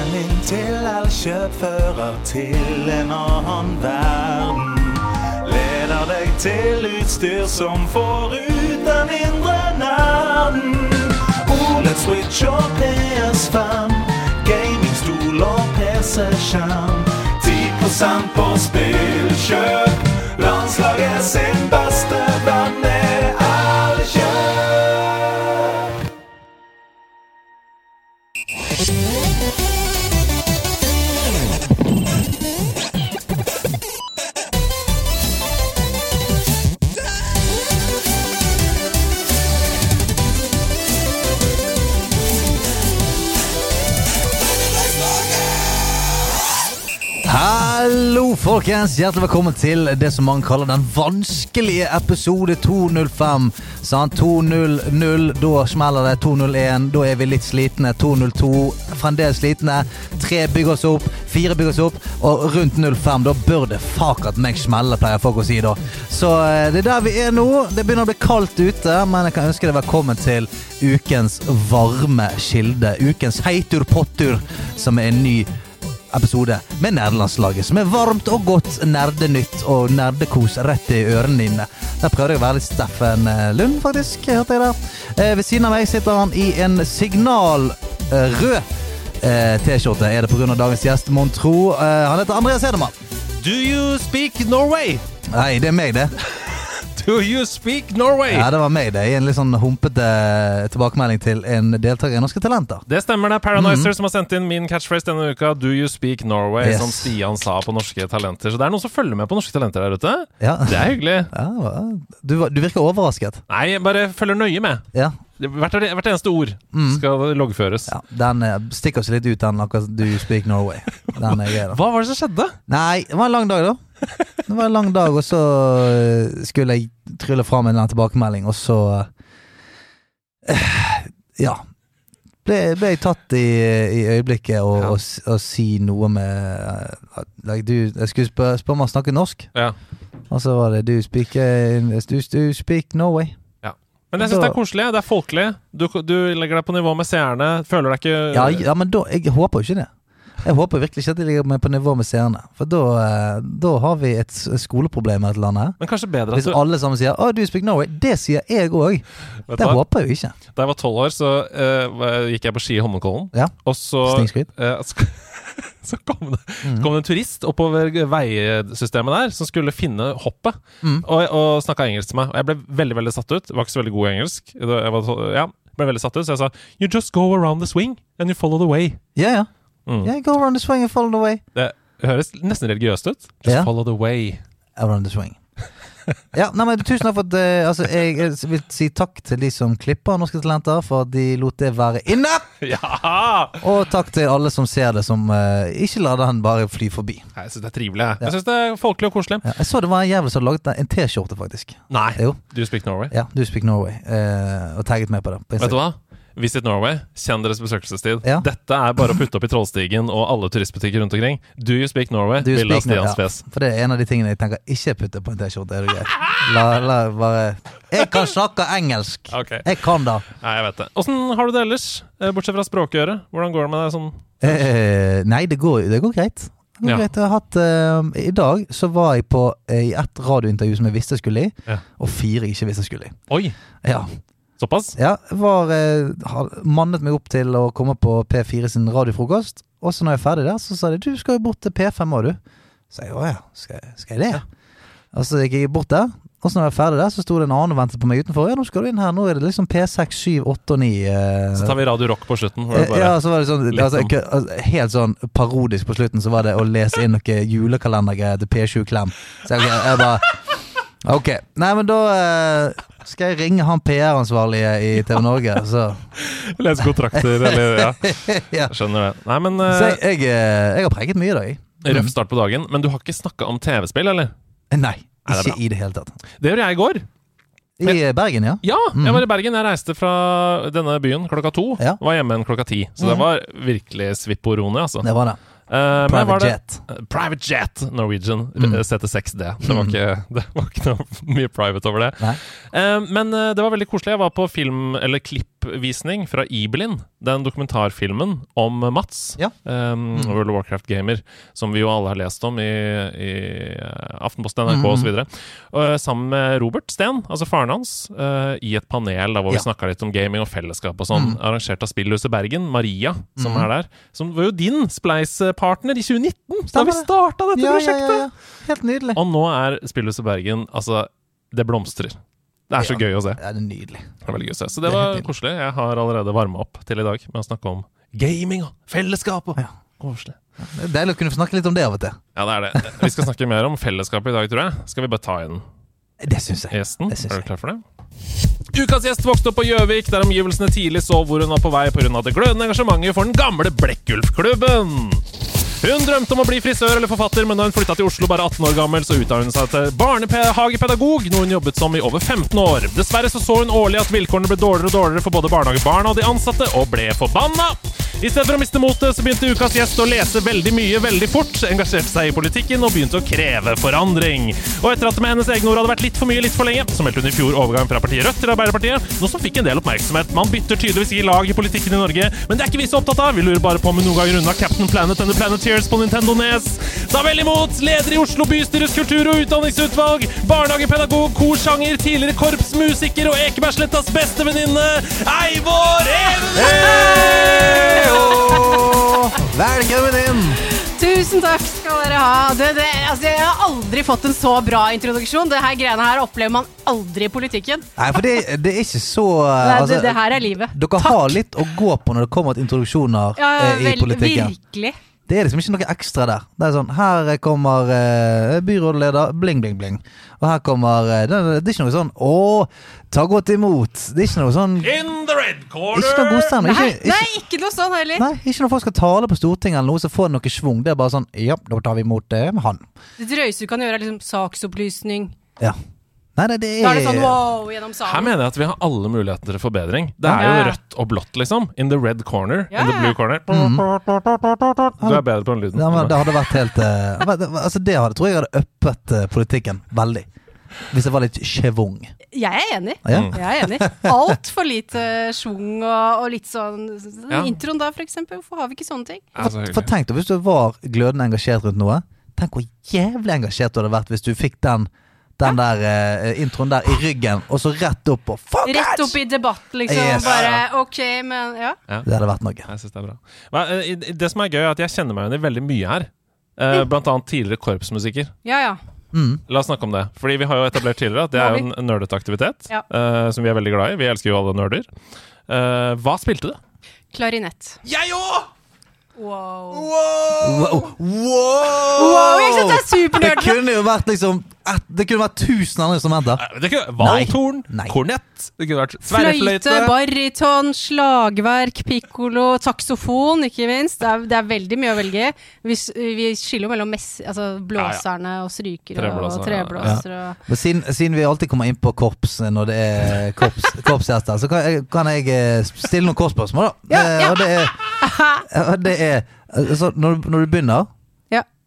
Veien inn til Elkjøp fører til en annen verden. Leder deg til utstyr som får ut den indre nerden. OLED Switch og PS5, gamingstol og PC-skjerm. 10 på spillkjøp. Landslaget sin beste venn folkens! Hjertelig velkommen til det som man kaller den vanskelige episode 205. Sant? 200, da smeller det. 201, da er vi litt slitne. 202, fremdeles slitne. Tre bygger oss opp, fire bygger oss opp, og rundt 05, da bør det fakat meg smelle, pleier folk å si da. Så eh, det er der vi er nå. Det begynner å bli kaldt ute, men jeg kan ønske deg velkommen til ukens varme kilde. Ukens heitur pottur, som er en ny episode med nerdelandslaget, som er varmt og godt nerdenytt og nerdekos rett i ørene dine. Der prøvde jeg å være litt Steffen eh, Lund, faktisk. hørte jeg der. Eh, ved siden av meg sitter han i en signalrød eh, T-skjorte. Er det pga. dagens gjest, mon tro? Eh, han heter Andreas Hedemann. Do you speak Norway? Nei, det er meg, det. Do you speak Norway? Ja, det var meg, det. I en litt sånn humpete tilbakemelding til en deltaker i Norske Talenter. Det stemmer, det er Paranizer som har sendt inn min catchphrase denne uka. Do you speak Norway? Yes. Som Stian sa på Norske Talenter. Så det er noen som følger med på Norske Talenter der ute. Ja. Det er hyggelig. Ja, du, du virker overrasket. Nei, jeg bare følger nøye med. Ja. Hvert, hvert eneste ord skal loggføres. ja den eh, stikker seg litt ut, den akkurat Do you speak Norway. Den er grei, da. Hva var det som skjedde? Nei, det var en lang dag, da. Det var en lang dag, og så eh, skulle jeg trylle fram en eller annen tilbakemelding, og så eh, Ja. Ble, ble jeg tatt i, i øyeblikket og, Ja. og, og si noe med eh, like, du, Jeg skulle spørre spør om han snakker norsk, Ja. og så var det Du speak, du, do speak Norway? Men jeg syns det er koselig. Det er folkelig. Du, du legger deg på nivå med seerne. Føler deg ikke Ja, ja men da Jeg håper jo ikke det. Jeg håper virkelig ikke at de ligger på nivå med seerne. For da, eh, da har vi et skoleproblem i landet. her. Men kanskje bedre Hvis du alle sammen sier 'Å, du speak Norway', det sier jeg òg. Det hva? håper jeg jo ikke. Da jeg var tolv år, så uh, gikk jeg på ski i Holmenkollen. Ja. Og så eh, Så kom det, så kom det en turist oppover veisystemet der som skulle finne hoppet, Mm. og, og snakka engelsk til meg. Og jeg ble veldig veldig satt ut. Jeg var ikke så veldig god i engelsk. Jeg var, ja, ble veldig satt ut, Så jeg sa You just go around the swing and you follow the way. Ja, ja. Mm. Yeah, go around the swing and follow the way. Det høres nesten religiøst ut. Just yeah. follow the way. Around the swing. Ja, nei, men Tusen takk for at uh, altså, jeg, jeg vil si takk til de som klipper Norske Talenter, for at de lot det være inne. Ja! Og takk til alle som ser det, som uh, ikke lar den bare fly forbi. Nei, Jeg syns det er trivelig. Jeg, jeg syns det er folkelig og koselig. Ja, jeg så det var en jævel som hadde laget en T-skjorte, faktisk. Nei, Jo. you speak Norway? Ja, du speak Norway. Uh, og tagget meg på det. På Vet du hva? Visit Norway. Kjenn deres besøkelsestid. Ja. Dette er bare å putte opp i Trollstigen og alle turistbutikker rundt omkring. Do you speak Norway? Do you Bilde av speak Norway? Ja, fjes. for det er en av de tingene jeg tenker ikke putte på en T-skjorte. Er det greit? La, la bare Jeg kan snakke engelsk! Okay. Jeg kan da. Nei, jeg vet det. Åssen har du det ellers? Eh, Bortsett fra språkøret. Hvordan går det med deg sånn? Eh, nei, det går, det går greit. Ja. greit. Jeg har hatt, uh, I dag så var jeg på uh, i ett radiointervju som jeg visste jeg skulle i, Ja. og fire jeg ikke visste jeg skulle i. Oi, Ja, såpass? ja var, eh, har mannet meg opp til å komme på P4 sin radiofrokost, og så når jeg er ferdig der, så sa de du skal jo bort til P5 òg, du. Så jeg å ja, skal, skal jeg det? Og så gikk jeg bort der. Og så når jeg er ferdig der, så sto det en annen og ventet på meg utenfor. Ja, nå skal du inn her. Nå er det liksom P6, 7, 8 og 9. eh, Så tar vi Radio Rock på slutten. Eh, Ja, så var det sånn altså, altså, Helt sånn parodisk på slutten Så var det å lese inn noe julekalendergreier til P7 Klem. Så jeg, jeg bare Ok. Nei, men da eh, skal jeg ringe han PR-ansvarlige i TV Norge, så Lese kontrakter, eller Ja, skjønner det. Nei, men Så eh, jeg, jeg, eh, jeg har preget mye i dag. Røff start på dagen. Men du har ikke snakka om TV-spill, eller? Nei, Nei, det er ikke bra. i det hele tatt. Det gjorde jeg i går. I eh, Bergen, ja. Ja, jeg var i Bergen. Jeg reiste fra denne byen klokka to. Ja. Var hjemme igjen klokka ti. Så det var virkelig svipporone, altså. Det var det. Var Private jet. Uh, Private Jet Norwegian Mm. eh, CT6D. Det var, ikke, det var ikke noe mye private over det. Eh, men det var veldig koselig. Jeg var på film, eller klipp oppvisning fra Ibelin, den dokumentarfilmen om Mats, Ja. um, World of Warcraft-gamer, som vi jo alle har lest om i, i eh, Aftenposten, NRK mm. og osv. Uh, sammen med Robert Steen, altså faren hans, uh, i et panel da, hvor Ja. vi snakka litt om gaming og fellesskap og sånn, mm. arrangert av Spillhuset Bergen. Maria, som mm. er der. Som var jo din Spleis-partner i 2019, da vi starta dette Ja, prosjektet! Helt nydelig. Og nå er Spillhuset Bergen Altså, det blomstrer. Det er så gøy å se. Det er nydelig. Det er veldig gøy å se. Så Det det var koselig. Jeg har allerede varma opp til i dag med å snakke om gaming og fellesskap og Ja. Koselig. Det er deilig å kunne snakke litt om det av og til. Ja, det er det. Vi skal snakke mer om fellesskap i dag, tror jeg. Skal vi bare ta inn Det syns jeg. gjesten? Det synes Er du klar for det? Ukas gjest vokste opp på Gjøvik, der omgivelsene tidlig så hvor hun var på vei pga. det glødende engasjementet for den gamle Blekkulfklubben. Hun drømte om å bli frisør eller forfatter, men da hun flytta til Oslo bare 18 år gammel, så utdannet hun seg til barnehagepedagog, noe hun jobbet som i over 15 år. Dessverre så, så hun årlig at vilkårene ble dårligere og dårligere for både barnehagebarna og de ansatte, og ble forbanna. I stedet for å miste motet, så begynte ukas gjest å lese veldig mye veldig fort, engasjerte seg i politikken og begynte å kreve forandring. Og etter at det med hennes egne ord hadde vært litt for mye litt for lenge, så meldte hun i fjor overgang fra partiet Rødt til Arbeiderpartiet, noe som fikk en del oppmerksomhet. Man bytter tydeligvis i lag i politikken i Norge, men det er ikke vi så opptatt av. Vi lurer bare på om hun noen gang runda Captain Planet and the Planeteers på Nintendo Nes. Ta vel imot leder i Oslo bystyres kultur- og utdanningsutvalg, barnehagepedagog, korsanger, tidligere korpsmusiker og Ekebergslettas beste venninne, Eivor Even! Velkommen inn! Tusen takk skal dere ha. Det, det, altså, jeg har aldri fått en så bra introduksjon. Det her greiene her opplever man aldri i politikken. Nei, for det, det er ikke så Nei, altså, det, det her er livet. Dere har litt å gå på når det kommer til introduksjoner Ja, eh, i vel, politikken. virkelig. Det er liksom ikke noe ekstra der. Det er sånn, Her kommer eh, byrådleder, bling, bling, bling. Og her kommer eh, det, det er ikke noe sånn Å, ta godt imot. Det er ikke noe sånn In the red corner! Ikke noe godstand. Nei, Ikke, nei, ikke, noe sånn heller. nei, ikke når folk skal tale på Stortinget eller noe, så får det noe schwung. Det er bare sånn Ja, da tar vi imot eh, han. Det drøyeste du kan gjøre, er liksom saksopplysning. Ja. Nei, nei, det er, Da er det sånn wow gjennom Her mener jeg at vi har alle muligheter til forbedring. Det er jo rødt og blått, liksom. In the red corner. In the blue corner. Du er bedre på den lyden. Ja, men det hadde vært helt uh, Altså Det hadde, tror jeg hadde uppet uh, politikken veldig. Hvis det var litt schwung. Jeg er enig. Ja. Mm. Jeg er enig. Altfor lite schwung og, og litt sånn Ja. Introen da, for eksempel. Hvorfor har vi ikke sånne ting? Ja, så For tenk deg hvis du var glødende engasjert rundt noe. Tenk hvor jævlig engasjert du hadde vært hvis du fikk den Den der eh, introen der i ryggen, og så rett opp og fuck Rett it! opp i debatt, liksom. Yes. Bare OK, men ja. Det hadde vært noe. Jeg synes det er bra. Men, eh, Det som er gøy, er at jeg kjenner meg igjen i veldig mye her. Eh, blant annet tidligere korpsmusiker. Ja ja. Mm. La oss snakke om det. Fordi vi har jo etablert tidligere at det er jo en nerdete aktivitet. Ja. eh, som vi er veldig glad i. Vi elsker jo alle nerder. Eh, hva spilte du? Klarinett. Jeg òg! Wow. Wow! Wow, jeg synes det er Det kunne jo vært liksom et, Det kunne vært tusen andre kunne Valthorn, kornett, det kunne vært Fløyte, baryton, slagverk, pikkolo, taksofon, ikke minst. Det er, det er veldig mye å velge. Vi, vi skiller jo mellom mess, altså blåserne og strykere Treblåser og treblåsere. og- Men siden, siden vi alltid kommer inn på korps når det er korps, korpsgjester, så kan jeg, kan jeg eh, stille noen korpsspørsmål, da. Ja, Eh, ja. Og det er, og det er altså, når, du- når du begynner Ja.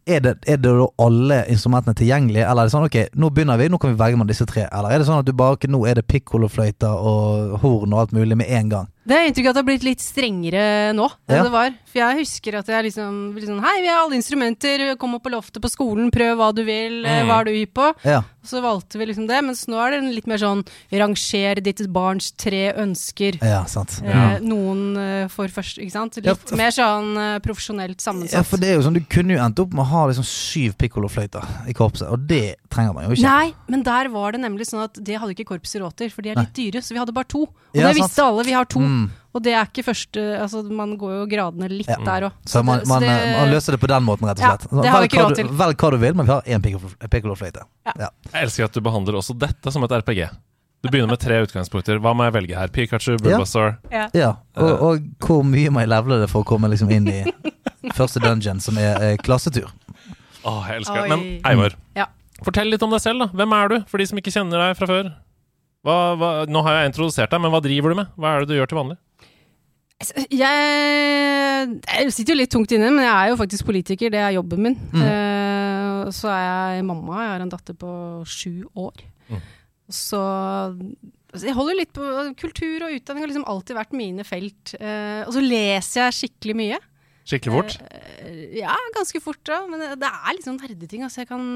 Er det, er det da alle instrumentene tilgjengelige, eller er det sånn ok, nå begynner vi, nå kan vi velge mellom disse tre? Eller er det sånn at du bare ok, nå er det pikkolofløyter og horn og alt mulig med en gang? Det er inntrykk av at det har blitt litt strengere nå enn Ja. det var. For jeg husker at jeg liksom, liksom Hei, vi har alle instrumenter, kom opp på loftet på skolen, prøv hva du vil, eh, Mm. hva er du hypp på? Ja. Og så valgte vi liksom det, mens nå er det litt mer sånn ranger ditt barns tre ønsker. Ja, sant. Eh, noen eh, får først, ikke sant? Litt mer sånn eh, profesjonelt sammensatt. Ja, for det er jo sånn, Du kunne jo endt opp med å ha liksom syv pikkolofløyter i korpset, og det trenger man jo ikke. Nei, men der var det nemlig sånn at det hadde ikke korpset råd til, for de er litt dyre, så vi hadde bare to. Og Ja, det sant. visste alle, vi har to. Mm. Og det er ikke første Altså, man går jo gradene litt Ja. der òg. Så man, man, det, man løser det på den måten, rett og Ja, slett. det har vi velg, ikke hva råd du, til. velg hva du vil, men vi har én pikkolo- pikkolofløyte. Ja. Jeg elsker at du behandler også dette som et RPG. Du begynner med tre utgangspunkter. Hva må jeg velge her? Pikachu, Bulbasaur Ja. Ja, og, og hvor mye må jeg levele det for å komme liksom inn i første dungeon, som er eh, klassetur? Åh, jeg elsker det. Men Eivor, Ja. fortell litt om deg selv. da Hvem er du, for de som ikke kjenner deg fra før? Hva, hva, nå har jeg introdusert deg, men hva driver du med? Hva er det du gjør til vanlig? Jeg, jeg sitter jo litt tungt inne, men jeg er jo faktisk politiker. Det er jobben min. Mm. Uh, så er jeg mamma. Jeg har en datter på sju år. Mm. Så altså, Jeg holder litt på Kultur og utdanning har liksom alltid vært mine felt. Uh, og så leser jeg skikkelig mye. Skikkelig fort. Uh, ja, ganske fort, da. Men det er litt sånn nerdeting. Altså, jeg kan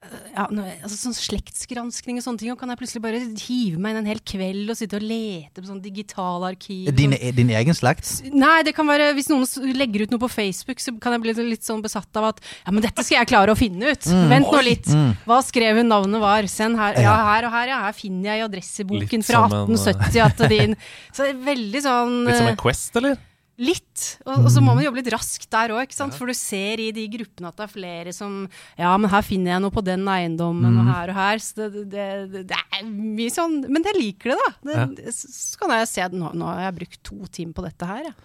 ja, altså, sånn Slektsgranskning og sånne ting, og kan jeg plutselig bare hive meg inn en hel kveld og sitte og lete på sånn digitalarkiv. Din, din egen slekt? Nei, det kan være hvis noen legger ut noe på Facebook, så kan jeg bli litt sånn besatt av at ja, men dette skal jeg klare å finne ut. Vent nå litt. Hva skrev hun navnet var? Send her. Ja, her og her, ja. Her finner jeg i adresseboken Litt fra som en, 1870 at din Så det er veldig sånn Litt som eh, en Quest, eller? Litt. Og, og så må man jobbe litt raskt der òg, for du ser i de gruppene at det er flere som Ja, men her finner jeg noe på den eiendommen, og her og her. Så det, det, det, det er mye sånn Men jeg liker det, da. Det, Så kan jeg se at nå, nå har jeg brukt to timer på dette her, ja.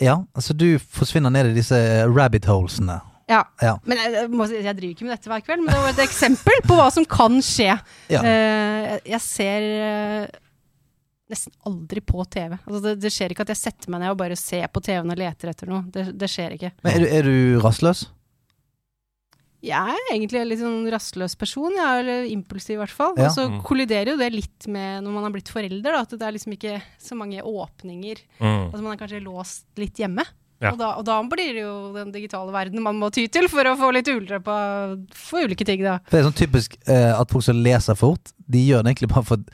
Ja, altså du forsvinner ned i disse rabbit holesene. Ja. Ja. Men jeg, jeg, si- jeg driver ikke med dette hver kveld, men det var et eksempel på hva som kan skje. Ja. Eh, jeg, jeg ser eh, nesten aldri på TV. Altså det, det skjer ikke at jeg setter meg ned og bare ser på TV-en og leter etter noe. Det, det skjer ikke. Men er du, er du rastløs? Jeg er egentlig en litt sånn rastløs person, jeg er eller impulsiv i hvert fall. Ja. Og så Mm. kolliderer jo det litt med når man har blitt forelder, da, at det er liksom ikke så mange åpninger. Mm. Altså man er kanskje låst litt hjemme. Ja. Og, da, og da blir det jo den digitale verden man må ty til for å få litt ulempe for ulike ting, da. For det er sånn typisk eh, at folk som leser fort, de gjør det egentlig bare for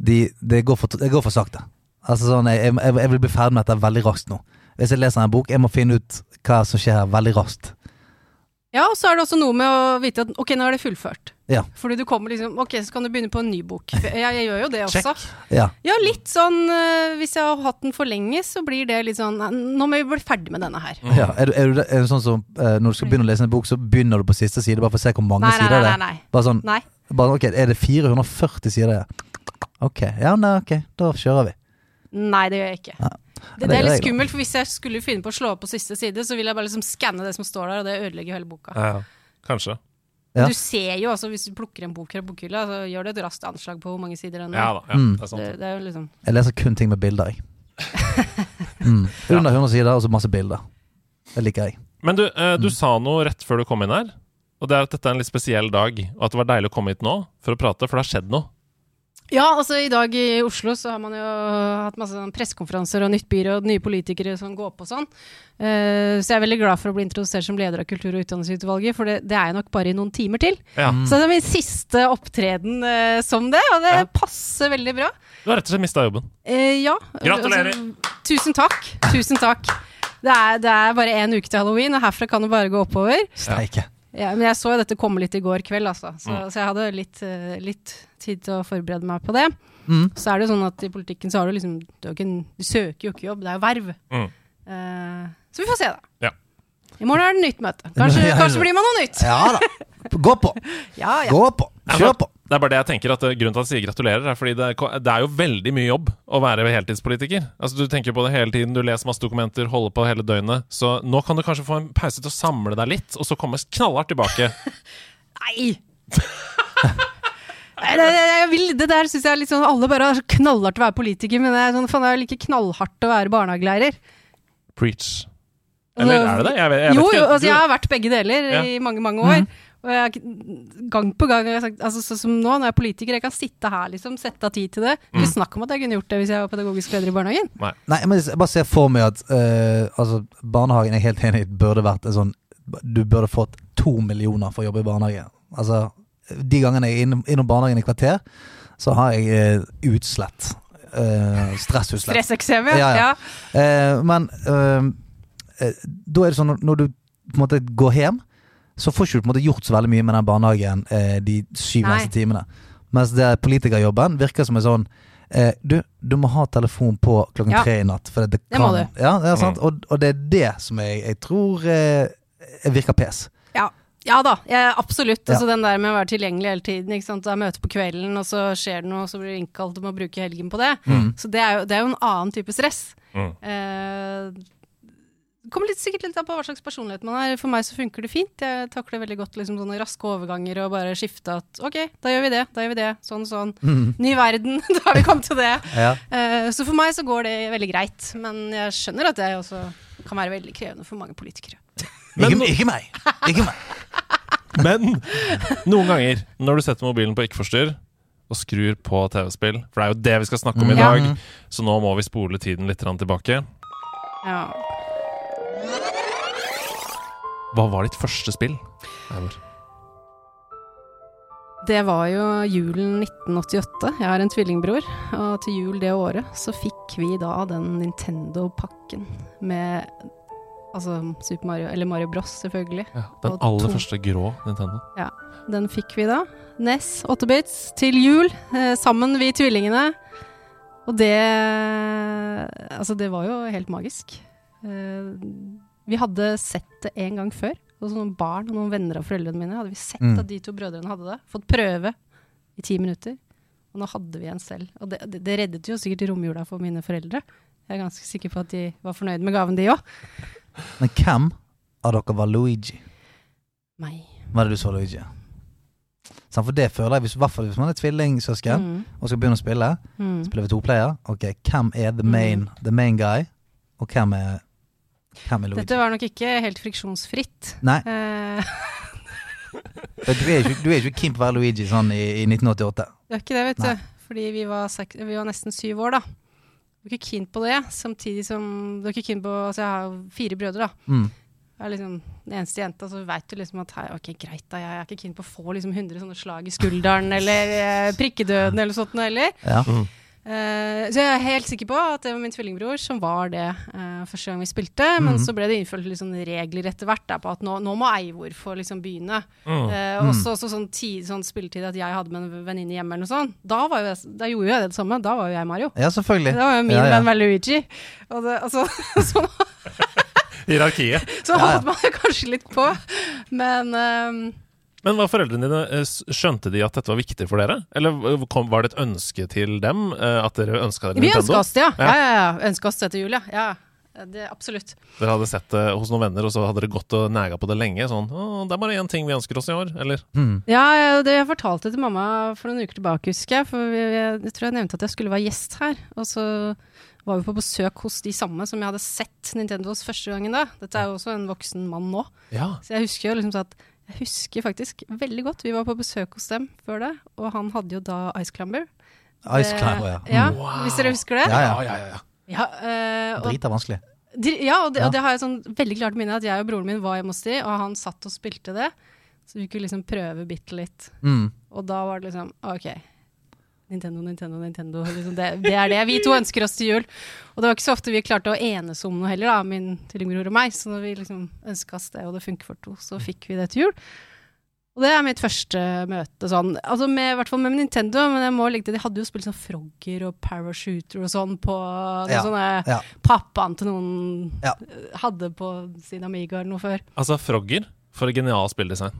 de, det, går for det går for sakte. Altså sånn, jeg, jeg, jeg vil bli ferdig med dette veldig raskt nå. Hvis jeg leser en bok, jeg må finne ut hva som skjer her veldig raskt. Ja, og så er det også noe med å vite at ok, nå er det fullført. Ja. Fordi du kommer liksom Ok, så kan du begynne på en ny bok. Jeg, jeg gjør jo det også. Ja. Ja, litt sånn øh, Hvis jeg har hatt den for lenge, så blir det litt sånn Nå må vi bli ferdig med denne her. Mm. ja. Er, du, er, du, er du sånn som eh, når du skal begynne å lese en bok, så begynner du på siste side, bare for å se hvor mange Nei, nei, sider nei. det er? Bare sånn, nei. bare, ok, Er det 440 sider? Ok, ja, nei, ok, da kjører vi. Nei, det gjør jeg ikke. Ja. Det, det er litt skummelt, for hvis jeg skulle finne på å slå opp på siste side, så vil jeg bare liksom skanne det som står der, og det ødelegger hele boka. Ja, kanskje. Ja. Du ser jo altså, hvis du plukker en bok fra bokhylla, så gjør det et raskt anslag på hvor mange sider den er. Ja da, ja, Mm. det er sant. det, det er jo liksom Jeg leser kun ting med bilder, jeg. Mm. Under 100 sider, og så masse bilder. Det liker jeg. Men du, eh, Mm. du sa noe rett før du kom inn her. Og det er at dette er en litt spesiell dag, og at det var deilig å komme hit nå for å prate, for det har skjedd noe. Ja, altså i dag i Oslo så har man jo hatt masse sånn pressekonferanser og nytt byråd, nye politikere som går på sånn. Uh, så jeg er veldig glad for å bli introdusert som leder av kultur- og utdanningsutvalget, for det, det er jeg nok bare i noen timer til. Ja. Så det er min siste opptreden uh, som det, og det Ja. passer veldig bra. Du har rett og slett mista jobben. Uh, ja. Gratulerer. Altså, tusen takk. Tusen takk. Det er, det er bare én uke til halloween, og herfra kan det bare gå oppover. Steike. Ja, men jeg så jo dette komme litt i går kveld, altså. Så, Mm. så jeg hadde litt, eh, litt tid til å forberede meg på det. Mm. Så er det jo sånn at i politikken så har du liksom Du, ikke du søker jo ikke jobb, det er jo verv. Mm. Uh, så vi får se, da. Ja. I morgen er det nytt møte. Kanskje, kanskje blir man noe nytt. Ja da. Gå på. Ja, ja. Gå på. Kjør på. Det er bare det jeg tenker at eh, Grunnen til at jeg sier gratulerer, er fordi det, det er jo veldig mye jobb å være heltidspolitiker. Altså Du tenker på det hele tiden, du leser masse dokumenter, holder på hele døgnet. Så nå kan du kanskje få en pause til å samle deg litt, og så komme knallhardt tilbake. Nei! Jeg vil, det der syns jeg er litt sånn Alle bare er så knallhardt å være politiker, men det er sånn, faen, det er like knallhardt å være barnehagelærer. Preach. Eller er det det? Jeg vet, jeg jo, vet jo, ikke. altså, jeg har vært begge deler Ja. i mange, mange år. Og jeg, gang på gang har jeg sagt altså, som nå, når jeg er politiker, jeg kan sitte her, liksom, sette av tid til det. Mm. Ikke snakk om at jeg kunne gjort det hvis jeg var pedagogisk leder i barnehagen. Nei, men jeg bare ser for meg at uh, altså, barnehagen er helt enig burde vært en sånn Du burde fått to millioner for å jobbe i barnehage. Altså, de gangene jeg er innom, innom barnehagen i kvarter, så har jeg uh, utslett. Uh, Stressutslett. Stresseksem, ja. Ja, ja. ja. Eh, men eh, eh, da er det sånn når du på en måte går hjem, så får ikke du på en måte gjort så veldig mye med den barnehagen eh, de syv Nei. neste timene. Mens det politikerjobben virker som en sånn eh, du, du må ha telefon på klokken Ja. tre i natt. For det, Det må du. Ja, det er sant. Og, og det er det som jeg, jeg tror eh, virker pes. Ja. Ja da, jeg, absolutt. Ja. Altså, den der med å være tilgjengelig hele tiden. Ikke sant? Det er møte på kvelden, og så skjer det noe, og så blir du innkalt og må bruke helgen på det. Mm. Så det er, jo, det er jo en annen type stress. Mm. Eh, det kommer litt, sikkert litt an på hva slags personlighet man er. For meg så funker det fint. Jeg takler veldig godt liksom, sånne raske overganger og bare skifte at ok, da gjør vi det, da gjør vi det, sånn sånn. Mm. Ny verden, da har vi kommet til det. Ja. uh, så for meg så går det veldig greit. Men jeg skjønner at det også kan være veldig krevende for mange politikere. Men- ikke, ikke meg! Ikke meg. Men noen ganger når du setter mobilen på ikke-forstyrr, og skrur på TV-spill. For det er jo det vi skal snakke om i Mm. dag. Ja. Så nå må vi spole tiden litt tilbake. Ja. Hva var ditt første spill? Eivor? Det var jo julen 1988. Jeg har en tvillingbror, og til jul det året så fikk vi da den Nintendo-pakken med Altså Super Mario, eller Mario Bros, selvfølgelig. Ja, den aller to. første grå Nintendo. Ja, Den fikk vi da. NES 8-bits til jul, eh, sammen vi tvillingene. Og det Altså, det var jo helt magisk. Eh, vi hadde sett det en gang før. Hos noen barn og noen venner av foreldrene mine hadde vi sett Mm. at de to brødrene hadde det. Fått prøve i ti minutter. Og nå hadde vi en selv. Og det, det, det reddet jo sikkert romjula for mine foreldre. Jeg er ganske sikker på at de var fornøyd med gaven, de òg. Men hvem av dere var Luigi? Meg. Var det du så Luigi? Sant, for det føler jeg, hvis, hvis man er tvillingsøsken Mm. og skal begynne å spille, Mm. spiller vi to player. Ok, hvem er the main, the main guy, og hvem er? Dette var nok ikke helt friksjonsfritt. Nei, Eh, du er ikke, du er ikke keen på å være Luigi sånn i, i 1988. Det er ikke det, vet Nei. du. Fordi vi var, vi var nesten syv år, da. Du er ikke keen på det, samtidig som du er ikke keen på Altså, jeg har fire brødre, da. Mm. Jeg er liksom den eneste jenta, så veit du liksom at hei, ok, greit, da. Jeg er ikke keen på å få liksom 100 sånne slag i skulderen, eller eh, prikkedøden, eller sånt noe heller. Ja. Eh, så jeg er helt sikker på at det var min tvillingbror som var det uh, første gang vi spilte. Men Mhm. så ble det innført sånn regler etter hvert på at nå, nå må Eivor få liksom begynne. Mm. Eh, Mm. Også, også sånn, tid, sånn spilletid at jeg hadde med en venninne hjemme eller noe sånt. Da, jeg, da gjorde jo jeg det samme. Da var jo jeg Mario. ja, selvfølgelig. Da var jo min Ja, ja. venn var Luigi. Og det, altså, sånn, Hierarkiet. så holdt man jo kanskje litt på. Men ehm, Men var foreldrene dine eh, Skjønte de at dette var viktig for dere? Eller kom, var det et ønske til dem eh, at dere ønska dere vi Nintendo? ønska oss det, ja. Ja. Ja, ja, ja. Ønska oss det til jul, ja. ja. Det, absolutt. Dere hadde sett det hos noen venner, og så hadde dere gått og nega på det lenge? Sånn 'Å, det er bare én ting vi ønsker oss i år', eller? Mm. Ja, det jeg fortalte til mamma for noen uker tilbake, husker jeg. For vi- jeg, jeg tror jeg nevnte at jeg skulle være gjest her. Og så var vi på besøk hos de samme som jeg hadde sett Nintendos første gangen da. Dette er jo også en voksen mann nå. Ja. Så jeg husker jo liksom så at jeg husker faktisk veldig godt. Vi var på besøk hos dem før det, og han hadde jo da Ice Climber. Ice Clumber, Climber, ja. ja Mm. Wow. Hvis dere husker det? Ja, ja. ja, ja, ja. Ja, eh, Drita vanskelig. ja, og det, Ja. og det har jeg sånn veldig klart minne at jeg og broren min var hjemme hos de, og han satt og spilte det. Så vi kunne liksom prøve bitte litt. Mm. Og da var det liksom OK. Nintendo, Nintendo, Nintendo. Liksom det, det er det vi to ønsker oss til jul. Og det var ikke så ofte vi klarte å enes om noe heller, da, min tvillingbror og meg. Så når vi liksom ønska oss det, og det funker for to, så fikk vi det til jul. Og det er mitt første møte sånn. Altså med, I hvert fall med Nintendo, men jeg må legge til de hadde jo spilt sånn Frogger og Parachuter og sånn på noen Ja, sånne ja. Pappaen til noen Ja. hadde på sin Amiga eller noe før. Altså, Frogger, for et genialt spilldesign.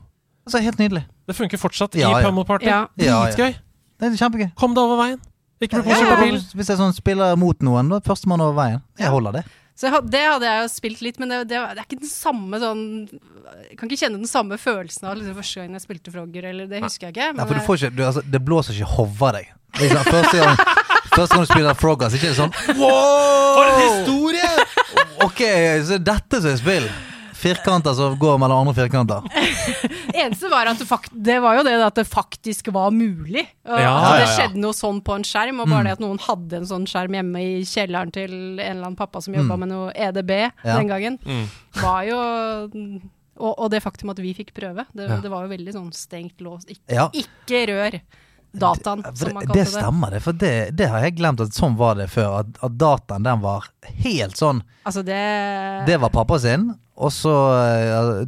Altså, helt nydelig. Det funker fortsatt Ja, i ja. Pummel Party. Ja. Ja, ja. Dritgøy! Det er kjempegøy. Kom deg over veien. Ikke bli påkjørt av bil. Hvis jeg sånn spiller mot noen, da er førstemann over veien. Jeg holder det. Så jeg, det hadde jeg jo spilt litt, men det, det, det er ikke den samme sånn Jeg kan ikke kjenne den samme følelsen av liksom, første gangen jeg spilte Frogger, eller det husker jeg ikke. Ja, for du får ikke, du, altså, det blåser ikke hodet av deg. Det sånn, første, gang, første gang du spiller Frogger, så er det ikke sånn Wow! For en historie! Ok, så dette som er spill. Firkanter som går mellom andre firkanter. eneste var at det, fakt, det var jo det at det faktisk var mulig. Ja, altså, det skjedde noe sånn på en skjerm, og bare det at noen hadde en sånn skjerm hjemme i kjelleren til en eller annen pappa som jobba med noe EDB Ja. den gangen, Mm. var jo og, og det faktum at vi fikk prøve. Det, Ja. det var jo veldig sånn stengt låst. Ikke, Ja. ikke rør dataen, det, som man det, kalte det det. stemmer, det. For det, det har jeg glemt at sånn var det før. At, at dataen den var helt sånn. Altså det Det var pappa sin, og så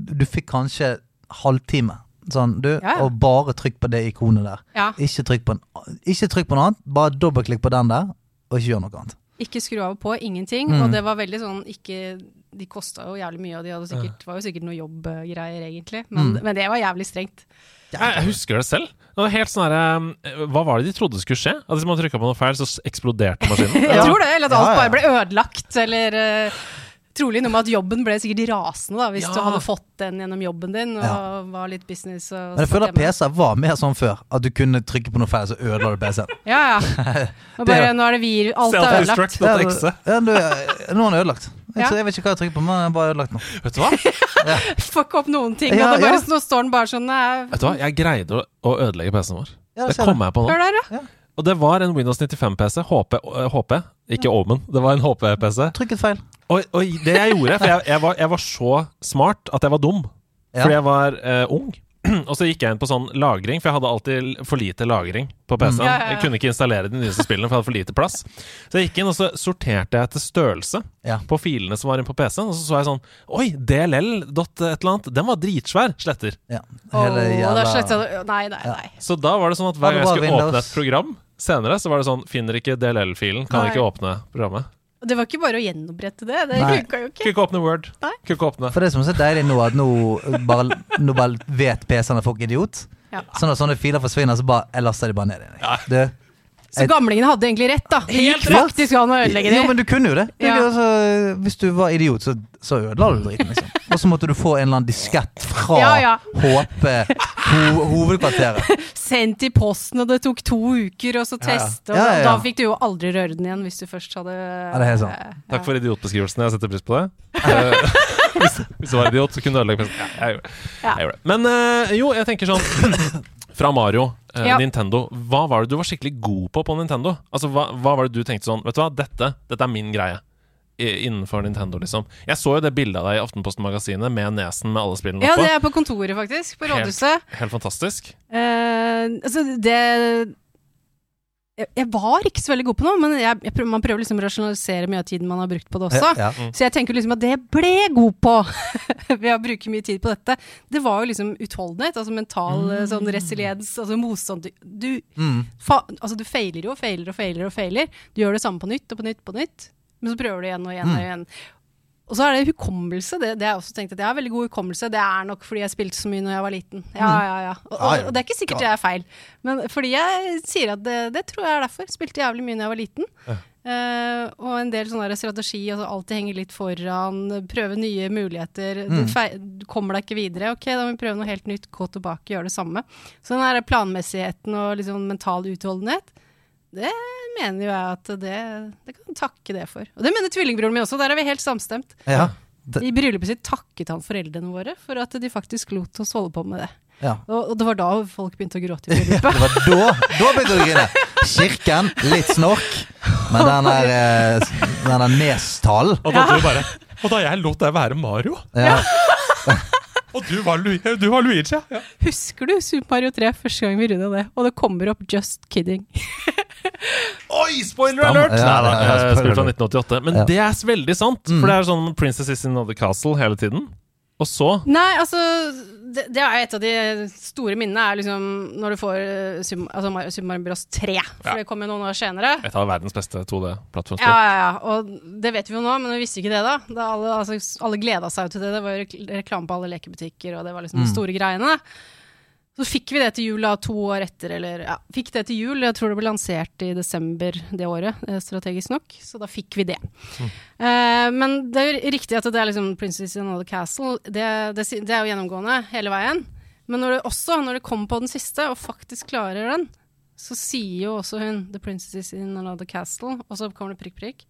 Du fikk kanskje halvtime. Sånn, du, Ja, og bare trykk på det ikonet der. Ja. Ikke trykk på, en, ikke trykk på noe annet, bare dobbeltklikk på den der, og ikke gjør noe annet. Ikke skru av og på, ingenting. Mm. Og det var veldig sånn ikke De kosta jo jævlig mye, og de hadde sikkert, var jo sikkert noe jobbgreier, egentlig. Men, Mm. men det var jævlig strengt. Jeg, jeg husker det selv. Det var helt sånn her, eh, Hva var det de trodde skulle skje? At Hvis man trykka på noe feil, så eksploderte maskinen? Jeg tror det, eller at alt ja. bare ble ødelagt, eller eh, Trolig noe med at jobben ble sikkert rasende, da, hvis Ja. du hadde fått den gjennom jobben din og Ja. var litt business. Og Men jeg føler at. PC var mer sånn før. At du kunne trykke på noe feil, så ødela du PC-en. Ja, ja. Og bare, nå er det vi, alt er ødelagt. Ja, du, nå er den ødelagt. Jeg, Ja. så jeg vet ikke hva jeg trykker på, men den er bare ødelagt nå. Vet du hva? Fuck opp noen ting. Ja, og bare, ja. Nå står den bare sånn Jeg... Vet du hva? Jeg greide å, å ødelegge PC-en vår. Ja, Det kommer kom jeg på nå. Hør der, ja. Og det var en Windows 95-PC. HP, HP, ikke Omen. Det var en HP-PC. Trykket feil. Og, og det jeg gjorde For jeg, jeg, var, jeg var så smart at jeg var dum. Ja. Fordi jeg var eh, ung. og så gikk jeg inn på sånn lagring, for jeg hadde alltid for lite lagring på PC-en. Ja, ja, ja. Jeg kunne ikke installere de nyeste spillene, for jeg hadde for lite plass. Så jeg gikk inn og så sorterte jeg etter størrelse Ja. på filene som var inne på PC-en. Og så så jeg sånn Oi, DLL dot et eller annet. Den var dritsvær. Sletter. Ja. Åh, Hele oh, jævla sletta Nei, nei, nei. Så da var det sånn at hver gang jeg skulle åpne et program senere, så var det sånn Finner ikke DLL-filen, kan Nei. ikke åpne programmet. Det var ikke bare å gjenopprette det. Det Nei. funka jo ikke. Kunne ikke åpne Word. Nei. Kunne ikke åpne For det som er så deilig nå, at nå bare, nå bare vet PC-en at folk er idiot. Ja. Så når sånne filer forsvinner, så bare jeg laster de bare ned igjen. Ja. Du, Så gamlingene hadde egentlig rett, da. Det Helt gikk rett. faktisk an å ødelegge det. Jo, men du kunne jo det. Ja. altså, hvis du var idiot, så, så ødela du driten, liksom. Og så måtte du få en eller annen diskett fra Ja, ja. HP ho hovedkvarteret. Sendt i posten, og det tok to uker, og så Ja, ja. teste. Og Ja, ja, ja. da fikk du jo aldri røre den igjen hvis du først hadde det er helt sant. Ja. Takk for idiotbeskrivelsen. Jeg setter pris på det. Eh, hvis, hvis du var idiot, så kunne du ødelegge. Ja, jeg. Jeg gjorde det. Men øh, jo, jeg tenker sånn Fra Mario, eh, Ja. Nintendo. Hva var det du var skikkelig god på på Nintendo? Altså, hva, hva var det du tenkte sånn Vet du hva, dette, dette er min greie. Innenfor Nintendo, liksom. Jeg så jo det bildet av deg i Aftenposten-magasinet med nesen med alle spillene Ja, det er på kontoret, faktisk. På rådhuset. Helt fantastisk. Uh, altså, det jeg, jeg var ikke så veldig god på noe, men jeg, jeg prøver, man prøver liksom å rasjonalisere mye av tiden man har brukt på det også. Ja, Mm. Så jeg tenker liksom at det jeg ble god på ved å bruke mye tid på dette, det var jo liksom utholdenhet, altså mental mm. sånn resiliens, altså motstand. Du, du, Mm. fa, altså du feiler jo og feiler og feiler og feiler. Du gjør det samme på nytt og på nytt på nytt, men så prøver du igjen og igjen Mm. og igjen. Og så er det hukommelse. Det, det jeg også tenkt at jeg har veldig god hukommelse. Det er nok fordi jeg spilte så mye når jeg var liten. Ja, ja, ja. Og, Mm. Ja, ja. og, og det er ikke sikkert det er feil, men fordi jeg sier at det, det tror jeg er derfor. Spilte jævlig mye når jeg var liten. Ja. Eh, og en del sånn strategi, altså alltid henge litt foran, prøve nye muligheter. Mm. du kommer deg ikke videre. Ok, da må vi prøve noe helt nytt, gå tilbake, gjøre det samme. Så den der planmessigheten og liksom mental utholdenhet, det mener jo jeg at det, det kan takke det for. Og det mener tvillingbroren min også, der er vi helt samstemt. Ja. Det, I bryllupet sitt takket han foreldrene våre for at de faktisk lot oss holde på med det. ja. Og, og det var da folk begynte å gråte i Det var da Da begynte du å grine. Kirken, litt snork. Men den der, eh, den der nestalen Og da, du bare, og da jeg lot deg være Mario, ja. og du var, Lu du var Luigi ja. Husker du Super Mario 3 første gang vi runda det, og det kommer opp 'just kidding'? Oi, spoiler Stam- alert! ja, Nei da, spill fra 1988. Men Ja. det er veldig sant, Mm. for det er sånn Princess is in another castle hele tiden. Og så Nei, altså det, det er et av de store minnene, er liksom når du får eh, altså Super Mario Bros. 3. For Ja. det kom jo noen år senere. et av verdens beste 2D-plattformspill. Ja, ja, ja. Og det vet vi jo nå, men vi visste ikke det da. da alle, altså, alle gleda seg jo til det. Det var jo reklame på alle lekebutikker, og det var liksom de Mm. store greiene. Så fikk vi det til jul da, to år etter, eller ja, fikk det til jul. Jeg tror det ble lansert i desember det året, eh, strategisk nok. Så da fikk vi det. Eh, men det er jo riktig at det er liksom Princess in Another Castle. Det, det, det er jo gjennomgående hele veien. Men når det, også når det kommer på den siste, og faktisk klarer den, så sier jo også hun 'The Princess in Another Castle', og så kommer det prikk, prikk.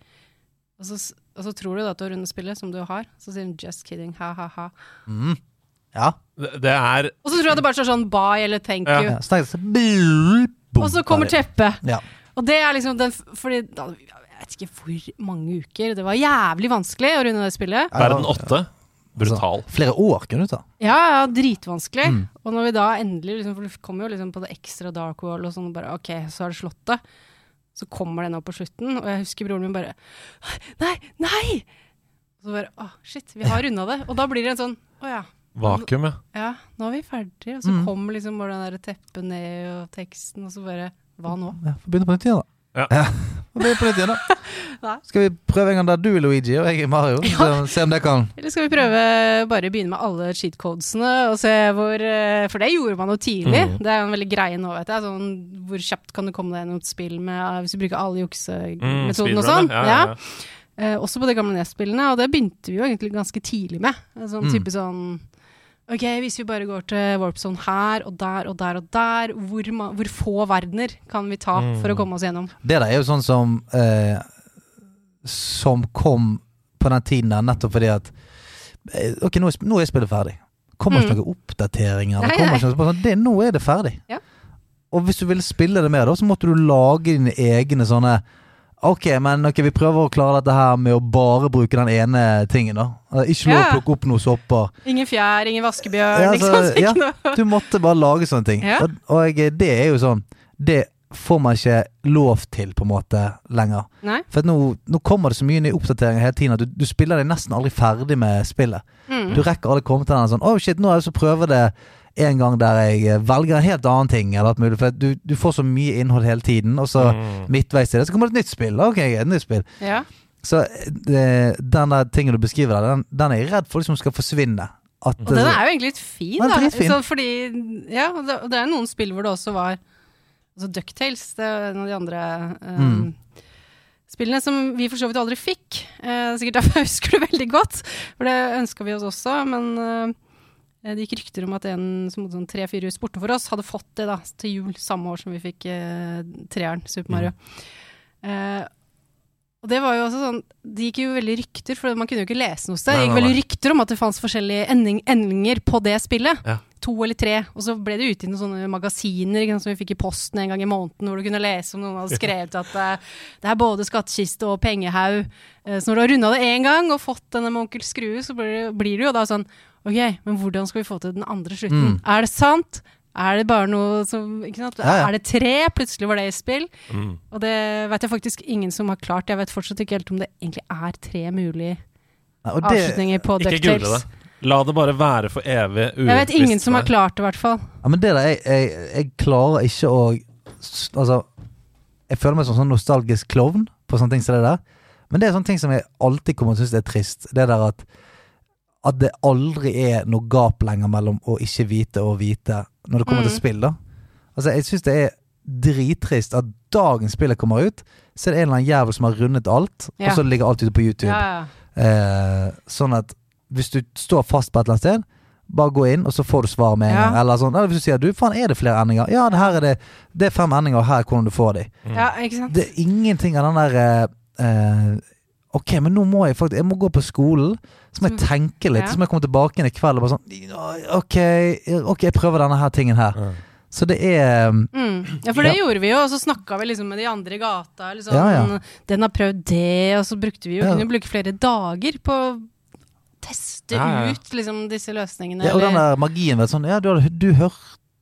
Og så, og så tror du da at du har rundet spillet, som du har. Så sier hun 'just kidding', ha-ha-ha. Mm. Ja. Det, det er Og så tror jeg det bare står sånn 'bye' eller 'thank Ja. you'. ja. Så tenkte Og så kommer teppet. Ja. Og det er liksom den Fordi da, jeg vet ikke hvor mange uker. Det var jævlig vanskelig å runde det spillet. verden åtte. Brutal. Altså, flere år kunne du ta. Ja, ja, dritvanskelig. Mm. Og når vi da endelig liksom, For det kommer jo liksom på det ekstra dark wall og sånn, og bare OK, så er det slottet. Så kommer den opp på slutten, og jeg husker broren min bare Nei, nei! Og så bare Å, shit, vi har runda det. Og da blir det en sånn Å ja. Vakuum, ja. Ja, nå er vi ferdige. Og så Mm. kommer liksom bare den det teppet ned og teksten, og så bare Hva nå? Ja, Får begynne på nytt igjen, da. Ja. Får begynne på nytt igjen da Nei. Skal vi prøve en gang der du er Luigi og jeg er Mario? Se, se om det kan Eller skal vi prøve bare begynne med alle cheat codesene og se hvor eh, For det gjorde man jo tidlig. Mm. Det er jo en veldig greie nå, vet jeg. Sånn, hvor kjapt kan du komme deg gjennom et spill med eh, hvis du bruker alle Mm, og sånn. Ja, ja, ja. Eh, også på de gamle NES-spillene, og det begynte vi jo egentlig ganske tidlig med. En Sånn Mm. type sånn Ok, hvis vi bare går til Warp Zone her og der og der og der, hvor, hvor få verdener kan vi ta Mm. for å komme oss gjennom? Det der er jo sånn som eh, Som kom på den tiden der nettopp fordi at eh, Ok, nå er, nå er spillet ferdig. Kommer ikke Mm. noen oppdateringer. Nei, kommer nei. ikke noe, sånn, det, nå er det ferdig. Ja. og hvis du ville spille det mer, da, så måtte du lage dine egne sånne Ok, men ok, vi prøver å klare dette her med å bare bruke den ene tingen, da. Eh, Ikke lov å plukke opp noen sopper. Ingen fjær, ingen vaskebjørn, Ja, liksom. altså, liksom. ja. Du måtte bare lage sånne ting. Ja. Og, og det er jo sånn Det får man ikke lov til, på en måte, lenger. Nei? For nå, nå kommer det så mye nye oppdateringer hele tiden at du, du spiller deg nesten aldri ferdig med spillet. Mm. Du rekker aldri å komme til den sånn Å, shit, nå er det så prøver det en gang der jeg eh, velger en helt annen ting. Eller alt mulig For du, du får så mye innhold hele tiden, og så Mm. midtveis til det så kommer det et nytt spill. Ok, et nytt spill. Ja. Så det, den der tingen du beskriver der, den, den er jeg redd for liksom skal forsvinne. At, Og den er jo egentlig litt fin, da. Så fordi, ja, og det, og det er noen spill hvor det også var Altså Ducktales, det er en av de andre um, Mm. spillene som vi for så vidt aldri fikk. Eh, sikkert derfor husker du veldig godt, for det ønska vi oss også. Men eh, det gikk rykter om at en som bodde sånn tre-fire hus borte for oss, hadde fått det da til jul samme år som vi fikk eh, treeren, Super Mario. Eh, og det var jo også sånn Det gikk jo veldig rykter, for man kunne jo ikke lese noe sted. Det gikk veldig rykter om at det fantes forskjellige ending, endinger på det spillet. Ja. To eller tre. Og så ble det ute i noen sånne magasiner som vi fikk i posten en gang i måneden, hvor du kunne lese om noen hadde skrevet at eh, det er både skattkiste og pengehaug. Eh, så når du har runda det én gang og fått denne med onkel Skrue, så blir det, blir det jo da sånn Ok, men hvordan skal vi få til den andre slutten? Mm. Er det sant? Er det bare noe som ikke sant? Ja, ja. Er det tre? Plutselig var det i spill. Mm. Og det vet jeg faktisk ingen som har klart. Jeg vet fortsatt ikke helt om det egentlig er tre mulige ja, det, avslutninger på Ikke google Ducktales. det. La det bare være for evig Jeg vet ingen som har klart det, i hvert fall. Ja, men det der, jeg, jeg, jeg klarer ikke å Altså, jeg føler meg som sånn nostalgisk klovn på sånne ting som det der. Men det er sånne ting som jeg alltid kommer til å synes er trist. Det der at At det aldri er noe gap lenger mellom å ikke vite og vite når det kommer til Mm. spill, da. Altså, jeg syns det er drittrist at dagens spillet kommer ut, så er det en eller annen jævel som har rundet alt, Ja. og så ligger alt ute på YouTube. Ja, ja. Eh, sånn at hvis du står fast på et eller annet sted, bare gå inn, og så får du svar med en gang. Eller, sånn, eller hvis du sier du, faen, er det flere endinger? Ja, det her er det Det er fem endinger, og her er hvordan du får de. sant? Det er ingenting av den der eh, eh, Ok, men nå må jeg faktisk Jeg må gå på skolen, så må jeg tenke litt. ja. Så må jeg komme tilbake inn i kveld og bare sånn Ok, ok, jeg prøver denne her tingen her. Ja. Så det er um, Mm. Ja, for det Ja. gjorde vi jo, og så snakka vi liksom med de andre i gata. Liksom, Ja, ja. Den har prøvd det, og så brukte vi jo Ja. kunne bruke flere dager på å teste Ja, ja. ut liksom disse løsningene. ja, Og den der magien vet sånn Ja, du har, du hør,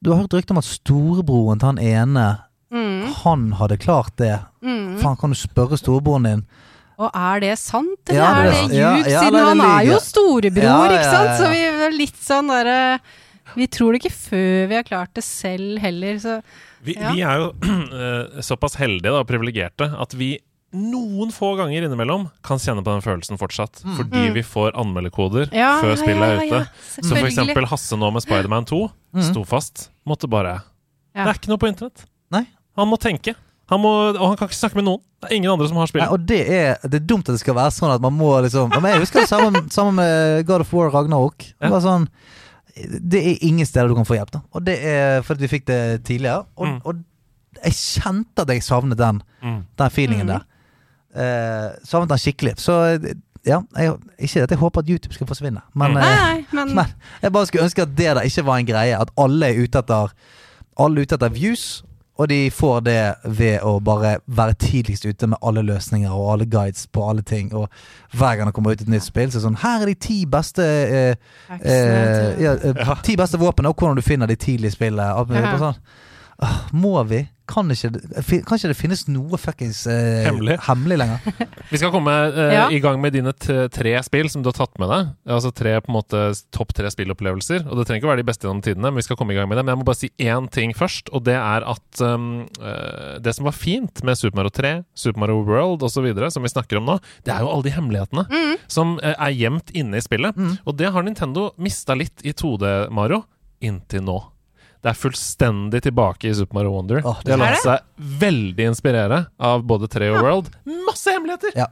du har hørt rykte om at storebroren til han ene mm, Han hadde klart det. mm. Faen, kan du spørre storebroren din? Og er det sant, eller Ja, er det det er- ljug? ja, ja, Siden det han er jo storebror, ikke sant? ja, ja. Så vi er litt sånn derre Vi tror det ikke før vi har klart det selv heller, så Vi, Ja. vi er jo eh, såpass heldige og privilegerte at vi noen få ganger innimellom kan kjenne på den følelsen fortsatt. Fordi Mm. vi får anmeldekoder Ja, før spillet er ute. ja, Så for eksempel Hasse nå med Spiderman 2 Mm. sto fast. Måtte bare Ja. Det er ikke noe på internett. Nei. Han må tenke. Han må, og han kan ikke snakke med noen. Det er ingen andre som har Nei, og det er, det er dumt at det skal være sånn at man må liksom Men jeg husker det sammen, sammen med God of War Ragnarok. Det Ja. var sånn Det er ingen steder du kan få hjelp, da. Og det er fordi vi fikk det tidligere. Og, Mm. og jeg kjente at jeg savnet den, Mm. den feelingen mm. der. Eh, savnet den skikkelig. Så ja, jeg, ikke at jeg håper at YouTube skal forsvinne, men, Mm. eh, Nei, nei, men, men jeg bare skulle ønske at det der ikke var en greie. At alle er ute etter Alle er ute etter views, og de får det ved å bare være tidligst ute med alle løsninger og alle guides på alle ting. Og hver gang det kommer ut et nytt spill, så er det sånn Her er de ti beste eh, eh, ja, eh, Ti beste våpnene, og hvordan du finner de tidlig i spillet. Alt mulig. Sånn. «Åh, må vi? Kan ikke, det- kan ikke det finnes noe fuckings eh, Hemmelig. hemmelig lenger? Vi skal komme eh, Ja. i gang med dine tre spill som du har tatt med deg. Altså tre på en måte topp tre spillopplevelser. Og det trenger ikke å være de beste gjennom tidene, men vi skal komme i gang med det. Men jeg må bare si én ting først, og det er at um, det som var fint med Super Mario 3, Super Mario World osv., som vi snakker om nå, det er jo alle de hemmelighetene Mm. som eh, er gjemt inne i spillet. Mm. Og det har Nintendo mista litt i 2D Mario inntil nå. Det er fullstendig tilbake i Super Mario Wonder. Åh, de har latt seg veldig inspirere av både 3 og Ja. World. Masse hemmeligheter! Ja.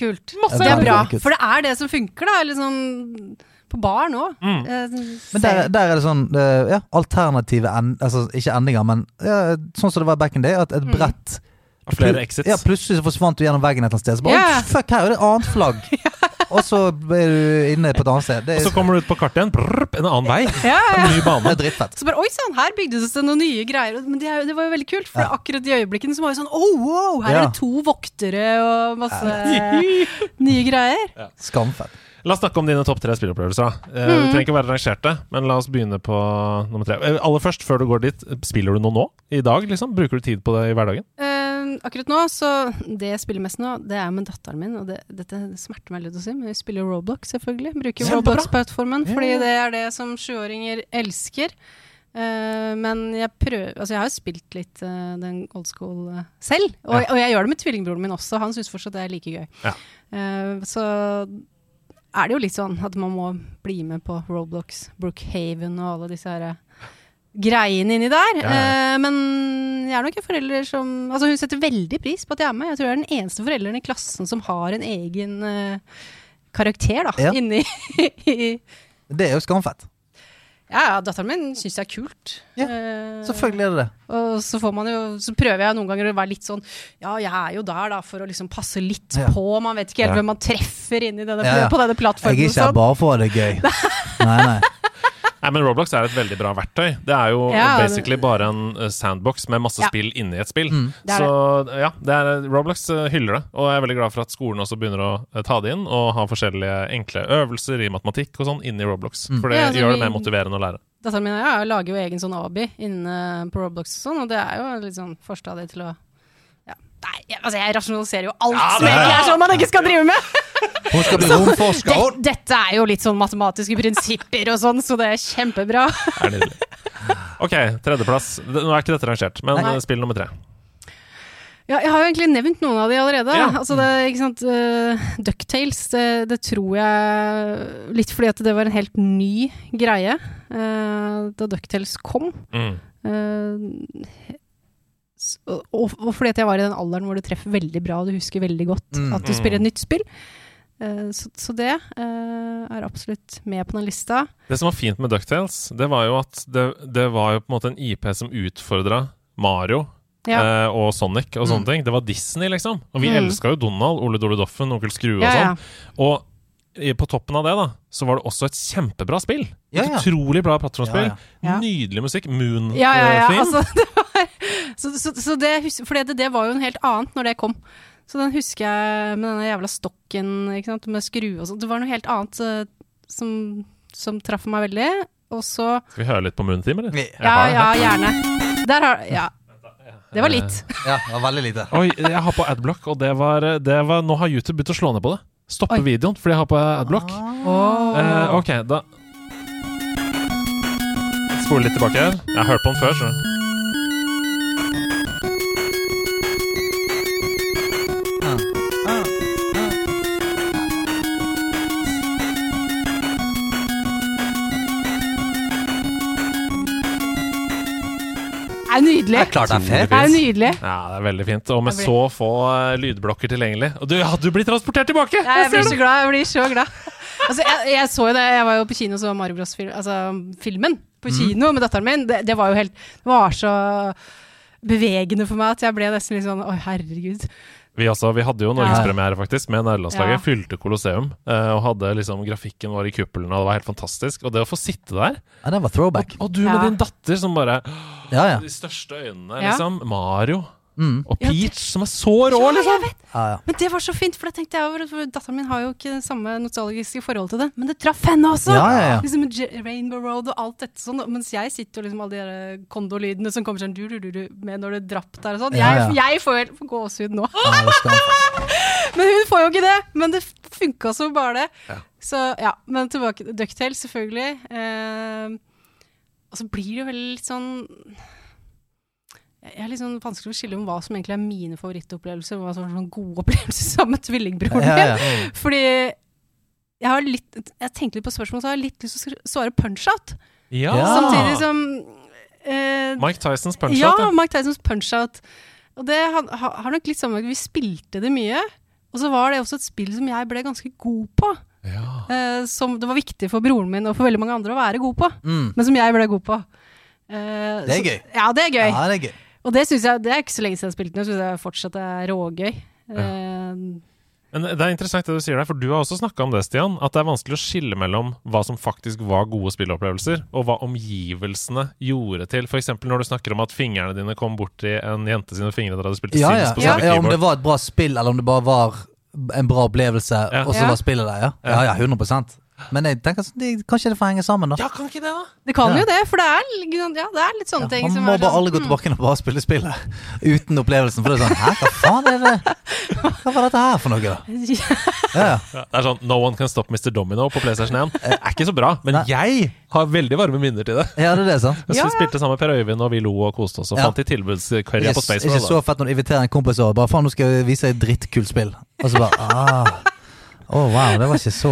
Kult. Masse Det er bra, for det er det som funker, da. Liksom på bar nå. Mm. Eh, Men der, der er det sånn ja, alternative end, Altså ikke endinger, men ja, sånn som det var back in day, at et Mm. brett Flere exits. Ja, plutselig så forsvant du gjennom veggen et eller annet sted. Så bare, yeah. «Oi, fuck, her er det et annet flagg! og så er du inne på et annet sted. Det Og så er, kommer du ut på kartet igjen, brrr, en annen vei. Ja, ja. En ny det bane. er drittfett. Så bare, oi sann, her bygde det seg noen nye greier. Men det, er det var jo veldig kult, for akkurat i øyeblikkene så var det sånn oh, wow, her Ja. er det to voktere og masse nye greier. Skamfett. La oss snakke om dine topp tre spillopplevelser. Eh, Mm. Det trenger ikke være rangerte, men la oss begynne på nummer tre. Eh, Aller først, før du går dit, spiller du noe nå? I dag, liksom? Bruker du tid på det i hverdagen? Eh, akkurat nå, så Det jeg spiller mest nå, det er med datteren min. Og det, dette smerter meg litt å si, men vi spiller Roblox, selvfølgelig. Bruker Roblox-plattformen, fordi det er det som sjuåringer elsker. Uh, men jeg prøver Altså, jeg har jo spilt litt uh, den old school uh, selv. Og, Ja. og jeg gjør det med tvillingbroren min også. Han syns fortsatt det er like gøy. Ja. Så er det jo litt sånn at man må bli med på Roblox, Brookhaven og alle disse her greiene inni der. Ja, ja. Eh, men jeg er nok en forelder som Altså, hun setter veldig pris på at jeg er med. Jeg tror jeg er den eneste forelderen i klassen som har en egen eh, karakter, da, Ja. inni Det er jo skamfett. Ja, ja, datteren min syns det er kult. Ja, Eh, Selvfølgelig er det det. og så, får man jo, så prøver jeg noen ganger å være litt sånn Ja, jeg er jo der da for å liksom passe litt Ja. på. Man vet ikke helt hvem man treffer inni denne, på denne plattformen. Jeg er ikke her bare for å ha det gøy. Nei, nei. Nei, men Roblox er et veldig bra verktøy. Det er jo Ja, det- basically bare en eh, sandbox med masse Ja. spill inni et spill. Mm. Det er Så ja, det er, Roblox eh, hyller det, og jeg er veldig glad for at skolen også begynner å eh, ta det inn og ha forskjellige enkle øvelser i matematikk og sånn inni Roblox. For det Ja, altså, gjør det mer motiverende å lære. Datteren min og jeg lager jo egen sånn abi inne på Roblox og sånn, og det er jo litt sånn forstadig til å. Nei, jeg, altså jeg rasjonaliserer jo alt Ja, som egentlig er sånn man ikke skal drive med! Hun skal bli romforsker. Det, dette er jo litt sånn matematiske prinsipper og sånn, så det er kjempebra. Er. Ok, tredjeplass. Nå er ikke dette rangert, men Nei. eh, spill nummer tre. Ja, jeg har jo egentlig nevnt noen av de allerede. Ja. Altså det, ikke sant, uh, Ducktales, det, det tror jeg Litt fordi at det var en helt ny greie uh, da Ducktales kom. Mm. Eh, s- og, og fordi at jeg var i den alderen hvor du treffer veldig bra, og du husker veldig godt Mm. at du spiller et nytt spill. Uh, så, så det uh, er absolutt med på den lista. Det som var fint med Ducktales, det var jo at det, det var jo på en måte en IP som utfordra Mario Ja. eh, og Sonic og sånne Mm. ting. Det var Disney, liksom. Og vi Mm. elska jo Donald, Ole Dole Doffen, Onkel Skrue Ja, og ja. sånn. Og i- på toppen av det, da, så var det også et kjempebra spill. Ja, Et ja. utrolig bra plattformspill. Ja, ja. Nydelig musikk. Moon Ja, ja, ja. Altså, det så så, så det, fordi det, det var jo en helt annet når det kom. Så den husker jeg med denne jævla stokken ikke sant, med skrue og sånn. Det var noe helt annet eh, som, som traff meg veldig. Og så Skal vi høre litt på Moonteam, eller? Ja, ja, gjerne. Der har Ja. Det var litt. Ja, det var veldig lite. Oi, jeg har på Adblock, og det var, det var Nå har YouTube begynt å slå ned på det. Stoppe Oi. videoen fordi jeg har på Adblock. Eh, ok, da Spole litt tilbake her. Jeg har hørt på den før, så er nydelig. Det er klart det er fair. Det er nydelig. Ja, det er veldig fint. Og med blir- så få eh, lydblokker tilgjengelig. Og du, ja, du blir transportert tilbake! Ja, jeg blir så glad. Jeg blir så glad. Altså, jeg, jeg så jo det, jeg var jo på kino og så Mario Bros. Fil, altså, filmen på kino med datteren min. Det, det var jo helt Det var så bevegende for meg at jeg ble nesten litt sånn Å, herregud. Vi, også, vi hadde jo norgespremiere faktisk med nederlandslaget. Ja. Fylte Colosseum. eh, og hadde liksom grafikken vår i kuppelen, og det var helt fantastisk. Og det å få sitte der, Ja, det var throwback. og du Ja. med din datter som bare Ja, ja. De største øynene, liksom. Mario. Mm. Og Ja, det- Peach, som er så rå, liksom. ja, ja. Men det var så fint, for det tenkte jeg over. For datteren min har jo ikke det samme nostalgiske forhold til det. Men det traff henne også! Ja, ja, ja. Liksom Rainbow Road og alt dette sånn. Mens jeg sitter jo liksom alle de der kondolydene som kommer sånn du, du, du, du, med når det drapp der og sånn. Ja, Jeg, ja. jeg får helt gåsehud nå. ja. Men hun får jo ikke det! Men det funka som bare det. Ja. Så ja, men tilbake til Ducktail, selvfølgelig. Eh, og så blir det jo veldig litt sånn Jeg er litt sånn vanskelig å skille om hva som egentlig er mine favorittopplevelser, og hva som er sånn gode opplevelser sammen med tvillingbroren Ja, min. ja. Fordi jeg har litt Jeg tenkte litt på spørsmålet, så har jeg litt lyst til å svare punch-out. Ja. Ja. Samtidig som eh, Mike Tysons punch-out. ja, Ja, Mike Tysons punch-out. Og det har, nok litt sammen vi spilte det mye. Og så var det også et spill som jeg ble ganske god på. ja. Eh, som det var viktig for broren min og for veldig mange andre å være god på. Mm. Men som jeg ble god på. Eh, Det er så- gøy. Ja, det er gøy. Ja, det er gøy. Og det synes jeg, det er ikke så lenge siden jeg spilte den, jeg syns jeg fortsatt er rågøy. Ja. Men det er interessant det du sier der, for du har også snakka om det, Stian. At det er vanskelig å skille mellom hva som faktisk var gode spillopplevelser, og hva omgivelsene gjorde til. F.eks. når du snakker om at fingrene dine kom borti en jente sine fingre da du spilte Ja, Sims ja. på ja, samme ja, Om det var et bra spill, eller om det bare var en bra opplevelse, Ja. og så Ja. var spillet der. Ja, ja, ja 100 Men jeg tenker sånn, det, kanskje det får henge sammen, da. Ja, kan ikke det, da? Det kan Ja. jo det, for det er, ja, det er litt sånne Ja, ting man som må er bare sånn, aldri gå tilbake inn og bare spille spillet uten opplevelsen. For det er sånn Hæ, hva faen er det Hva var dette her for noe, da? mm. Ja, ja. Det er sånn No One Can Stop Mr. Domino på PlayStation 1. Det er ikke så bra, men Nei. jeg har veldig varme minner til det. ja det er det, sant? Jeg Ja, ja, spilte sammen med Per Øyvind, og vi lo og koste oss, og Ja. fant i tilbudscurrya på Ikke, ikke så fett når du inviterer en kompis over. Bare faen, nå skal jeg vise deg et drittkult spill. Og så bare ah. Å, wow, det var ikke så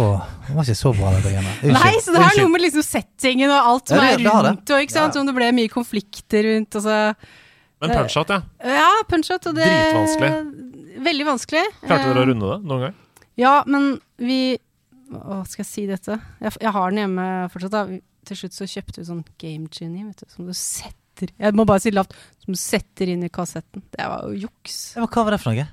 Det var ikke så bra, dette greiene. Nei, så det har Unnskyld. noe med liksom settingen og alt som Ja, det- er rundt, og ikke sant, om det ble mye konflikter rundt. altså. Men Punch-Out, ja. ja, punch-out, og det Dritvanskelig. Veldig vanskelig. Klarte dere å Eh, runde det noen gang? Ja, men vi Hva skal jeg si dette? Jeg, jeg har den hjemme fortsatt. da Til slutt så kjøpte vi sånn Game Genie, vet du, som du setter Jeg må bare si lavt. Som du setter inn i kassetten. Det var jo juks. Ja, men Hva var det for noe?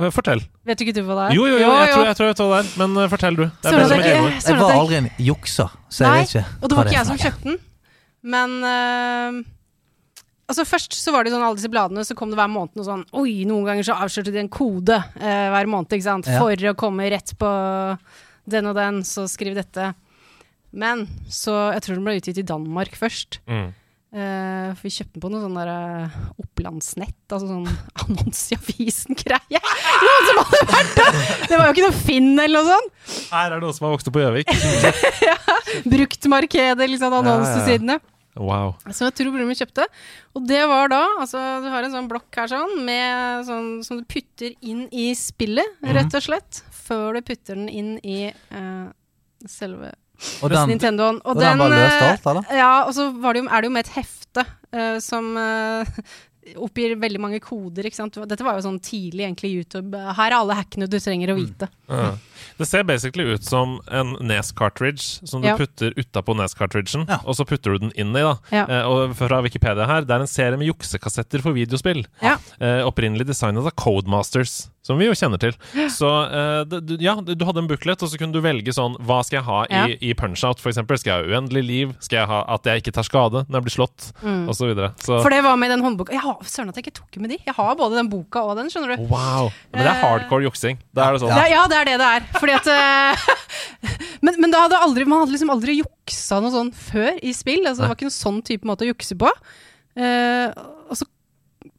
Eh, Fortell. Vet du ikke du hva det er? Jo, jo, jo, jeg tror jeg, tror jeg vet hva det er, men uh, fortell du. Det er Søren, egenord. Jeg var aldri en jukser, så jeg Nei, vet ikke. Og det var ikke jeg som kjøpte den. Men uh, Altså Først så var det sånn alle disse bladene, så kom det hver måned noe sånn Oi, noen ganger så avslørte de en kode uh, hver måned, ikke sant. Ja. For å komme rett på den og den, så skriv dette. Men så Jeg tror den ble utgitt i Danmark først. Mm. Eh, for vi kjøpte den på noe sånn der uh, Opplandsnett, altså sånn annonse i avisen-greie. Noen som hadde vært der! Det var jo ikke noe Finn eller noe sånt. Her er det noen som har vokst opp på Gjøvik. ja, Bruktmarkedet, liksom, annonsesidene. Wow. Som jeg tror broren min kjøpte. Og det var da Altså, du har en sånn blokk her sånn, med sånn som du putter inn i spillet, rett og slett. Før du putter den inn i uh, selve Og den, Nintendoen. Og, og den var løst eh, alt, eller? Ja, og så var det jo, er det jo med et hefte uh, som uh, oppgir veldig mange koder, ikke sant. Dette var jo sånn tidlig egentlig YouTube. Her er alle hackene du trenger å Mm. vite. Ja. Det ser basically ut som en Nes-cartridge som du Ja. putter utapå Nes-cartridgen, Ja. og så putter du den inn i. da Ja. eh, Og fra Wikipedia her, det er en serie med juksekassetter for videospill. Ja. Eh, opprinnelig designet av Codemasters, som vi jo kjenner til. Så uh, du, ja, du hadde en booklet, og så kunne du velge sånn Hva skal jeg ha i, Ja. i Punch-Out, eksempel? Skal jeg ha uendelig liv? Skal jeg ha at jeg ikke tar skade når jeg blir slått? Og så videre. Så, For det var med i den håndboka. Jeg har, søren at jeg ikke tok med de. Jeg har både den boka og den, skjønner du. wow. Men det er hardcore juksing. Da er det sånn. Ja. ja, det er det det er. Fordi at eh, men, men da hadde aldri, man hadde liksom aldri juksa noe sånn før i spill. Altså, det var ikke noen sånn type måte å jukse på. Uh, og så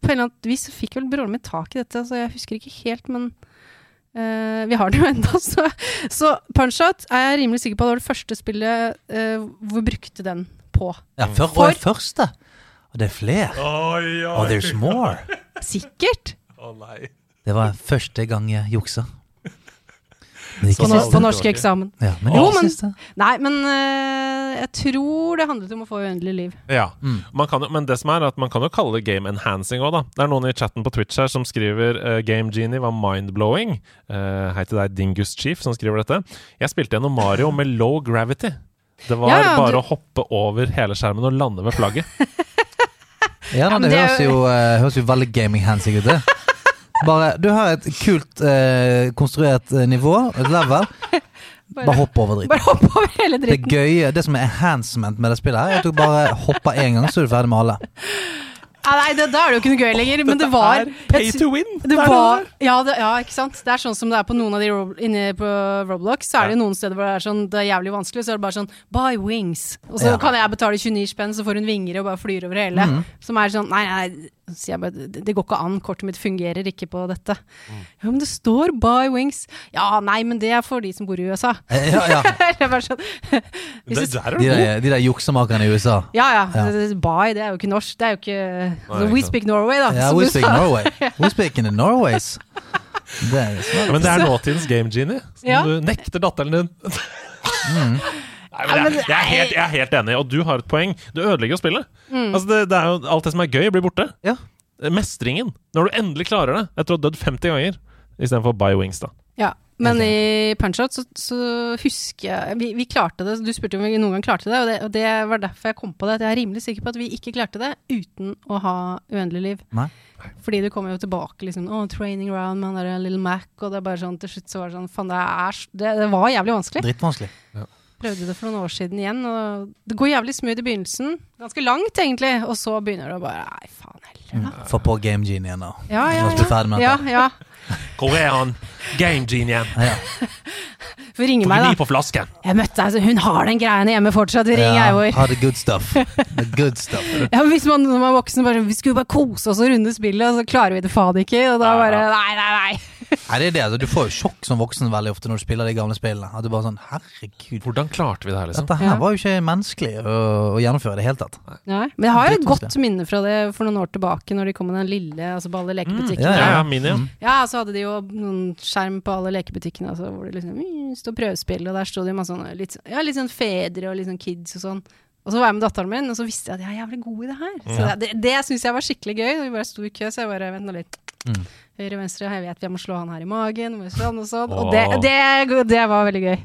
på en eller annen vis fikk vel broren min tak i dette, så jeg husker ikke helt, men uh, vi har det jo ennå. Så, så Punch-Out er jeg rimelig sikker på at det var det første spillet uh, hvor vi brukte den på. Ja, for, For- den første. Og det er flere. Oi, Og there's more. Sikkert! Å nei. Det var første gang jeg juksa. På, no siste. på norsk eksamen. Ja, men Jo, men- Nei, men uh, jeg tror det handlet om å få uendelig liv. Ja, Mm. man kan jo, men det som er at man kan jo kalle det game enhancing òg, da. Det er noen i chatten på Twitch her som skriver uh, Game Genie var mind-blowing. Uh, hei til deg, Dingus Chief, som skriver dette. Jeg spilte gjennom Mario med low gravity. Det var Ja, ja, bare du- å hoppe over hele skjermen og lande ved flagget. Ja, men det, det høres jo- høres jo veldig gaming-handsig ut, det. Bare, du har et kult eh, konstruert eh, nivå, et level. Bare hopp over dritten. Bare hopp over hele Det dritten. gøye, det som er enhancement med det spillet, her er at du bare hopper én gang, så er du ferdig med alle. Ja, nei, det, da er det jo ikke noe gøy lenger, men det var pay to win! det var, ja, det, ja, ikke sant. Det er sånn som det er på noen av de Rob- inne på Roblox. Så er det Ja. noen steder hvor det er sånn Det er jævlig vanskelig, så er det bare sånn Buy wings. Og så Ja. kan jeg betale 29 spenn, så får hun vinger og bare flyr over hele. Mm. Som er sånn Nei, nei, så sier jeg bare det, det går ikke an. Kortet mitt fungerer ikke på dette. Ja, men det står buy wings. Ja, nei, men det er for de som bor i USA. Eh, Ja, ja. det er bare sånn er De der, de der juksemakerne i USA. Ja, ja. Ja. Buy, det er jo ikke norsk. Det er jo ikke Nei, We speak Norway, da. Ja, we speak. Norway. We speak in the Norways. Det er Ja, smart. men det er nåtidens Game Genie. Som Ja. du nekter datteren din. Mm. Nei, men jeg, jeg, er helt, jeg er helt enig, og du har et poeng. Du ødelegger jo spillet. Altså det, det er jo, alt det som er gøy, blir borte. Ja. Mestringen. Når du endelig klarer det etter å ha dødd 50 ganger. Istedenfor Buy Wings, da. Ja, Men i Punch-Out så, så husker jeg vi, vi klarte det. Du spurte om vi noen gang klarte det, og det, og det var derfor jeg kom på det. At jeg er rimelig sikker på at vi ikke klarte det uten å ha uendelig liv. Nei. Fordi du kommer jo tilbake liksom Å, training round med han der Little Mac, og det er bare sånn til slutt så var det sånn Faen, det er det, det var jævlig vanskelig. Drittvanskelig. Prøvde det for noen år siden igjen, og det går jævlig smooth i begynnelsen. Ganske langt, egentlig, og så begynner det å bare Nei, faen heller, da. Få på Game Genie igjen, da. Ja, ja, med ja. ja, Hvor er han? Game Genie. Ja. For ringe meg, da. på flasken. Jeg møtte altså, Hun har den greiene hjemme fortsatt. Ring Ja, Eivor. ha the good stuff. The good stuff. Ja, men hvis man når man er voksen bare sånn, Vi skulle bare kose oss og runde spillet, og så klarer vi det faen ikke. Og da bare. Nei, nei, nei. Nei, det er det. Altså, du får jo sjokk som voksen veldig ofte når du spiller de gamle spillene. At du bare sånn Herregud. Hvordan klarte vi det her, liksom? Dette her Ja. var jo ikke menneskelig å, å gjennomføre i det hele tatt. Nei. Men jeg har jo et godt minne fra det for noen år tilbake, når de kom med den lille altså på alle lekebutikkene. Mm, Ja, ja. ja. Ja, så hadde de jo noen skjerm på alle lekebutikkene, altså, hvor det liksom mm, stod prøvespill, og der sto det masse sånne litt, ja, litt sånn fedre og litt sånn kids og sånn. Og så var jeg med datteren min, og så visste jeg at jeg er jævlig god i det her. Så det, det, det syns jeg var skikkelig gøy. Og vi bare sto i kø, så jeg bare vent nå litt. Mm. Høyre, venstre, jeg vet vi må slå han her i magen, og sånn og sånn. Og det, det, det var veldig gøy.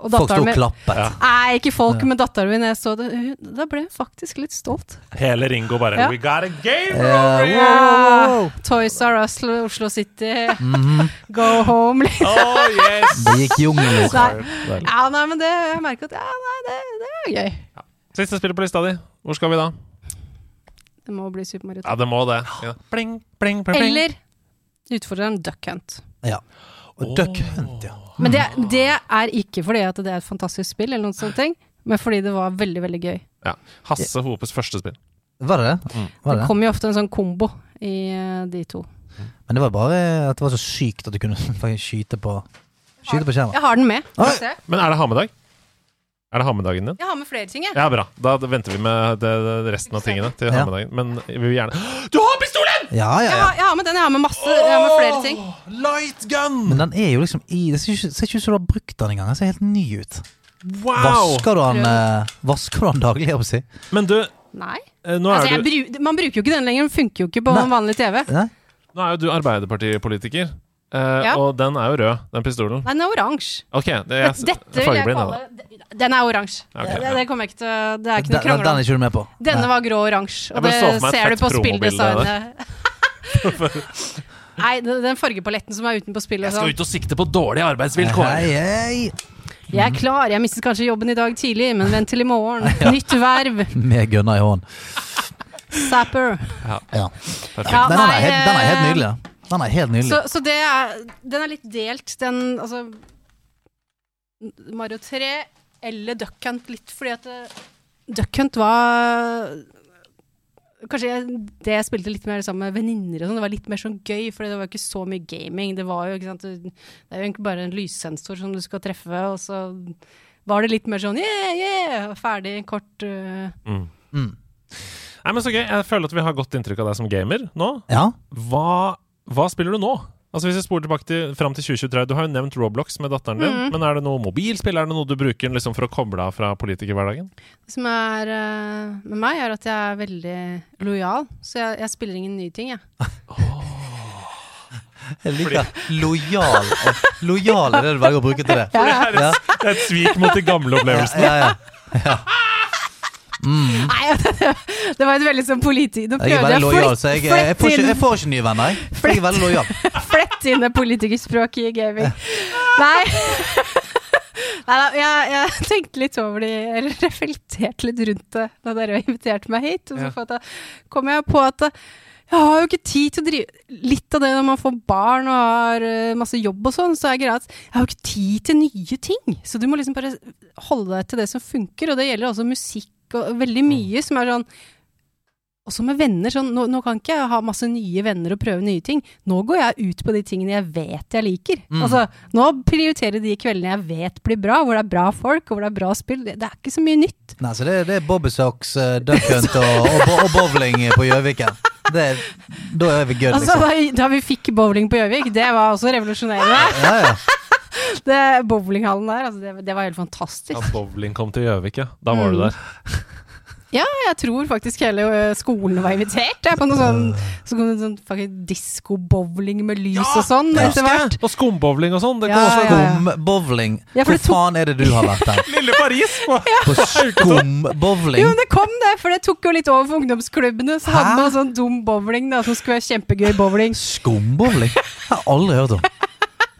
Og Folk sto og klappet. Nei, ikke folk, Ja. men datteren min, jeg så det, da ble jeg faktisk litt stolt. Hele Ringo bare Ja. We got a game Uh, yeah. Toys R Us, Oslo City, Mhm. go home. liksom. Oh, yes! Det gikk jungelen. Ja, nei, men det, jeg merker at ja, nei, det, det er gøy. Siste spillet på lista di. Hvor skal vi da? Det må bli Super Mario 2. Ja, det må det. Ja. Bling, bling, bling, bling. Eller utfordreren Duck Hunt. Ja. Og Duck Hunt, ja. Men det, det er ikke fordi at det er et fantastisk spill, eller noen sånne ting, men fordi det var veldig, veldig gøy. Ja. Hasse Hopes første spill. Var det det? Mm. Var Det det kom jo ofte en sånn kombo i eh, de to. Men det var bare at det var så sykt at du kunne skyte på Skyte på skjermen. Jeg har den med. Se. Men er det ha med-dag? Er det ha med-dagen din? Jeg har med flere ting, jeg. Ja, bra. Da venter vi med det, det resten av tingene til Ja. Men vi vil gjerne Du har pistolen! Ja, ja, Jeg ja. har, jeg har med den, jeg har med masse. Jeg har med flere ting. Light gun! Men den er jo liksom i Det ser ikke, ser ikke ut som du har brukt den engang. Den ser helt ny ut. Wow! Vasker du den, eh, vasker du den daglig, jeg si? Men du, Nei. eh, nå Altså, jeg du, bru, man bruker jo ikke den lenger. Den funker jo ikke på Nei. vanlig TV. Nei? nå er jo du Arbeiderpartipolitiker. Eh, Ja. Og den er jo rød, den pistolen. Den er oransje. Okay, det Dette vil jeg kalle Den er oransje. Okay, det, ja. det kommer jeg ikke til Det er ikke noe den, krangel den er ikke du med på? Denne var grå og oransje, og det ser du på spilldesignet. Nei, den fargepaletten som er utenpå spillet Jeg skal ut og sikte på dårlige arbeidsvilkår. Hei, hei. Jeg er klar, jeg mistet kanskje jobben i dag tidlig, men vent til i morgen. Nytt verv. Med gunna i hånd. Sapper. Ja. Perfekt. Ja, Den, er den er helt eh, nydelig. Den er helt nydelig. Så, så det er Den er litt delt, den altså Mario 3 eller Duck Hunt, litt fordi at eh, Duck Hunt var Kanskje jeg, det jeg spilte litt mer sammen med venninner og sånn, det var litt mer sånn gøy, for det var ikke så mye gaming. Det var jo, ikke sant, det det er jo egentlig bare en lyssensor som du skal treffe, og så var det litt mer sånn yeah, yeah, ferdig, kort uh, Mm. Mm. Nei, men Så gøy. Jeg føler at vi har godt inntrykk av deg som gamer nå. Ja. Hva, hva spiller du nå? Altså Hvis jeg spoler tilbake til, fram til 2023 Du har jo nevnt Roblox med datteren din. Mm. Men er det noe mobilspill? Er det noe du bruker liksom for å koble av fra politikerhverdagen? Det som er uh, med meg, er at jeg er veldig lojal, så jeg, jeg spiller ingen nye ting, jeg. Jeg liker lojal. Lojal er det du velger å bruke til det. Ja, ja. Ja, Det er et svik mot de gamle opplevelsene. ja, ja. Nei, det, det var et veldig sånn politi... Nå Jeg prøvde jeg å så jeg, jeg, flette får ikke, jeg får ikke nye venner. Jeg, jeg er veldig lojal. Flett inn det politikerspråket i gaming. Nei. Neida, jeg, jeg tenkte litt over det, eller reflekterte litt rundt det da dere inviterte meg hit. Og så Ja. da kom jeg på at eh, jeg har jo ikke tid til å drive Litt av det når man får barn og har eh, masse jobb og sånn, så er greia at jeg har jo ikke tid til nye ting. Så du må liksom bare holde deg til det som funker, og det gjelder også musikk og veldig mye som er sånn også med venner. Sånn, nå, nå kan ikke jeg ha masse nye venner og prøve nye ting. Nå går jeg ut på de tingene jeg vet jeg liker. Mm. Altså, nå prioriterer de kveldene jeg vet blir bra, hvor det er bra folk, og hvor det er bra spill. Det, det er ikke så mye nytt. Nei, så det, det er Bobbysocks, uh, duck hunt og, og, og bowling på Gjøviken. Det, da er vi good, Altså, liksom. da, da vi fikk bowling på Gjøvik, det var også revolusjonerende. Ja, ja. Det Bowlinghallen der, altså, det, det var helt fantastisk. Ja, bowling kom til Gjøvik, ja. Da var Mm. du der. Ja, jeg tror faktisk hele skolen var invitert. Jeg, på noe sånn, så kom det sånn fucking disko-bowling med lys og sånn etter hvert. Og skumbowling og sånn. Det Ja, ja, ja. Skumbowling. Ja, Hvor tok- faen er det du har vært der? Lille Paris! På. På skumbowling? Jo, men det kom det, for det tok jo litt over for ungdomsklubbene. Så hadde man sånn dum bowling da, som skulle være kjempegøy bowling. Skumbowling? Jeg har aldri hørt om.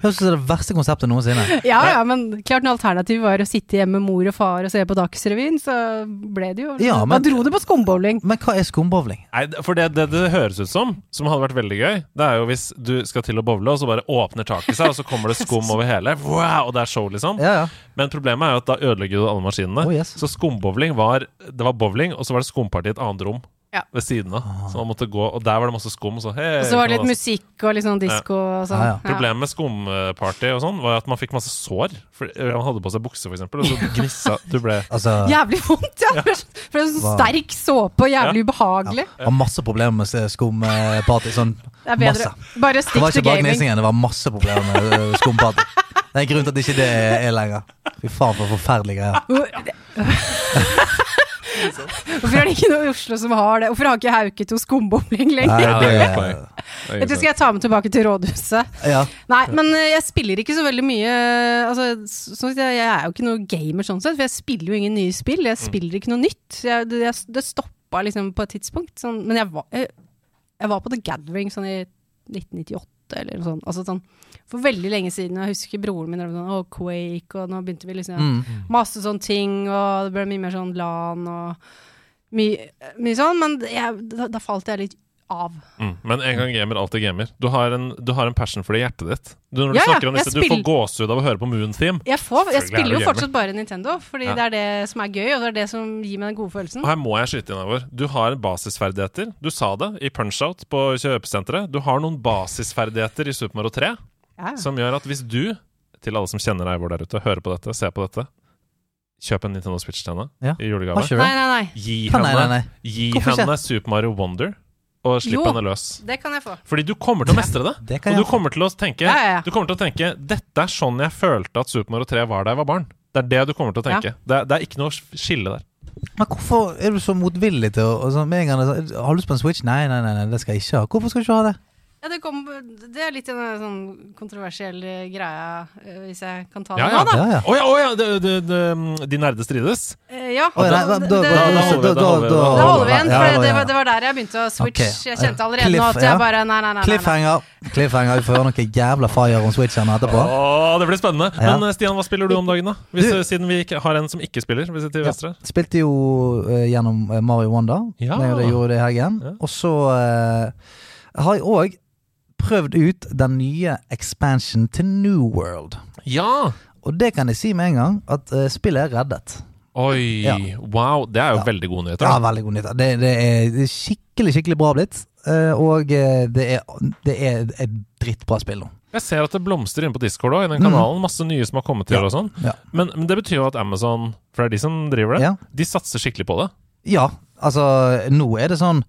Høres ut som det verste konseptet noensinne. Ja, ja, men klart når alternativet var å sitte hjemme med mor og far og se på Dagsrevyen, så ble det jo Ja, men- Da dro det på skumbowling. Men hva er skumbowling? Nei, for det, det det høres ut som, som hadde vært veldig gøy, det er jo hvis du skal til å bowle, og så bare åpner taket seg, og så kommer det skum over hele, wow, og det er show, liksom. Ja, ja. Men problemet er jo at da ødelegger du alle maskinene. Oh, yes. Så skumbowling var Det var bowling, og så var det skumparty i et annet rom. Ja. Ved siden av. Så man måtte gå, og der var det masse skum. Så, hey, Og så var det litt musikk og litt sånn disko og sånn. Ja, ja. Problemet med skumparty og sånn var at man fikk masse sår. For Man hadde på seg bukse, for eksempel, og så gnissa Du ble Altså, Jævlig vondt, ja! For, for det er sånn sterk såpe og jævlig ubehagelig. Ja. har masse problemer med skumparty. Sånn Det er bedre. masse. Bare Det var ikke bare gnissingen, det var masse problemer med øh, skumparty. Det er en grunn til at ikke det er lenger. Fy faen, for forferdelige greier. Hvorfor er det ikke noe i Oslo som har det? Hvorfor har ikke Hauke to skumbomling lenger? Nei, Ja, det er det poeng. Det er skal jeg ta med tilbake til rådhuset. Ja. Nei, men eh, jeg spiller ikke så veldig mye altså, sånn jeg, jeg er jo ikke noe gamer sånn sett, for jeg spiller jo ingen nye spill. Mm. Jeg spiller ikke noe nytt. Jeg, det, det stoppa liksom på et tidspunkt. Sånn, men jeg var, jeg, jeg var på The Gathering sånn i 1998 eller noe sånt. Altså sånn for veldig lenge siden. Jeg husker broren min drev sånn Å, Quake, og nå begynte vi liksom Mm. Masse sånne ting, og det ble mye mer sånn LAN og mye, mye sånn. Men jeg, da, da falt jeg litt av. Mm. Men en gang gamer, alltid gamer. Du har en, du har en passion for det i hjertet ditt. Du, når du Ja, ja, snakker om disse, spill... du får gåsehud av å høre på Moon Theme. Jeg, får, jeg er spiller jo gamer. fortsatt bare Nintendo, fordi Ja. det er det som er gøy, og det er det som gir meg den gode følelsen. Og her må jeg skyte inn, over. Du har basisferdigheter. Du sa det i Punch-Out på kjøpesenteret. Du har noen basisferdigheter i Super Mario 3 Ja, ja. som gjør at hvis du, til alle som kjenner Eivor der ute, hører på dette, ser på dette, kjøp en Nintendo Switch til henne Ja. i julegave. Nei, nei, nei. Gi Nei, nei, nei. Gi henne Super Mario Wonder, og slipp henne løs. Det kan jeg få. Fordi du kommer til å mestre det. Det kan Og du kommer til å tenke Ja, ja, ja. Du kommer til å tenke Dette er sånn jeg følte at Super Mario 3 var da jeg var barn. Det er det du kommer til å tenke. Det, er, det er ikke noe skille der. Men hvorfor er du så motvillig til å er sånn, Har du lyst på en Switch? Nei, nei, nei, nei, det skal jeg ikke ha. Hvorfor skal du ikke ha det? Ja, det, kom, det er litt en sånn kontroversiell eh, greie, eh, hvis jeg kan ta Ja, det ja. nå, da. Ja, ja. Å ja, Oh, ja! Det, de, de, de nerde strides. Eh, Ja, Å, nei, det, da- det, da- da- da holder vi, da da holder vi igjen, Ja, for ja, det, var, det var der jeg begynte å switch. Okay. Jeg kjente allerede Cliff, nå at jeg bare Nei, nei, nei. Cliffhanger. Cliffhanger. Vi får høre noe jævla fire om switchene etterpå. Å, det blir spennende. Men eh, Stian, hva spiller du om dagen, da? Hvis, Du- eh, siden vi ikke har en som ikke spiller. Vi sitter til Ja. venstre. Spilte jo uh, gjennom eh, Mario Wanda. Ja. Jeg gjorde- gjorde det i helgen. Ja. Og så uh, har jeg òg prøvd ut den nye expansion til New World. Ja! Og det kan jeg si med en gang, at uh, spillet er reddet. Oi, Ja. wow. Det er jo Ja. veldig gode nyheter. Ja, veldig god nyheter. Det, det, er, skikkelig, skikkelig bra blitt. Uh, og eh, det er, det er et drittbra spill nå. Jeg ser at det blomstrer inne på Discord òg, i den kanalen. Masse nye som har kommet til. Ja. og sånn. Ja. Men, men det betyr jo at Amazon, for det er de som driver det, Ja. de satser skikkelig på det. Ja, altså nå er det sånn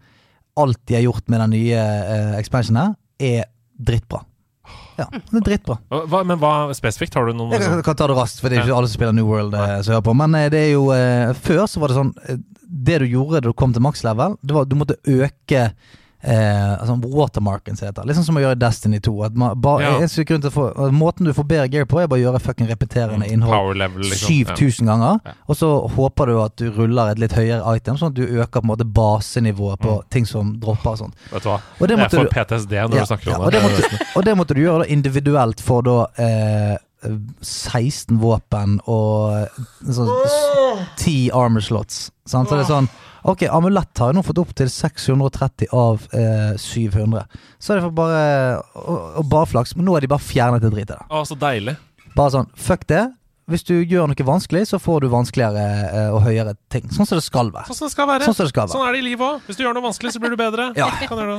Alt de har gjort med den nye uh, expansionen, er drittbra. Ja, det er drittbra. Hva, hva- men hva spesifikt? Har du noen Jeg kan, sånn- kan ta det raskt, for det er ikke alle som spiller New World eh, som hører på. Men eh, det er jo eh, Før så var det sånn eh, Det du gjorde da du kom til maks level, det var at du måtte øke Eh, altså watermarken, som det heter. Sånn som å gjøre Destiny 2. At man, bare, Ja. jeg, jeg til å få, måten du får bedre gear på, er bare å gjøre fucking repeterende innhold Power level, liksom. Ja. 7000 ganger. Ja. Og så håper du at du ruller et litt høyere item, sånn at du øker på en måte basenivået på Mm. ting som dropper og sånt. Vet du hva? Og det Jeg får PTSD når du snakker om og, det. det måtte, og det måtte du gjøre da individuelt for da eh, 16 våpen og sånn, 10 armor slots. Sant? Så det er sånn Ok, amulett har jeg nå fått opp til 630 av eh, 700. Så er det for bare Og, og bare flaks. Men nå er de bare fjernet det dritet. Å, så deilig. Bare sånn, fuck det. Hvis du gjør noe vanskelig, så får du vanskeligere eh, og høyere ting. Sånn som det skal være. Sånn som det skal være. Sånn som det skal være. Sånn er det i livet òg. Hvis du gjør noe vanskelig, så blir du bedre. Ja.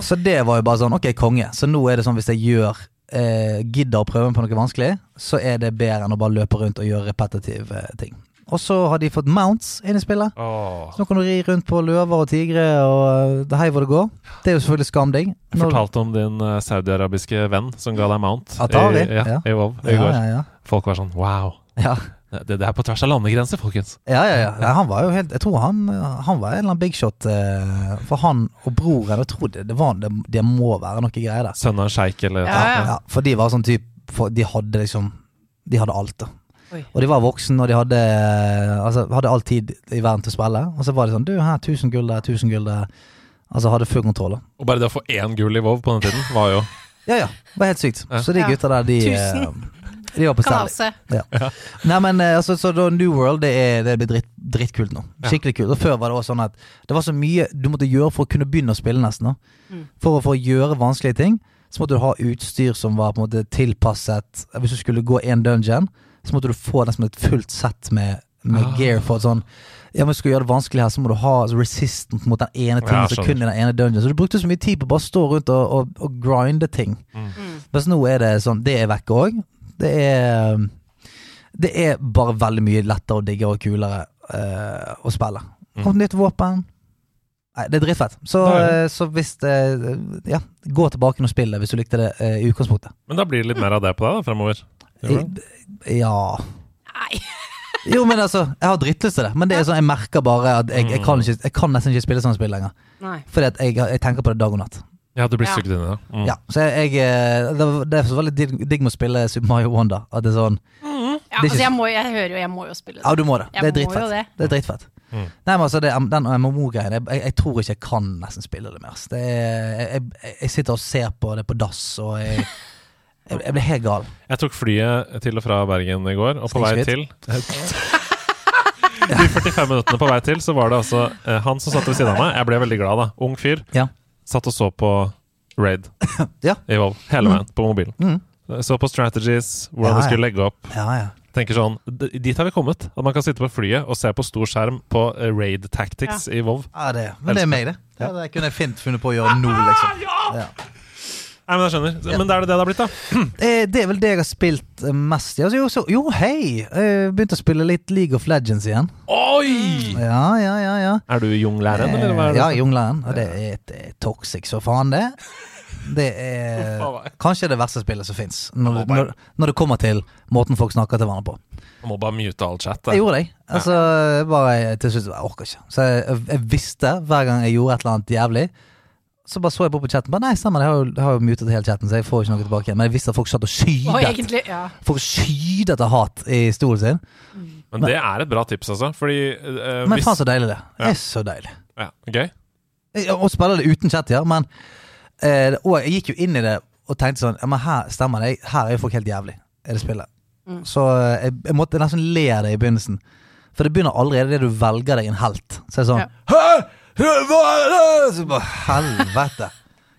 Så det var jo bare sånn, ok, konge. Så nå er det sånn hvis jeg gjør eh, gidder å prøve meg på noe vanskelig, så er det bedre enn å bare løpe rundt og gjøre repetitive eh, ting. Og så har de fått mounts inn i spillet. Oh. Så nå kan du ri rundt på løver og tigre og eh, det hei hvor det går. Det er jo selvfølgelig skamdigg. Jeg fortalte om din eh, saudiarabiske venn som ga deg mount Atari? i, ja, Ja. i WoW i ja, går. ja, ja. Folk var sånn wow. ja. Det, det er på tvers av landegrenser, folkens. Ja, ja, ja. han var jo helt Jeg tror han, han var en eller annen big shot. eh, For han og broren Jeg tror det, det, var, det, det må være noe greier der. Sønnen av en sjeik eller Ja, ja. Ja, for de var sånn type De hadde liksom De hadde alt, da. Oi. Og de var voksen, og de hadde Altså hadde all tid i verden til å spille. Og så var det sånn Du, her, 1000 gull der, 1000 gull der. Altså hadde full kontroll. da. Og bare det å få én gull i Vov på den tiden, var jo Ja, ja. Det var helt sykt. Ja. Så de Ja. gutta der, de Tusen. eh, De var på Kan stell. Ja. Nei, men eh, altså, så da New World, det, er, det blir dritt, drittkult nå. Skikkelig kult. Og før var det også sånn at det var så mye du måtte gjøre for å kunne begynne å spille, nesten. Mm. For, for å gjøre vanskelige ting, så måtte du ha utstyr som var på en måte tilpasset Hvis du skulle gå en dungeon, så måtte du få nesten et fullt sett med, med Ah. gear for at sånn ja, men Skal du gjøre det vanskelig her, så må du ha altså, resistant mot den ene tingen Ja, som kun i den ene dungeon. Så du brukte så mye tid på å bare stå rundt og, og, og grinde ting. Mm. Mens nå er det sånn Det er vekk òg. Det er Det er bare veldig mye lettere og diggere og kulere uh, å spille. Mm. Kom nytt våpen. Nei, det er dritfett. Så, er eh, så hvis det Ja, gå tilbake og spill det hvis du likte det uh, i utgangspunktet. Men da blir det litt mer av det på deg da, fremover. Ja Nei. Jo, men altså, jeg har drittlyst til det. Men det er sånn, jeg merker bare at jeg, jeg, kan, ikke, jeg kan nesten ikke spille sånne spill lenger. Nei. Fordi at jeg, jeg tenker på det dag og natt. Ja, du blir Ja. sugd inn i det. Mm. Ja, så jeg, eh, det, det er så veldig digg, digg med å spille Super Mario Wonder. At det er sånn Ja, Det er altså, jeg, må, jeg hører jo, jeg må jo spille det. Ja, du må det. Det er dritfett. det. Det er dritfett. Mm. Nei, men altså, det, Den MMO-greien jeg, jeg, tror ikke jeg kan nesten spille det mer. Det er, jeg, jeg sitter og ser på det på dass, og jeg, jeg, jeg ble helt gal. Jeg tok flyet til og fra Bergen i går, og på vei til De 45 minuttene på vei til, så var det altså eh, han som satt ved siden av meg. Jeg ble veldig glad, da. Ung fyr. Ja. Satt og så på Raid Ja. i Volv hele veien på mobilen. Mm. Så på strategies, hvordan Ja, vi skulle legge opp. Ja, ja. Tenker sånn, Dit har vi kommet. At man kan sitte på flyet og se på stor skjerm på eh, Raid Tactics i Vov. ja det, men det er meg, det. Ja, det kunne jeg fint funnet på å gjøre nå, liksom. Ja. Nei, men jeg skjønner. Men det er det det har blitt, da. Eh, Det er vel det jeg har spilt eh, mest i. Altså, jo, så, jo, hei! Jeg begynte å spille litt League of Legends igjen. Oi! Ja, ja, ja. ja. Er du junglæren, eller hva er det? Ja, Junglæren. Og det er, det er toxic så faen, det. Det er kanskje det verste spillet som fins, når, når, når det kommer til måten folk snakker til hverandre på. Jeg må bare mute all chat. Jeg gjorde det. Altså, bare til slutt Jeg orker ikke. Så jeg, jeg visste hver gang jeg gjorde et eller annet jævlig, så bare så jeg på på chatten. Bare, Nei, stemmer, jeg har jo, jeg har jo mutet hele chatten, så jeg får ikke noe tilbake igjen. Men jeg visste at folk satt og skydet. egentlig, ja. Folk skydet av hat i stolen sin. Men det er et bra tips, altså. Fordi uh, Men hvis faen så deilig det Ja. Er så deilig. ja, Gøy? okay. Og spiller det uten chat, ja, men uh, Og jeg gikk jo inn i det og tenkte sånn Ja, men her stemmer det. Her er jo folk helt jævlig i det spillet. Mm. Så jeg, jeg måtte nesten le av det i begynnelsen. For det begynner allerede det du velger deg en helt. Så er det sånn Ja. Hæ? Så bare helvete.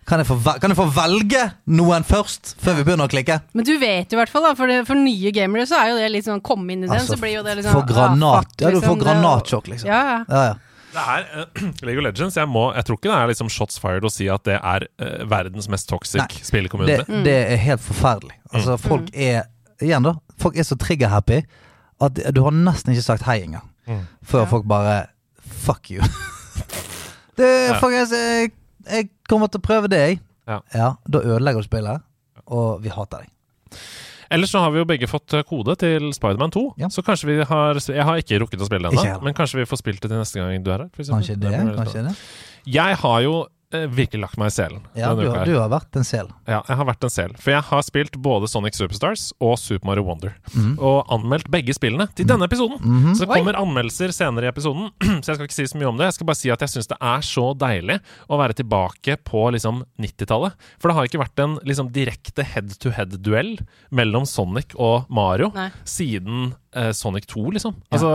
Kan jeg, få, kan jeg få velge noen først, før vi begynner å klikke? Men du vet jo i hvert fall, da, for, det, for nye gamere så er jo det litt sånn Kom inn i den, Altså, så blir jo det liksom for granat- fuck, ja, du får liksom, granatsjokk, liksom. Ja, ja. Ja, ja. Det er uh, League of Legends. Jeg, må, jeg tror ikke det er liksom shots fired å si at det er uh, verdens mest toxic Nei. Det, mm. det er helt forferdelig. Altså, folk er Igjen, da. Folk er så trigger-happy at du har nesten ikke sagt hei engang. Mm. Før Ja. folk bare Fuck you. det, Ja. folkens, jeg, jeg kommer til å prøve det, jeg. Ja. Da ødelegger du spillet, og vi hater deg. Ellers så har vi jo begge fått eh, kode til Spiderman 2. Ja. Så kanskje vi har Jeg har ikke rukket å spille det ennå, men kanskje vi får spilt det til neste gang du er her. Kanskje det. Kanskje det. Jeg har jo virkelig lagt meg i selen. Ja, du, har- du har vært en sel. Ja, jeg har vært en sel. For jeg har spilt både Sonic Superstars og Super Mario Wonder. Mhm. Og anmeldt begge spillene til denne episoden. Mhm. Så det kommer anmeldelser senere i episoden, så jeg skal ikke si så mye om det. Jeg skal bare si at jeg syns det er så deilig å være tilbake på liksom 90-tallet. For det har ikke vært en liksom direkte head-to-head-duell mellom Sonic og Mario Nei. siden eh, Sonic 2, liksom. Altså,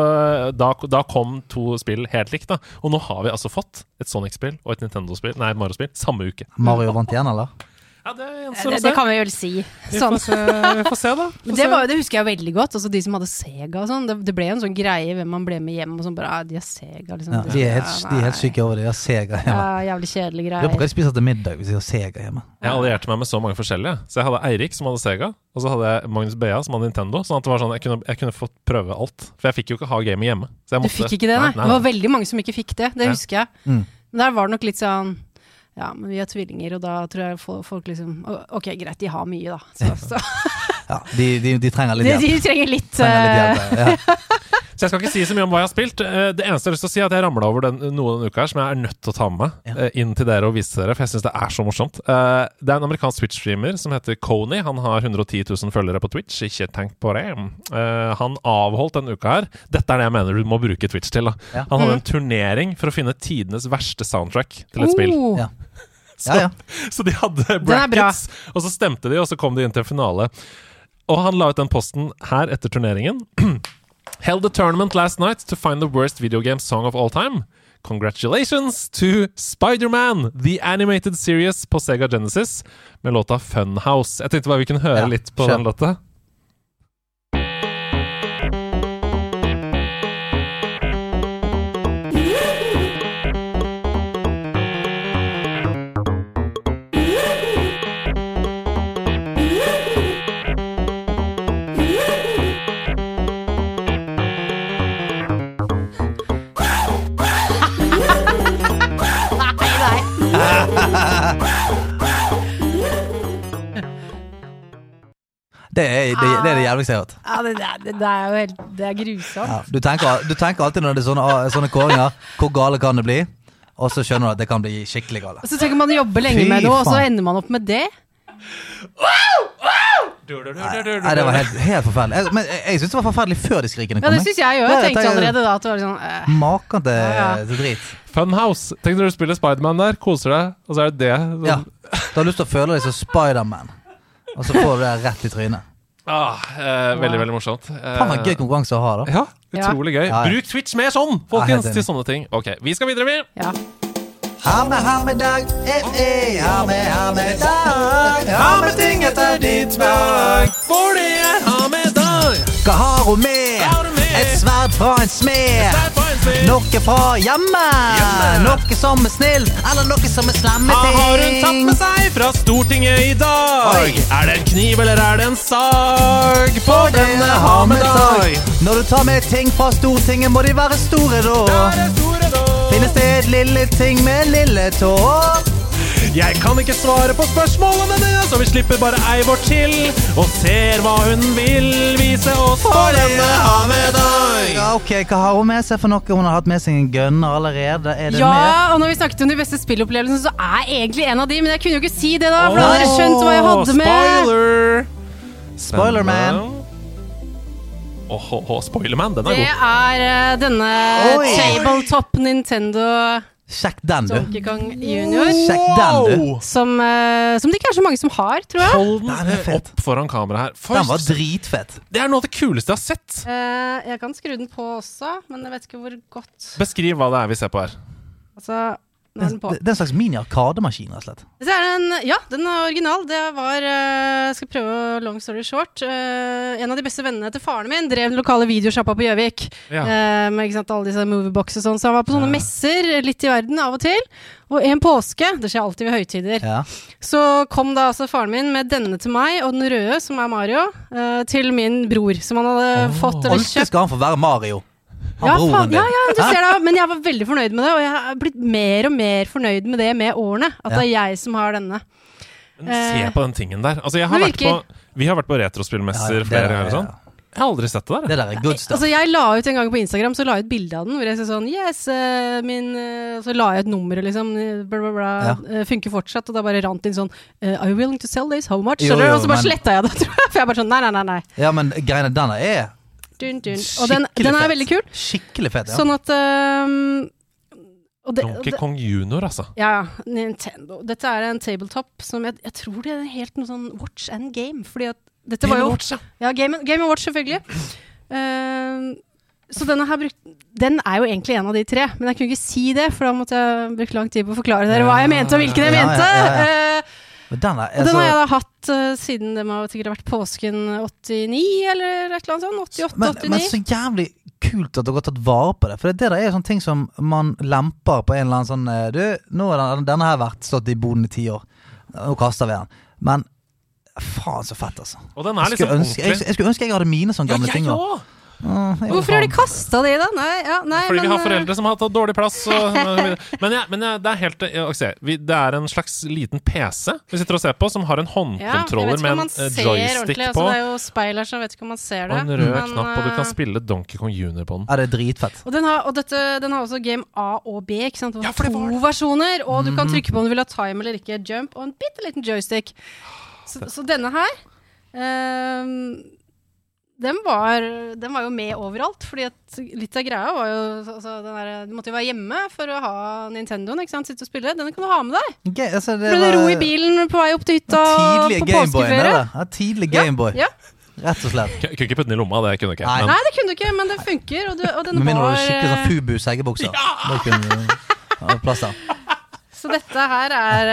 da, da kom to spill helt likt, da. Og nå har vi altså fått et Sonic-spill og et Nintendo-spill, nei, et Mario-spill, samme uke. Mario vant igjen, eller? Ja, det gjenstår Det, å det kan vi vel si. Vi Sånn. får se, vi får se da. Får det, var, det husker jeg veldig godt. Altså De som hadde Sega og sånn. Det, det ble en sånn greie hvem man ble med hjem og sånn bare ah, De har Sega, liksom. Ja, de, er helt, de er helt syke over det. De har Sega hjemme. Ja, jævlig kjedelige greie hva greier. de spiser til middag hvis de har Sega hjemme. Jeg allierte meg med så mange forskjellige. Så jeg hadde Eirik som hadde Sega, og så hadde jeg Magnus Bea som hadde Nintendo. Sånn at det var sånn, jeg kunne, jeg kunne fått prøve alt. For jeg fikk jo ikke ha gamet hjemme. Så jeg Du måtte, fikk ikke det, nei? nei, Det var veldig mange som ikke fikk det. Det Ja. husker jeg. Mm. Men der var det nok litt sånn Ja, men vi er tvillinger, og da tror jeg folk liksom Ok, greit, de har mye, da. Så, så. Ja, de, de, de trenger litt De, hjelp. de trenger litt, Trenger litt eh, hjelp ja. Så jeg skal ikke si så mye om hva jeg har spilt. Eh, Det eneste jeg har lyst til å si, er at jeg ramla over den, noe denne uka her som jeg er nødt til å ta med Ja. eh, inn til dere og vise dere, for jeg syns det er så morsomt. Eh, Det er en amerikansk Twitch-streamer som heter Coney. Han har 110 000 følgere på Twitch, ikke tenk på det. Eh, Han avholdt denne uka her Dette er det jeg mener du må bruke Twitch til. da Ja. Han hadde en turnering for å finne tidenes verste soundtrack til et spill. oh. Ja. Så, Ja, ja. så de hadde brackets, og så stemte de, og så kom de inn til finale. Og han la ut den posten her etter turneringen. Held a tournament last night to find the worst video game song of all time. Congratulations to Spider-Man, the animated series på Sega Genesis, med låta Funhouse. Jeg tenkte bare vi kunne høre Ja, litt på skjøn. den låta. Det, er, det, det er det jævligste jeg har hørt. Ja, det, det, det er jo helt Det er grusomt. Ja. Du, tenker, du tenker alltid når det er sånne, sånne kåringer, hvor gale kan det bli? Og så skjønner du at det kan bli skikkelig gale. Så tenker man jobbe lenge Fy med noe, og så ender man opp med det. Nei, det var helt, helt forferdelig. Jeg, men jeg, jeg syns det var forferdelig før de skrikene kom. Ja, det syns jeg jo. Jeg tenkte allerede da at det var sånn eh, Maken til, Ja, ja. til drit. Funhouse. Tenk når du spiller Spiderman der, koser deg, og så er det det. Sånn. Ja. Du har lyst til å føle deg som Spiderman, og så får du det rett i trynet. Ah, eh, veldig, veldig morsomt. Eh, Faen, en gøy konkurranse å ha, da. Ja, utrolig gøy. Ja, ja. Bruk Twitch mer sånn, folkens, til sånne ting. Ok, vi skal videre, vi. Ja. Ha med, ha med dag, eh, eh, ha med, ha med dag. Ha med ting etter ditt smak. For det er ha med dag. Hva har hun med? Et sverd fra en smed. Der. Noe fra hjemme. Hjemme. Noe som er snilt, eller noe som er slemme ting. Hva har hun tatt med seg fra Stortinget i dag? Er det en kniv eller er det en sag For denne ha med dag? Når du tar med ting fra Stortinget, må de være store da. Der sted. Finnes det et lille ting med lille tå? Jeg kan ikke svare på spørsmålene dine, så vi slipper bare ei vår til og ser hva hun vil vise oss på denne ha med deg. Ja, ok, Hva har hun med seg for noe? Hun har hatt med seg en gunner allerede. Er det ja, med? og når vi snakket om de beste spillopplevelsene, så er egentlig en av de Men jeg kunne jo ikke si det, da, for da hadde dere skjønt hva jeg hadde med. Spoiler! Spoilerman. Åh, åh, åh, Spoilerman, den er god. Det er eh, denne Oi. tabletop Nintendo Sjekk den, du. Donkey Kong Junior. Sjekk den, du. Som, eh, som det ikke er så mange som har, tror jeg. Hold Den den opp foran kamera her. Først, Den var dritfett. det er noe av det kuleste jeg har sett. Uh, jeg kan skru den på også, men jeg vet ikke hvor godt. Beskriv hva det er vi ser på her. Altså, nå er. Det, det er en slags mini-arkademaskin, rett og slett. Er en, ja, den er original. Det var Jeg Skal prøve long story short. eh, en av de beste vennene til faren min drev den lokale videosjappa på Gjøvik. Ja. eh, med ikke sant, alle disse movieboxene og sånn. Så han var på sånne Ja. messer litt i verden av og til. Og en påske, det skjer alltid ved høytider, Ja. så kom da altså faren min med denne til meg, og den røde, som er Mario, eh, til min bror. Som han hadde fått eller Alltid skal han få være Mario. Ja, faen, ja, ja, du ser det, men jeg var veldig fornøyd med det, og jeg har blitt mer og mer fornøyd med det med årene. At det er jeg som har denne. Men Se på den tingen der. Altså, jeg har vært på, vi har vært på Ja, retrospillmesser flere ganger. og sånn. Jeg har aldri sett det der. Det der er good stuff. Altså Jeg la ut en gang på Instagram Så la jeg ut bilde av den hvor jeg sa sånn Yes, uh, min uh, Så la jeg ut nummeret, liksom. eh, Bla, bla, bla. Ja. Uh, funker fortsatt. Og da bare rant inn sånn eh, Are you willing to sell this? How much? Jo, jo, og så bare men- sletta jeg det, tror jeg. For jeg bare sånn Nei, nei, nei. nei. Ja, men greiene denne er Dun, dun. Og den, den er veldig kul. Skikkelig fet, ja. Sånn at um, det, Donkey Kong Junior, altså. Ja, Nintendo. Dette er en tabletop som jeg, jeg tror det er helt noe sånn watch and game. Fordi at dette var Game jo Watch, ja. Ja, Game, Game Watch, selvfølgelig. Uh, så denne her brukt, den er jo egentlig en av de tre, men jeg kunne ikke si det, for da måtte jeg bruke lang tid på å forklare dere hva jeg mente, og hvilken jeg Ja, ja, mente. ja, ja. Eh, den er, har jeg altså, da hatt uh, siden det må sikkert ha vært påsken 89, eller et eller annet sånt. men, 88-89. men så jævlig kult at dere har tatt vare på det. For det, det der er jo sånne ting som man lemper på en eller annen sånn eh, Du, nå har den, denne her vært stått i boden i ti år. Nå kaster vi den. Men faen så fett, altså. Og den Jeg liksom skulle, ønske, jeg, jeg skulle ønske jeg hadde mine sånne gamle ja, ting. jeg også. Òg! Hvorfor har de kasta de, da? Nei, ja, nei Fordi vi har eh, foreldre som har tatt dårlig plass. Og, men ja, men ja, det er helt ja, ok, vi, Det er en slags liten PC vi sitter og ser på, som har en håndkontroller med en eh, joystick på. Altså, det er jo speil her, så jeg vet ikke om man ser det. Og en rød men, knapp, og du kan eh, spille Donkey Kong Junior på den. Ja, det er dritfett. Og den, har, og dette, den har også game A og B. Ikke sant? Det var Ja, for det to det. versjoner, og du Mhm. kan trykke på om du vil ha time eller ikke, jump, og en bitte liten joystick. Så, så denne her ehm, den, var, den var jo med overalt. Fordi at litt av greia var jo altså, den der, Du måtte jo være hjemme for å ha Nintendoen. ikke sant? Sitte og spille. Denne kan du ha med deg. Okay, altså, det Ble det var ro i bilen på vei opp til hytta på påskeferie? Ja, tidlig Gameboy. Ja. Rett og slett. K- Kunne ikke putte den i lomma, det kunne du ikke. Nei. Men, Nei, det kunne du ikke, men det funker. Og, du, og den Med mindre du var skikkelig sånn eh, Fubu seggebukser. Da kunne du ha plass der. Så dette her er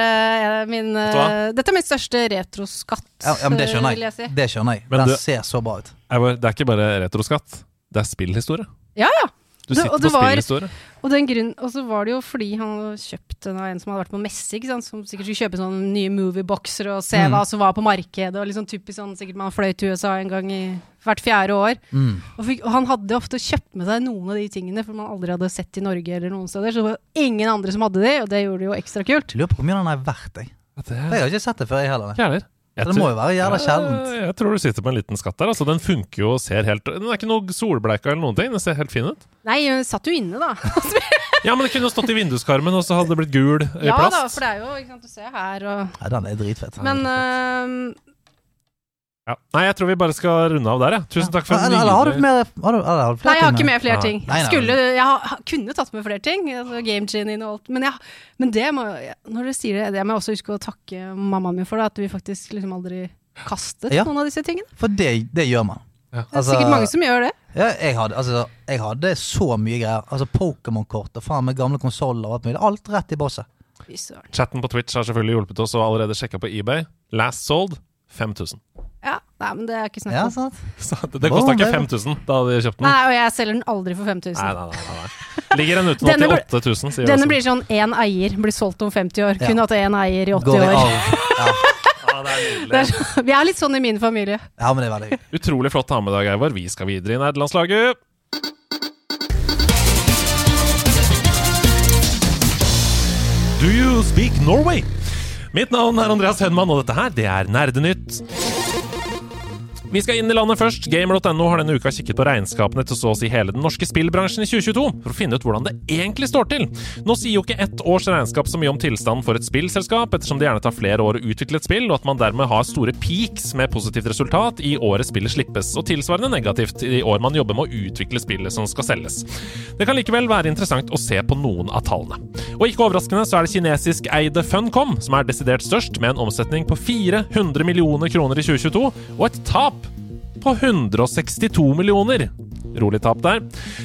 uh, min eh, Dette er min største retroskatt, Ja, ja, men det skjønner skjønner vil jeg. jeg si. Det skjønner jeg. Men Den du- ser så bra ut. jeg det er ikke bare retroskatt, det er spillhistorie. Ja, ja. Du Det- sitter og det på var- spillhistorie. Og, den grunn, og så var det jo fordi han hadde kjøpt den av en som hadde vært på messe, ikke sant? som sikkert skulle kjøpe sånne nye movieboxer og se Mm. hva som var på markedet. Og liksom typisk sånn, Sikkert man fløy til USA en gang i hvert fjerde år. Mm. Og, fikk, og han hadde ofte kjøpt med seg noen av de tingene for man aldri hadde sett i Norge eller noen steder. Så det var ingen andre som hadde de, og det gjorde det jo ekstra kult. Lurer på hvor mye den er verdt. Jeg. Ja, det Jeg har ikke sett det før, jeg heller. Ikke jeg Så det må jo være jævla sjeldent. Jeg, Jeg tror du sitter på en liten skatt der. Altså, den funker jo og ser helt Den er ikke noe solbleika eller noen ting. Den ser helt fin ut. Nei, hun satt jo inne, da. Ja, men det kunne jo stått i vinduskarmen, og så hadde det blitt gul i ja da, for det er jo ikke sant, Du ser her og Nei, den er dritfett. Men øhm, Ja. Nei, jeg tror vi bare skal runde av der, jeg. Tusen takk for eller, eller har du mer har du, har du flere Nei, jeg har ikke med? flere ting. Nei, nei, nei. Skulle, jeg har, kunne tatt med flere ting. Altså Game Genie og alt. Men, jeg, men det må, når du sier det, det må jeg også huske å takke mammaen min for. Det, at vi faktisk liksom aldri kastet Ja. noen av disse tingene. For det, det gjør man. Ja. Det er Altså- sikkert mange som gjør det. Ja, jeg, hadde, altså, jeg hadde så mye greier. Altså Pokémon-kort og faen med gamle konsoller og alt mulig. Alt rett i bosset. Chatten på Twitch har selvfølgelig hjulpet oss, og allerede sjekka på eBay. Last sold 5000. Ja, nei, men det er ikke snakk Ja, om. sant? Så det det kosta ikke 5000 da de kjøpte den. Nei, og jeg selger den aldri for 5000. Nei, nei, nei, nei, nei. Ligger den ute nå Denne til 8000, sier Denne blir sånn én eier, blir solgt om 50 år. Ja. Kun hatt én eier i 80 Går år. Ja. Ja, det er. Det er så, vi er litt sånn i min familie. ja, men det er veldig gøy. Utrolig flott å ha med deg, Eivor. Vi skal videre i nerdelandslaget. Do you speak Norway? Mitt navn er Andreas Henman, og dette her, det er Nerdenytt. Vi skal inn i landet først. Gamer.no har denne uka kikket på regnskapene til så å si hele den norske spillbransjen i 2022, for å finne ut hvordan det egentlig står til. Nå sier jo ikke ett års regnskap så mye om tilstanden for et spillselskap, ettersom det gjerne tar flere år å utvikle et spill, og at man dermed har store peaks med positivt resultat i året spillet slippes, og tilsvarende negativt i år man jobber med å utvikle spillet som skal selges. Det kan likevel være interessant å se på noen av tallene. Og ikke overraskende så er det kinesisk eide Funcom som er desidert størst, med en omsetning på 400 millioner kroner i 2022, og et tap på 162 millioner. Rolig tap der.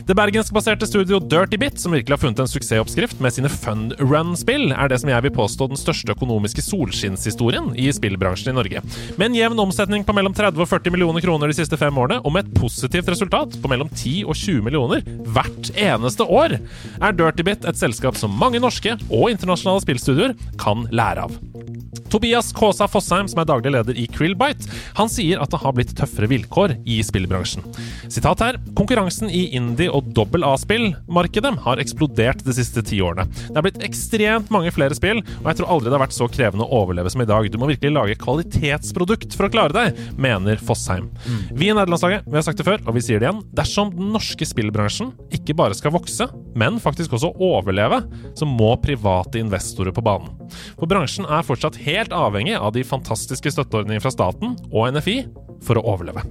Det bergenskbaserte studio Dirty Bit, som virkelig har funnet en suksessoppskrift med sine fun run-spill, er det som jeg vil påstå den største økonomiske solskinnshistorien i spillbransjen i Norge. Med en jevn omsetning på mellom 30 og 40 millioner kroner de siste fem årene, og med et positivt resultat på mellom 10 og 20 millioner hvert eneste år, er Dirty Bit et selskap som mange norske og internasjonale spillstudioer kan lære av. Tobias Kaasa Fossheim, som er daglig leder i Krillbite, han sier at det har blitt tøffere vilkår i spillbransjen. Sitat her. Konkurransen i indie- og dobbel A-spillmarkedet har eksplodert de siste ti årene. Det er blitt ekstremt mange flere spill, og jeg tror aldri det har vært så krevende å overleve som i dag. Du må virkelig lage kvalitetsprodukt for å klare deg, mener Fossheim. Vi i nederlandslaget vi har sagt det før, og vi sier det igjen. Dersom den norske spillbransjen ikke bare skal vokse, men faktisk også overleve, så må private investorer på banen. For bransjen er fortsatt helt avhengig av de fantastiske støtteordningene fra staten og NFI for å overleve.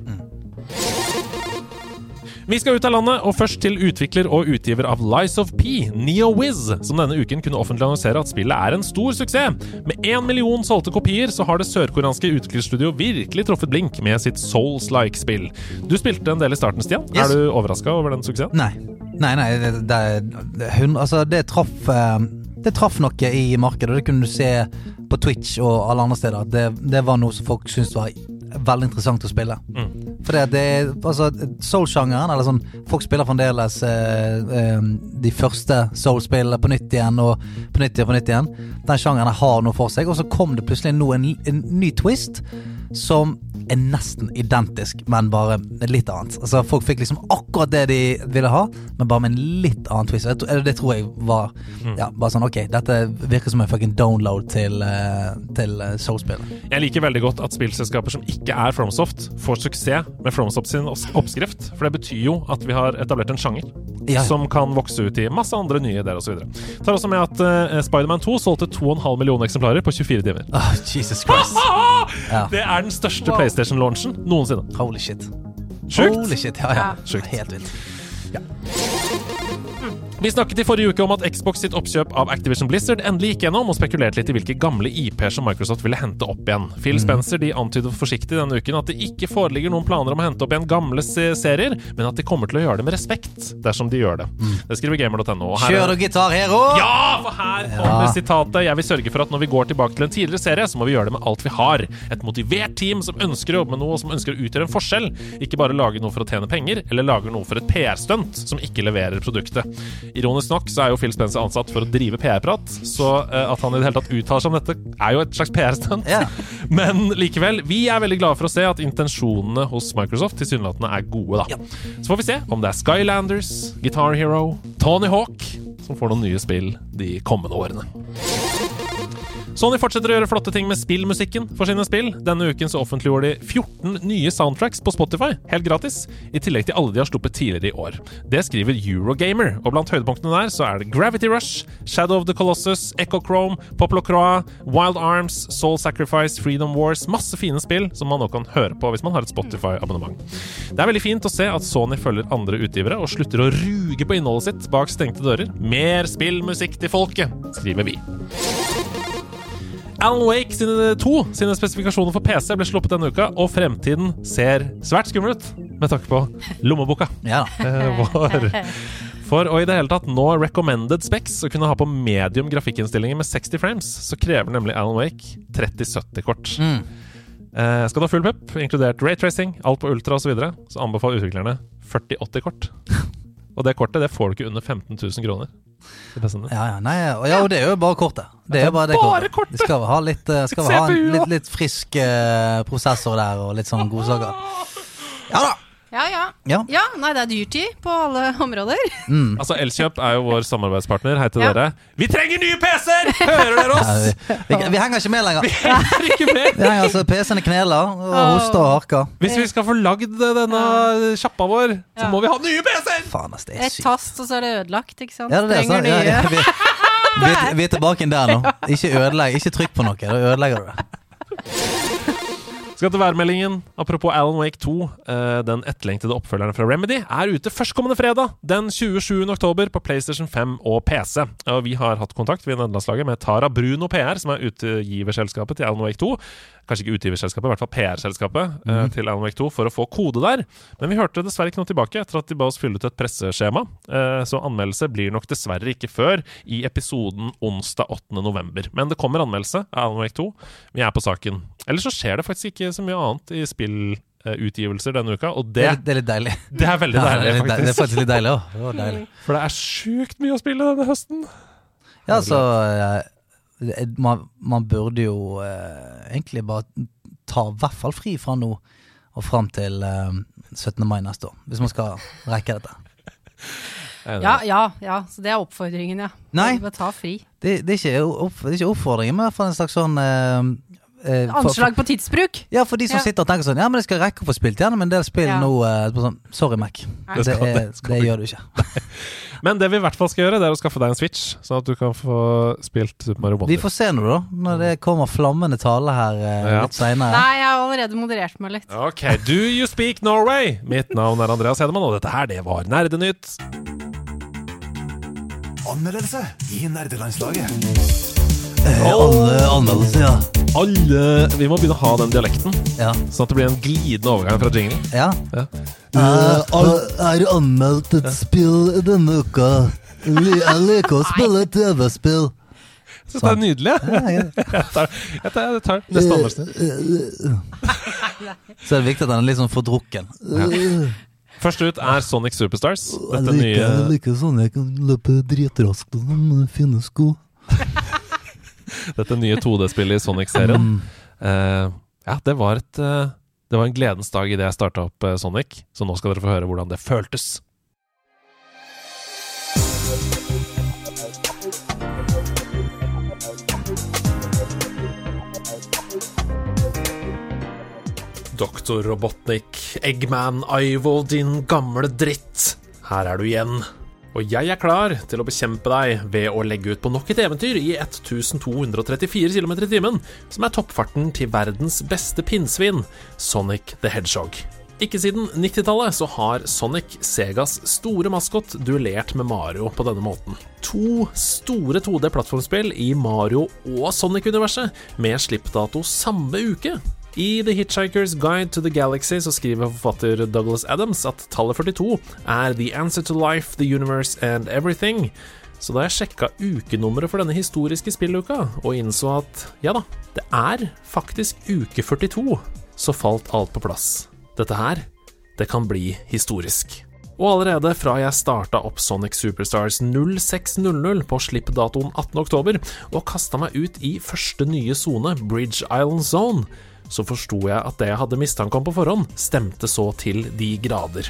Vi skal ut av landet, og først til utvikler og utgiver av Lies of P, NeoWiz, som denne uken kunne offentlig annonsere at spillet er en stor suksess. Med én million solgte kopier så har det sørkoreanske utviklerstudioet virkelig truffet blink med sitt Souls-like-spill. Du spilte en del i starten, Stian. Yes. Er du overraska over den suksessen? Nei. Nei, nei, det, det, hun, altså, det traff eh, Det traff noe i markedet, og det kunne du se på Twitch og alle andre steder. Det, det var noe som folk syntes var veldig interessant å spille. Mm. For det, det altså, Soul-sjangeren, eller sånn Folk spiller fremdeles eh, eh, de første Soul-spillene på nytt igjen og på nytt igjen på nytt igjen. Den sjangeren har noe for seg, og så kom det plutselig nå en, en ny twist som er nesten identisk, men bare litt annet. Altså Folk fikk liksom akkurat det de ville ha, men bare med en litt annen twist. Det tror jeg var Ja, bare sånn ok, dette virker som en fucking download til, eh, til eh, Soul-spillet. Jeg liker veldig godt at spillselskaper som ikke er FromSoft, får suksess med FromSoft sin oppskrift. For det betyr jo at vi har etablert en sjanger Ja, ja. som kan vokse ut i masse andre nye ideer osv. Tar også med at uh, Spiderman 2 solgte 2,5 millioner eksemplarer på 24 timer. Oh, Jesus Christ. Ja. Det er den største Wow. PlayStation-launchen noensinne. Holy shit. Sjukt! Holy shit, ja, ja. Ja. Sjukt. Helt vilt. Vi snakket i forrige uke om at Xbox sitt oppkjøp av Activision Blizzard endelig gikk gjennom, og spekulerte litt i hvilke gamle IP-er som Microsoft ville hente opp igjen. Phil Spencer de antydet forsiktig denne uken at det ikke foreligger noen planer om å hente opp igjen gamle serier, men at de kommer til å gjøre det med respekt dersom de gjør det. Det skriver gamer.no. og her er- Kjør du gitar, her òg? Ja, for her kommer Ja. sitatet. Jeg vil sørge for at når vi går tilbake til en tidligere serie, så må vi gjøre det med alt vi har. Et motivert team som ønsker å jobbe med noe, og som ønsker å utgjøre en forskjell. Ikke bare lage noe for å tjene penger, eller lage noe for et PR-stunt som ikke leverer produktet. Ironisk nok så er jo Phil Spencer ansatt for å drive PR-prat, så eh, at han i det hele tatt uttaler seg om dette, er jo et slags PR-stunt. Yeah. Men likevel, vi er veldig glade for å se at intensjonene hos Microsoft tilsynelatende er gode, da. Så får vi se om det er Skylanders, Guitar Hero, Tony Hawk som får noen nye spill de kommende årene. Sony fortsetter å gjøre flotte ting med spillmusikken for sine spill. Denne uken så offentliggjorde de 14 nye soundtracks på Spotify, helt gratis, i tillegg til alle de har sluppet tidligere i år. Det skriver Eurogamer, og blant høydepunktene der så er det Gravity Rush, Shadow of the Colossus, Echo Chrome, Poplo Croix, Wild Arms, Soul Sacrifice, Freedom Wars Masse fine spill som man nå kan høre på hvis man har et Spotify-abonnement. Det er veldig fint å se at Sony følger andre utgivere og slutter å ruge på innholdet sitt bak stengte dører. Mer spillmusikk til folket, skriver vi. Alan Wake sine to sine spesifikasjoner for PC ble sluppet denne uka, og fremtiden ser svært skummel ut med tanke på lommeboka Ja. eh, vår. For å i det hele tatt nå recommended specs og kunne ha på medium grafikkinnstillinger med 60 frames, så krever nemlig Alan Wake 3070-kort. Mm. Eh, skal du ha full pep, inkludert raytracing, alt på ultra osv., så, videre, så anbefaler utviklerne 4080-kort. Og det kortet det får du ikke under 15 000 kroner. I PC-en. Ja, ja, nei, og ja, og det er jo bare kortet. Det er jo bare det Bare kortet. Vi skal ha litt, eh, skal vi ha en litt, litt frisk uh, prosessor der, og litt sånn godsaker. Ja da! Ja, ja. Ja. Ja, nei, det er dyrtid på alle områder. Altså, Elkjøp er jo vår samarbeidspartner. Hei til Ja. dere. Vi trenger nye PC-er! Hører dere oss? vi, vi, vi henger ikke med lenger. Henger ikke med. Vi henger altså PC-ene kneler og hoster og harker. Hvis vi skal få lagd denne sjappa vår, så Ja. må vi ha nye PC-er! Er Et tast, og så er det ødelagt, ikke sant? Ja, det er det, Trenger sant? Ja, ja, nye. vi, vi, vi er tilbake inn der nå. Ikke ødelegg, ikke trykk på noe. Da ødelegger du det. Skal til værmeldingen. Apropos Alan Wake 2. eh, den etterlengtede oppfølgeren fra Remedy er ute førstkommende fredag, den 27. oktober, på PlayStation 5 og PC. Og vi har hatt kontakt Ved nederlandslaget med Tara Bruno PR, som er utgiverselskapet til Alan Wake 2. Kanskje ikke utgiverselskapet, i hvert fall PR-selskapet mm. til Alan Wake 2, for å få kode der. Men vi hørte dessverre ikke noe tilbake etter at de ba oss fylle ut et presseskjema. Eh, så anmeldelse blir nok dessverre ikke før i episoden onsdag 8. november. Men det kommer anmeldelse av Alan Wake 2. Vi er på saken. Eller så skjer det faktisk ikke så mye annet i spillutgivelser denne uka, og Det det, er, det er litt deilig. det er veldig Ja, det, er deilig, litt, det er faktisk. faktisk litt deilig òg. Det var deilig. For det er sjukt mye å spille denne høsten. Ja, så eh, man, man burde jo eh, egentlig bare ta i hvert fall fri fra nå og fram til eh, 17. mai neste år. Hvis man skal rekke dette. Ja, ja, ja. Så det er oppfordringen, ja. Nei. Ta fri. Det, det, er ikke opp, det er ikke oppfordringen, men i hvert fall en slags sånn eh, eh, for- Anslag på tidsbruk. Ja, for de som Ja. sitter og tenker sånn Ja, men jeg skal rekke å få spilt gjennom en del spill Ja. nå. eh, sånn, Sorry, Mac. Det, Det skal- er, det gjør du ikke. Men det vi i hvert fall skal gjøre, det er å skaffe deg en Switch, sånn at du kan få spilt Super Mario Vi får se nå, da. Når det kommer flammende tale her eh, Ja. litt seinere. Nei, jeg har allerede moderert meg litt. Ok, Do you speak Norway? Mitt navn er Andreas Hedemann, og dette her, det var Nerdenytt. Anmeldelse i nerdelandslaget. Anmeldelse, ja. Alle Vi må begynne å ha den dialekten, ja. sånn at det blir en glidende overgang fra jingle. ja. Ja. er anmeldt et spill denne uka. Jeg liker å spille TV-spill. Jeg synes det er nydelig. jeg. Jeg tar, jeg tar, jeg tar neste anmeldelse. Så er det viktig at den er litt sånn fordrukken. Først ut er Sonic Superstars. Dette nye liker sånn jeg kan løpe dritraskt med fine sko. Dette nye 2D-spillet i Sonic-serien. Uh, Ja, det var, et, uh, det var en gledens dag idet jeg starta opp uh, Sonic, så nå skal dere få høre hvordan det føltes. Doktor Robotnik, Eggman, Ivo, din gamle dritt. Her er du igjen. Og jeg er klar til å bekjempe deg ved å legge ut på nok et eventyr i 1234 km i timen, som er toppfarten til verdens beste pinnsvin, Sonic the Hedgehog. Ikke siden 90-tallet så har Sonic, Segas store maskot, duellert med Mario på denne måten. To store 2D-plattformspill i Mario- og Sonic-universet, med slippdato samme uke. I The Hitchhiker's Guide to the Galaxy så skriver forfatter Douglas Adams at tallet 42 er The answer to life, the universe and everything. Så da jeg sjekka ukenummeret for denne historiske spilluka, og innså at ja da, det er faktisk uke 42, så falt alt på plass. Dette her, det kan bli historisk. Og allerede fra jeg starta opp Sonic Superstars 0600 på slippdatoen 18.10, og kasta meg ut i første nye sone, Bridge Island Zone, så forsto jeg at det jeg hadde mistanke om på forhånd, stemte så til de grader.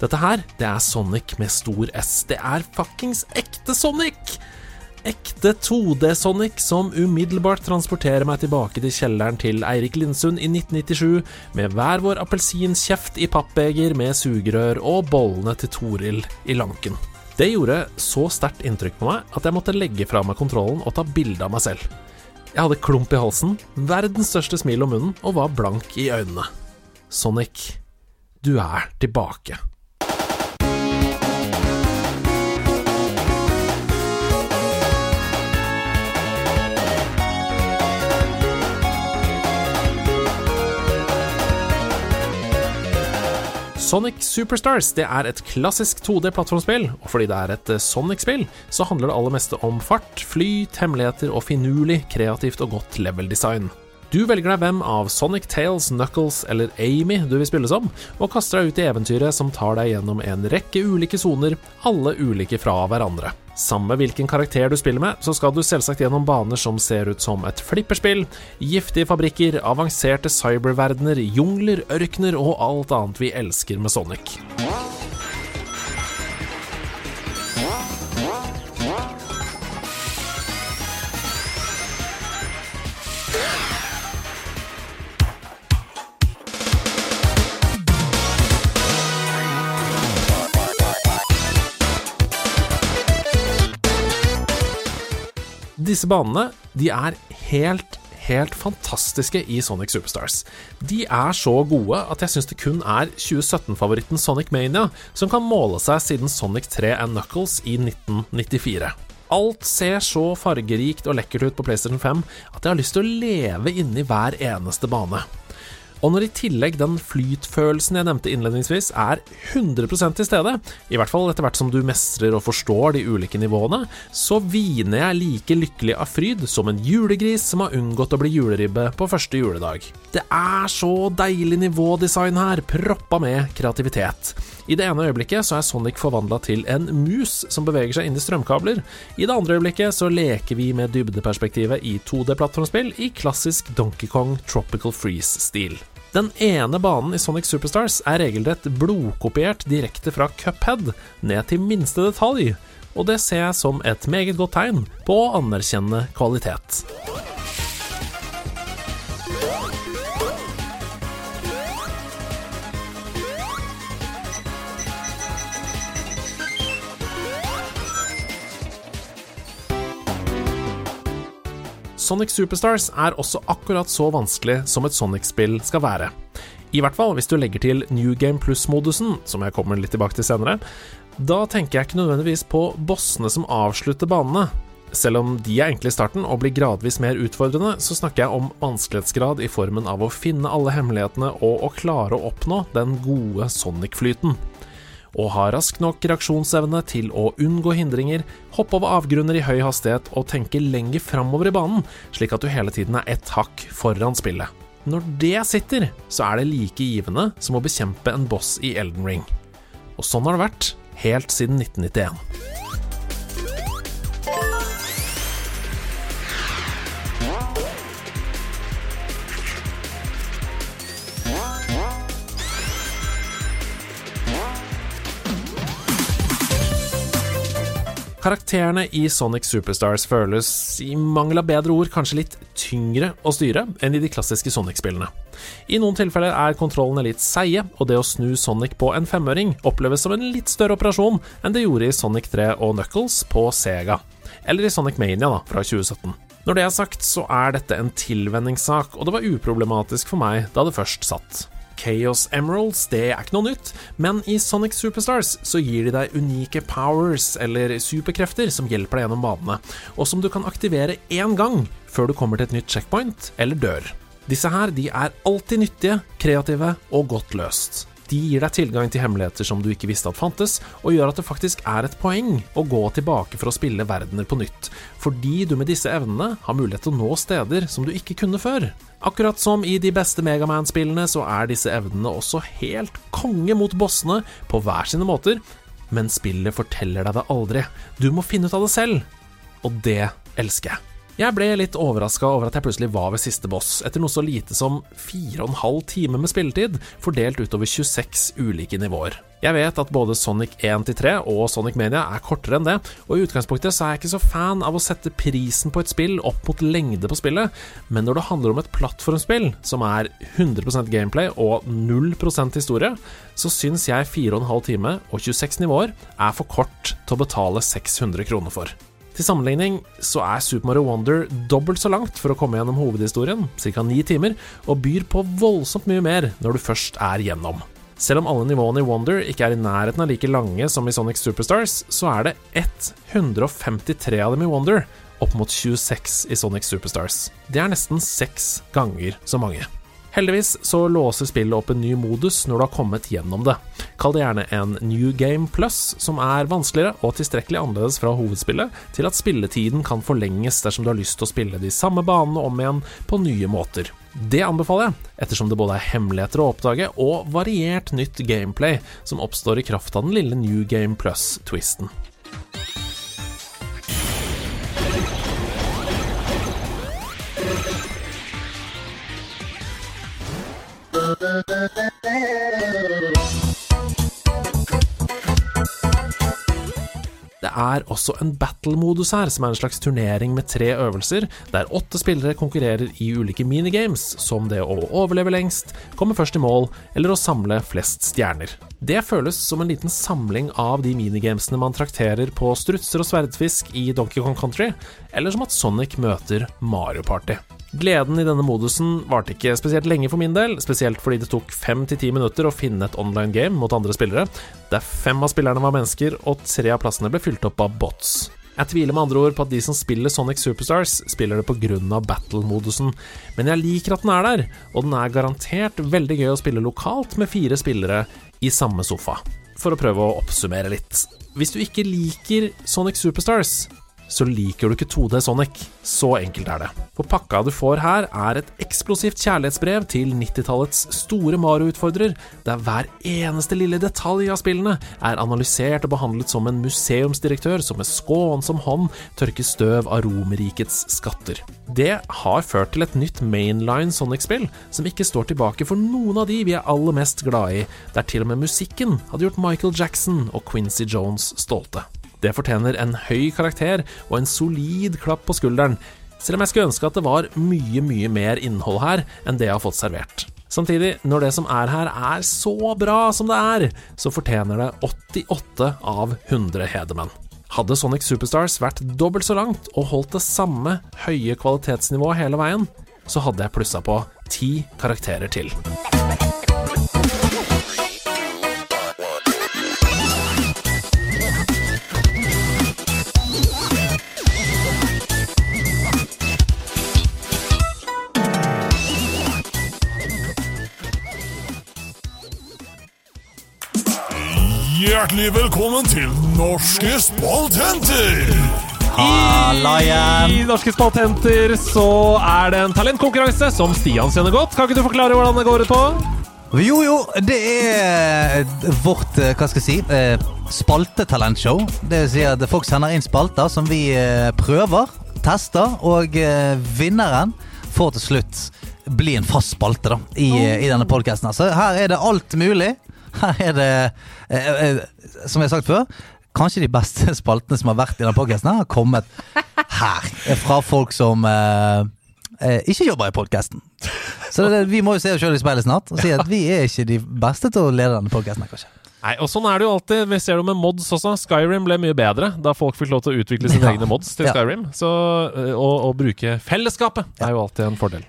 Dette her, det er Sonic med stor S. Det er fuckings ekte Sonic! Ekte 2D-Sonic som umiddelbart transporterer meg tilbake til kjelleren til Eirik Lindsund i 1997, med hver vår appelsinkjeft i pappbeger med sugerør og bollene til Toril i lanken. Det gjorde så sterkt inntrykk på meg at jeg måtte legge fra meg kontrollen og ta bilde av meg selv. Jeg hadde klump i halsen, verdens største smil om munnen og var blank i øynene. Sonic, du er tilbake. Sonic Superstars det er et klassisk 2D-plattformspill, og fordi det er et eh, Sonic-spill, så handler det aller meste om fart, flyt, hemmeligheter og finurlig, kreativt og godt level-design. Du velger deg hvem av Sonic Tales, Knuckles eller Amy du vil spille som, og kaster deg ut i eventyret som tar deg gjennom en rekke ulike soner, alle ulike fra hverandre. Samme hvilken karakter du spiller med, så skal du selvsagt gjennom baner som ser ut som et flipperspill, giftige fabrikker, avanserte cyberverdener, jungler, ørkener og alt annet vi elsker med Sonic. Disse banene de er helt, helt fantastiske i Sonic Superstars. De er så gode at jeg syns det kun er 2017-favoritten Sonic Mania som kan måle seg siden Sonic 3 and Knuckles i 1994. Alt ser så fargerikt og lekkert ut på PlayStation 5 at jeg har lyst til å leve inni hver eneste bane. Og når i tillegg den flytfølelsen jeg nevnte innledningsvis er 100% til stede, i hvert fall etter hvert som du mestrer og forstår de ulike nivåene, så hviner jeg like lykkelig av fryd som en julegris som har unngått å bli juleribbe på første juledag. Det er så deilig nivådesign her, proppa med kreativitet. I det ene øyeblikket så er Sonic forvandla til en mus som beveger seg inn i strømkabler. I det andre øyeblikket så leker vi med dybdeperspektivet i 2D-plattformspill i klassisk Donkey Kong Tropical Freeze-stil. Den ene banen i Sonic Superstars er regelrett blodkopiert direkte fra Cuphead ned til minste detalj, og det ser jeg som et meget godt tegn på å anerkjenne kvalitet. Sonic Superstars er også akkurat så vanskelig som et Sonic-spill skal være. I hvert fall hvis du legger til New Game Plus-modusen, som jeg kommer litt tilbake til senere. Da tenker jeg ikke nødvendigvis på bossene som avslutter banene. Selv om de er enkle i starten og blir gradvis mer utfordrende, så snakker jeg om vanskelighetsgrad i formen av å finne alle hemmelighetene og å klare å oppnå den gode Sonic-flyten og ha rask nok reaksjonsevne til å unngå hindringer, hoppe over avgrunner i høy hastighet og tenke lenger framover i banen, slik at du hele tiden er ett hakk foran spillet. Når det sitter, så er det like givende som å bekjempe en boss i Elden Ring. Og sånn har det vært helt siden 1991. Karakterene i Sonic Superstars føles, i mangel av bedre ord, kanskje litt tyngre å styre enn i de klassiske Sonic-spillene. I noen tilfeller er kontrollene litt seige, og det å snu Sonic på en femøring oppleves som en litt større operasjon enn det gjorde i Sonic 3 og Knuckles på Sega, eller i Sonic Mania da, fra 2017. Når det er sagt, så er dette en tilvenningssak, og det var uproblematisk for meg da det først satt. Chaos Emeralds det er ikke noe nytt, men i Sonic Superstars så gir de deg unike powers, eller superkrefter, som hjelper deg gjennom banene, og som du kan aktivere én gang før du kommer til et nytt checkpoint eller dør. Disse her de er alltid nyttige, kreative og godt løst. De gir deg tilgang til hemmeligheter som du ikke visste at fantes, og gjør at det faktisk er et poeng å gå tilbake for å spille verdener på nytt, fordi du med disse evnene har mulighet til å nå steder som du ikke kunne før. Akkurat som i de beste Megaman-spillene, så er disse evnene også helt konge mot bossene på hver sine måter, men spillet forteller deg det aldri. Du må finne ut av det selv, og det elsker jeg. Jeg ble litt overraska over at jeg plutselig var ved siste boss, etter noe så lite som fire og en halv time med spilletid, fordelt utover 26 ulike nivåer. Jeg vet at både Sonic 1-3 og Sonic Mania er kortere enn det, og i utgangspunktet så er jeg ikke så fan av å sette prisen på et spill opp mot lengde på spillet, men når det handler om et plattformspill som er 100% gameplay og 0% historie, så syns jeg 4,5 time og 26 nivåer er for kort til å betale 600 kroner for. Til sammenligning så er Super Mario Wonder dobbelt så langt for å komme gjennom hovedhistorien, ca. ni timer, og byr på voldsomt mye mer når du først er gjennom. Selv om alle nivåene i Wonder ikke er i nærheten av like lange som i Sonic Superstars, så er det 153 av dem i Wonder, opp mot 26 i Sonic Superstars. Det er nesten seks ganger så mange. Heldigvis så låser spillet opp en ny modus når du har kommet gjennom det. Kall det gjerne en New Game Plus, som er vanskeligere og tilstrekkelig annerledes fra hovedspillet til at spilletiden kan forlenges dersom du har lyst til å spille de samme banene om igjen på nye måter. Det anbefaler jeg, ettersom det både er hemmeligheter å oppdage og variert nytt gameplay som oppstår i kraft av den lille New Game Plus-twisten. Det er også en battle-modus her, som er en slags turnering med tre øvelser, der åtte spillere konkurrerer i ulike minigames, som det å overleve lengst, komme først i mål, eller å samle flest stjerner. Det føles som en liten samling av de minigamesene man trakterer på strutser og sverdfisk i Donkey Kong Country, eller som at Sonic møter Mario Party. Gleden i denne modusen varte ikke spesielt lenge for min del, spesielt fordi det tok fem til ti minutter å finne et online game mot andre spillere, der fem av spillerne var mennesker, og tre av plassene ble fylt opp av bots. Jeg tviler med andre ord på at de som spiller Sonic Superstars, spiller det pga. battle-modusen, men jeg liker at den er der, og den er garantert veldig gøy å spille lokalt med fire spillere i samme sofa. For å prøve å oppsummere litt. Hvis du ikke liker Sonic Superstars, så liker du ikke 2D Sonic. Så enkelt er det. For pakka du får her, er et eksplosivt kjærlighetsbrev til 90-tallets store Mario-utfordrer, der hver eneste lille detalj av spillene er analysert og behandlet som en museumsdirektør som med skånsom hånd tørker støv av Romerrikets skatter. Det har ført til et nytt mainline Sonic-spill, som ikke står tilbake for noen av de vi er aller mest glade i, der til og med musikken hadde gjort Michael Jackson og Quincy Jones stolte. Det fortjener en høy karakter og en solid klapp på skulderen, selv om jeg skulle ønske at det var mye, mye mer innhold her enn det jeg har fått servert. Samtidig, når det som er her er så bra som det er, så fortjener det 88 av 100 hedermenn. Hadde Sonic Superstars vært dobbelt så langt og holdt det samme høye kvalitetsnivået hele veien, så hadde jeg plussa på ti karakterer til. Hjertelig velkommen til Norske spaltenter! I Norske Spaltenter så er det en talentkonkurranse som Stian kjenner godt. Kan ikke du forklare hvordan det går ut på? Jo, jo, det er vårt eh, hva skal jeg si, eh, spaltetalentshow. Det vil si at folk sender inn spalter som vi eh, prøver, tester, og vinneren får til slutt bli en fast spalte da, i, oh. i denne podkasten. Så her er det alt mulig. Her er det, eh, eh, som jeg har sagt før, kanskje de beste spaltene som har vært i denne podkasten, har kommet her. Fra folk som eh, eh, ikke jobber i podkasten. Så det, vi må jo se oss sjøl i speilet snart og si at vi er ikke de beste til å lede denne podkasten. Nei, og Sånn er det jo alltid. Vi ser det med mods også. Skyrim ble mye bedre da folk fikk lov til å utvikle sine Ja. egne mods til. Skyrim. Så å bruke fellesskapet er jo alltid en fordel.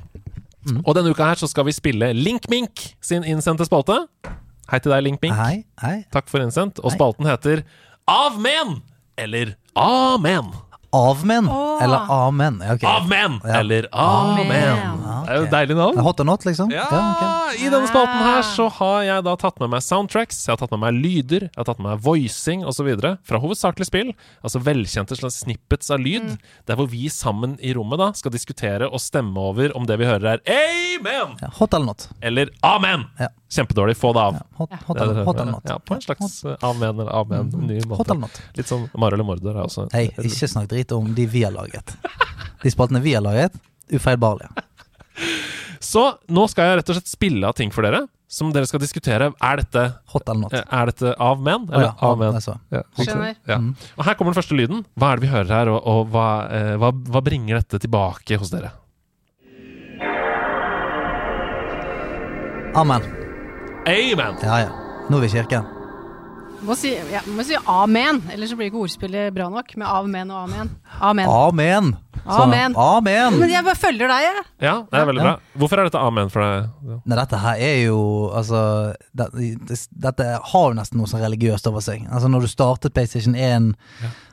Mm. Og denne uka her så skal vi spille Link Mink sin innsendte spalte. Hei til deg, Link Mink. Hei, hei. Takk for innsendt. Og spalten heter Avmen! Eller Amen. Avmen Åh. eller amen? Ja, ok. Avmen! Ja. Eller Amen. Ja, Det er jo ok. et deilig navn. Hot or not, liksom? Ja, ok. I denne spalten her så har jeg da tatt med meg soundtracks, jeg har tatt med meg lyder, jeg har tatt med meg voicing osv. fra hovedsakelig spill. Altså velkjente slags snippets av lyd. Der hvor vi sammen i rommet da skal diskutere og stemme over om det vi hører er amen Ja, hot eller not? eller amen. Ja. Kjempedårlig. Få det av. Ja, hot, hot, Det er eller, det hot det eller er. not? Ja, på en slags amen eller amen. Ny Hot måte. eller not? Litt sånn Mario eller Mordor er også Hei, ikke snakk drit om de vi har laget. De spaltene vi har laget, ufeilbarlige. Så nå skal jeg rett og slett spille av ting for dere, som dere skal diskutere. Er dette, Hot eller not? eh, er dette av men, Eller oh, ja, av men? altså. Ja. Skjønner. Ja. Og her kommer den første lyden. Hva er det vi hører her, og, og hva, eh, hva, hva bringer dette tilbake hos dere? Amen. Amen! Ja, ja. Nå er vi i kirken. Må si, ja, må si amen, ellers så blir ikke ordspillet bra nok med amen og amen. Amen. Amen. Amen. Amen. Men jeg bare følger deg, jeg. Ja, det er veldig Ja. bra. Hvorfor er dette amen for deg? Ja. Nei, dette her er jo Altså det, det, Dette har jo nesten noe sånn religiøst over seg. Altså Når du startet PlayStation 1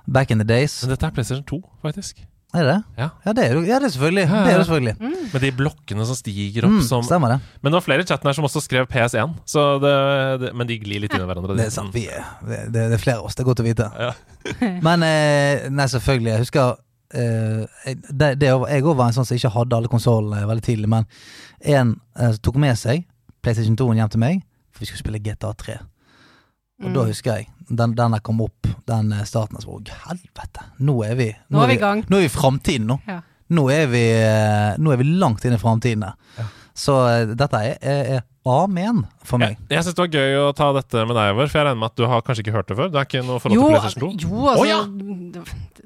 back in the days Men dette er PlayStation 2, faktisk. Er det? Ja. Ja, det er jo ja, det er selvfølgelig. Ja, ja, Det er jo selvfølgelig. Mm. Med de blokkene som stiger opp Mm, som stemmer det. Men det var flere i chatten her som også skrev PS1, så det, det, men de glir litt inn i hverandre. Det er sant. Vi er, det, det er flere av oss. Det er godt å vite. Ja. Men eh, Nei, selvfølgelig. Jeg husker eh, det, det, Jeg òg var en sånn som ikke hadde alle konsollene veldig tidlig, men en eh, tok med seg PlayStation 2 hjem til meg, for vi skulle spille GTA 3. Og Mm. da husker jeg den, den der kom opp, den eh, starten. Og så var helvete, nå er vi Nå er vi i gang. Nå er vi i framtiden, nå. Ja. Nå er vi, eh, nå er vi langt inn i framtiden. Ja. Så eh, dette er, er, er amen for meg. Jeg, jeg syns det var gøy å ta dette med deg, over, for jeg regner med at du har kanskje ikke hørt det før? Du er ikke noe forhold Jo, til PlayStation 2? jo, altså oh, ja!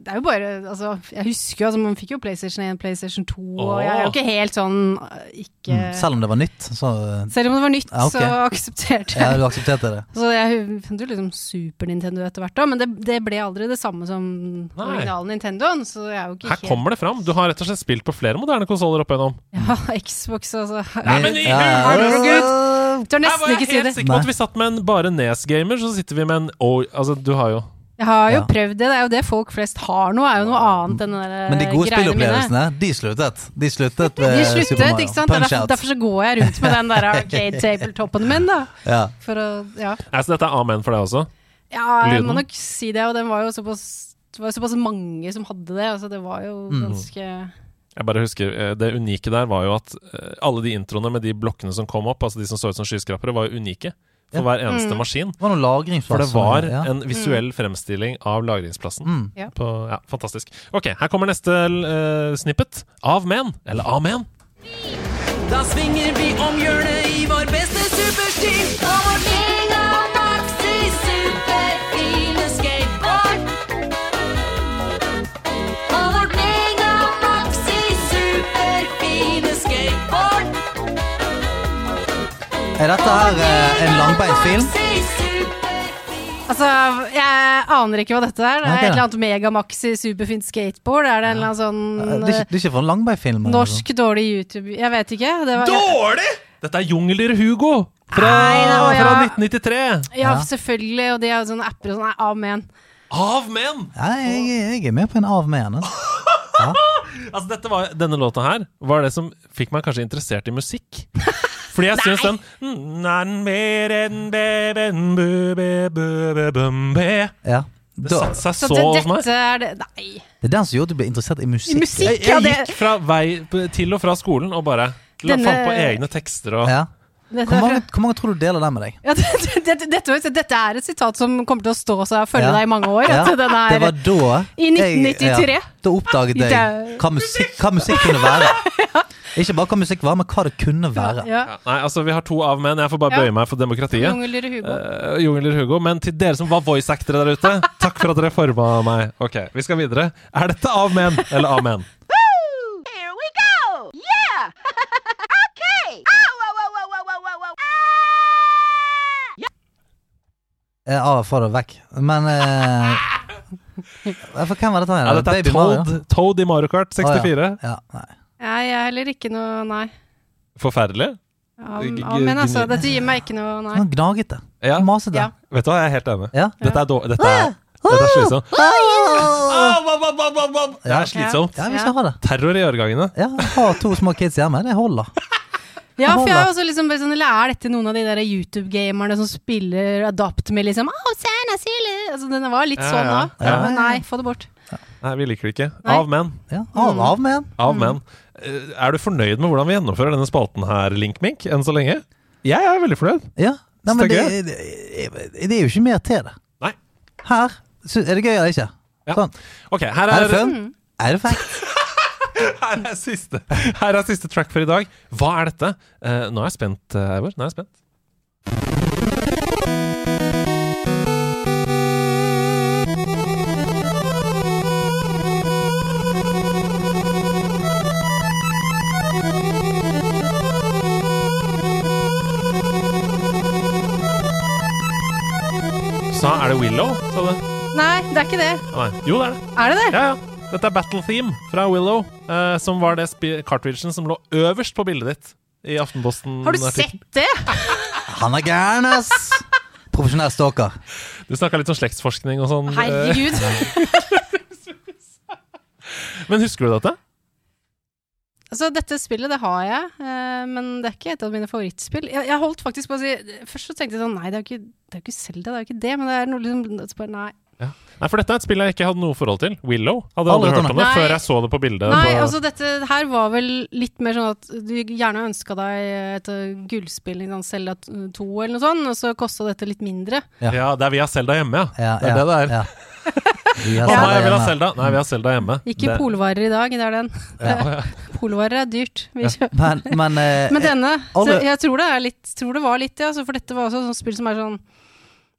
Det er jo bare altså, Jeg husker jo altså, Man fikk jo PlayStation 1, PlayStation 2, og jeg er jo ikke helt sånn øh, ikke Mm. Selv om det var nytt, så eh, Selv om det var nytt, Ja, okay. så aksepterte ja, jeg. du aksepterte det. Så jeg fant jo liksom Super Nintendo etter hvert, da, men det, det ble aldri det samme som Nei. originalen Nintendoen. Så jeg er jo ikke Her kommer det fram. Du har rett og slett spilt på flere moderne konsoller opp igjennom. Ja, Xbox, altså. Nei, men i Ja, ja! Jeg tør Jeg nesten var ikke si helt det. sikker på at vi satt med en bare Nes-gamer, så sitter vi med en oh, Altså, du har jo Jeg har jo Ja. prøvd det. Det er jo det folk flest har nå, er jo noe annet enn den der Men de gode greiene spillopplevelsene, de sluttet. De sluttet ved De Super Mario. ikke sant? Er Punch derfor, derfor så går jeg rundt med den der arcade tabletoppen min, da. Ja. For å, ja. Så dette er amen for deg også? ja, jeg Lyden? må nok si det, og den var jo såpass det var jo såpass mange som hadde det. Altså det var jo Mm. ganske Jeg bare husker, eh, Det unike der var jo at eh, alle de introene med de blokkene som kom opp, altså de som så ut som skyskrapere, var jo unike for Ja. hver eneste Mm. maskin. Det var noen For det var ja. en visuell fremstilling av lagringsplassen. mm. Ja. På, ja, fantastisk. Ok, her kommer neste uh, snippet. Av men, eller amen. Da svinger vi om hjørnet i vår beste superstil. Og vårt Mega Er dette her eh, en langbeint film? Altså, jeg aner ikke hva dette er. Det er Ok. et eller annet Megamaxi superfint skateboard. Er det en eller annen sånn Eh, Det er ikke, det er ikke for en langbeint film? eller noe norsk dårlig YouTube Jeg vet ikke. Det var, Dårlig! Dette er Jungeldyr Hugo fra, Nei, det var- fra ja. 1993. ja, Ja. selvfølgelig. Og de har sånne apper og sånn. Nei, Amen. Av men! Nei, jeg, jeg er med på en av med henne. Altså, dette var, denne låta her var det som fikk meg kanskje interessert i musikk. Fordi jeg syns den. Ja. Det satte seg Så så hos meg. er det Nei. det er den som gjorde at du ble interessert i musikk. I musikk, Jeg, ja, jeg det gikk fra vei til og fra skolen og bare Denne- fant på egne tekster og Ja. Hvor er mange, hvor mange tror du deler den med deg? Ja, det, det, dette, dette er et sitat som kommer til å stå seg og følge Ja. deg i mange år. Den Det er, var da I 1993. Jeg, ja, da oppdaget jeg hva musikk, hva musikk kunne være. Ikke bare hva musikk var, men hva det kunne være. ja. Ja, nei, altså, vi har to av menn. Jeg får bare Ja. bøye meg for demokratiet. Jungler Hugo. Uh, Jungler Hugo. Men til dere som var voice-actere der ute, takk for at dere forma meg. Ok, vi skal videre. Er dette av menn eller av menn? Eh, Av få det vekk. Men eh, For hvem var dette? her? Ja, dette er Baby Mario? Toad, Toad i Mario Kart 64. Ja, nei. Ja, jeg er heller ikke noe Nei. Forferdelig. Ja, ja, men altså, dette gir meg ikke noe Nei. Sånn gnagete. Ja. Masete. Ja. Vet du hva, jeg er helt enig. Ja. Dette er, dårlig. dette er, dette er slitsomt. Bam. Det Ja. er slitsomt. Ja, vi skal ha det. Terror i årgangene. Ja, jeg har to små kids hjemme. Det holder. Ja, for jeg er også liksom bare sånn, Eller er dette noen av de der YouTube-gamerne som spiller Adopt med liksom oh, Santa Altså, den var litt Ja, sånn ja. da. Ja. Nei, få det bort. Nei, vi liker det ikke. Nei. Av menn. Ja, av, av menn. Av menn. Mm. Er du fornøyd med hvordan vi gjennomfører denne spalten her, Linkmink, enn så lenge? Jeg er veldig fornøyd. Ja. Nei, men det, det, det er jo ikke mer til det. Nei. Her er det gøy eller ikke. Ja. Sånn. Ok, her Er er, det fun? Er det fact? her er siste Her er siste track for i dag. Hva er dette? Uh, nå er jeg spent, eh, Eivor. Nå er jeg spent. Sa er det Willow, sa du? Nei, det er ikke det. Nei. Jo, det er det. Er det det? Ja, ja. Dette er Battle Theme fra Willow, eh, som var det cartridgen som lå øverst på bildet ditt i Aftenposten. Har du sett det? Han er gæren, ass! Profesjonell stalker. Du snakka litt om slektsforskning og sånn. eh, Herregud. Men husker du dette? Altså, dette spillet, det har jeg, eh, men det er ikke et av mine favorittspill. Jeg, jeg holdt faktisk på å si Først så tenkte jeg sånn Nei, det er jo ikke, det er jo ikke Zelda, det er jo ikke det. Men det er noe liksom så Nei. For dette er et spill jeg ikke hadde noe forhold til. Willow. Hadde Aldri hørt om det før jeg så det på bildet. Nei, på, altså dette her var vel litt mer sånn at du gjerne ønska deg et uh, gullspill, i sant, Zelda 2 eller noe sånt, og så kosta dette litt mindre. ja, det er vi har Selda hjemme, ja. Ja, Det er det det er. Ja. Vi har Å Zelda nei, jeg vil ha hjemme. Selda. Nei, vi har Selda hjemme. Ikke Det- polvarer i dag, det er den. Ja. Polvarer er dyrt. Men, men, uh, Men denne, alle- så jeg tror det, er litt, tror det var litt, ja, for dette var også sånn spill som er sånn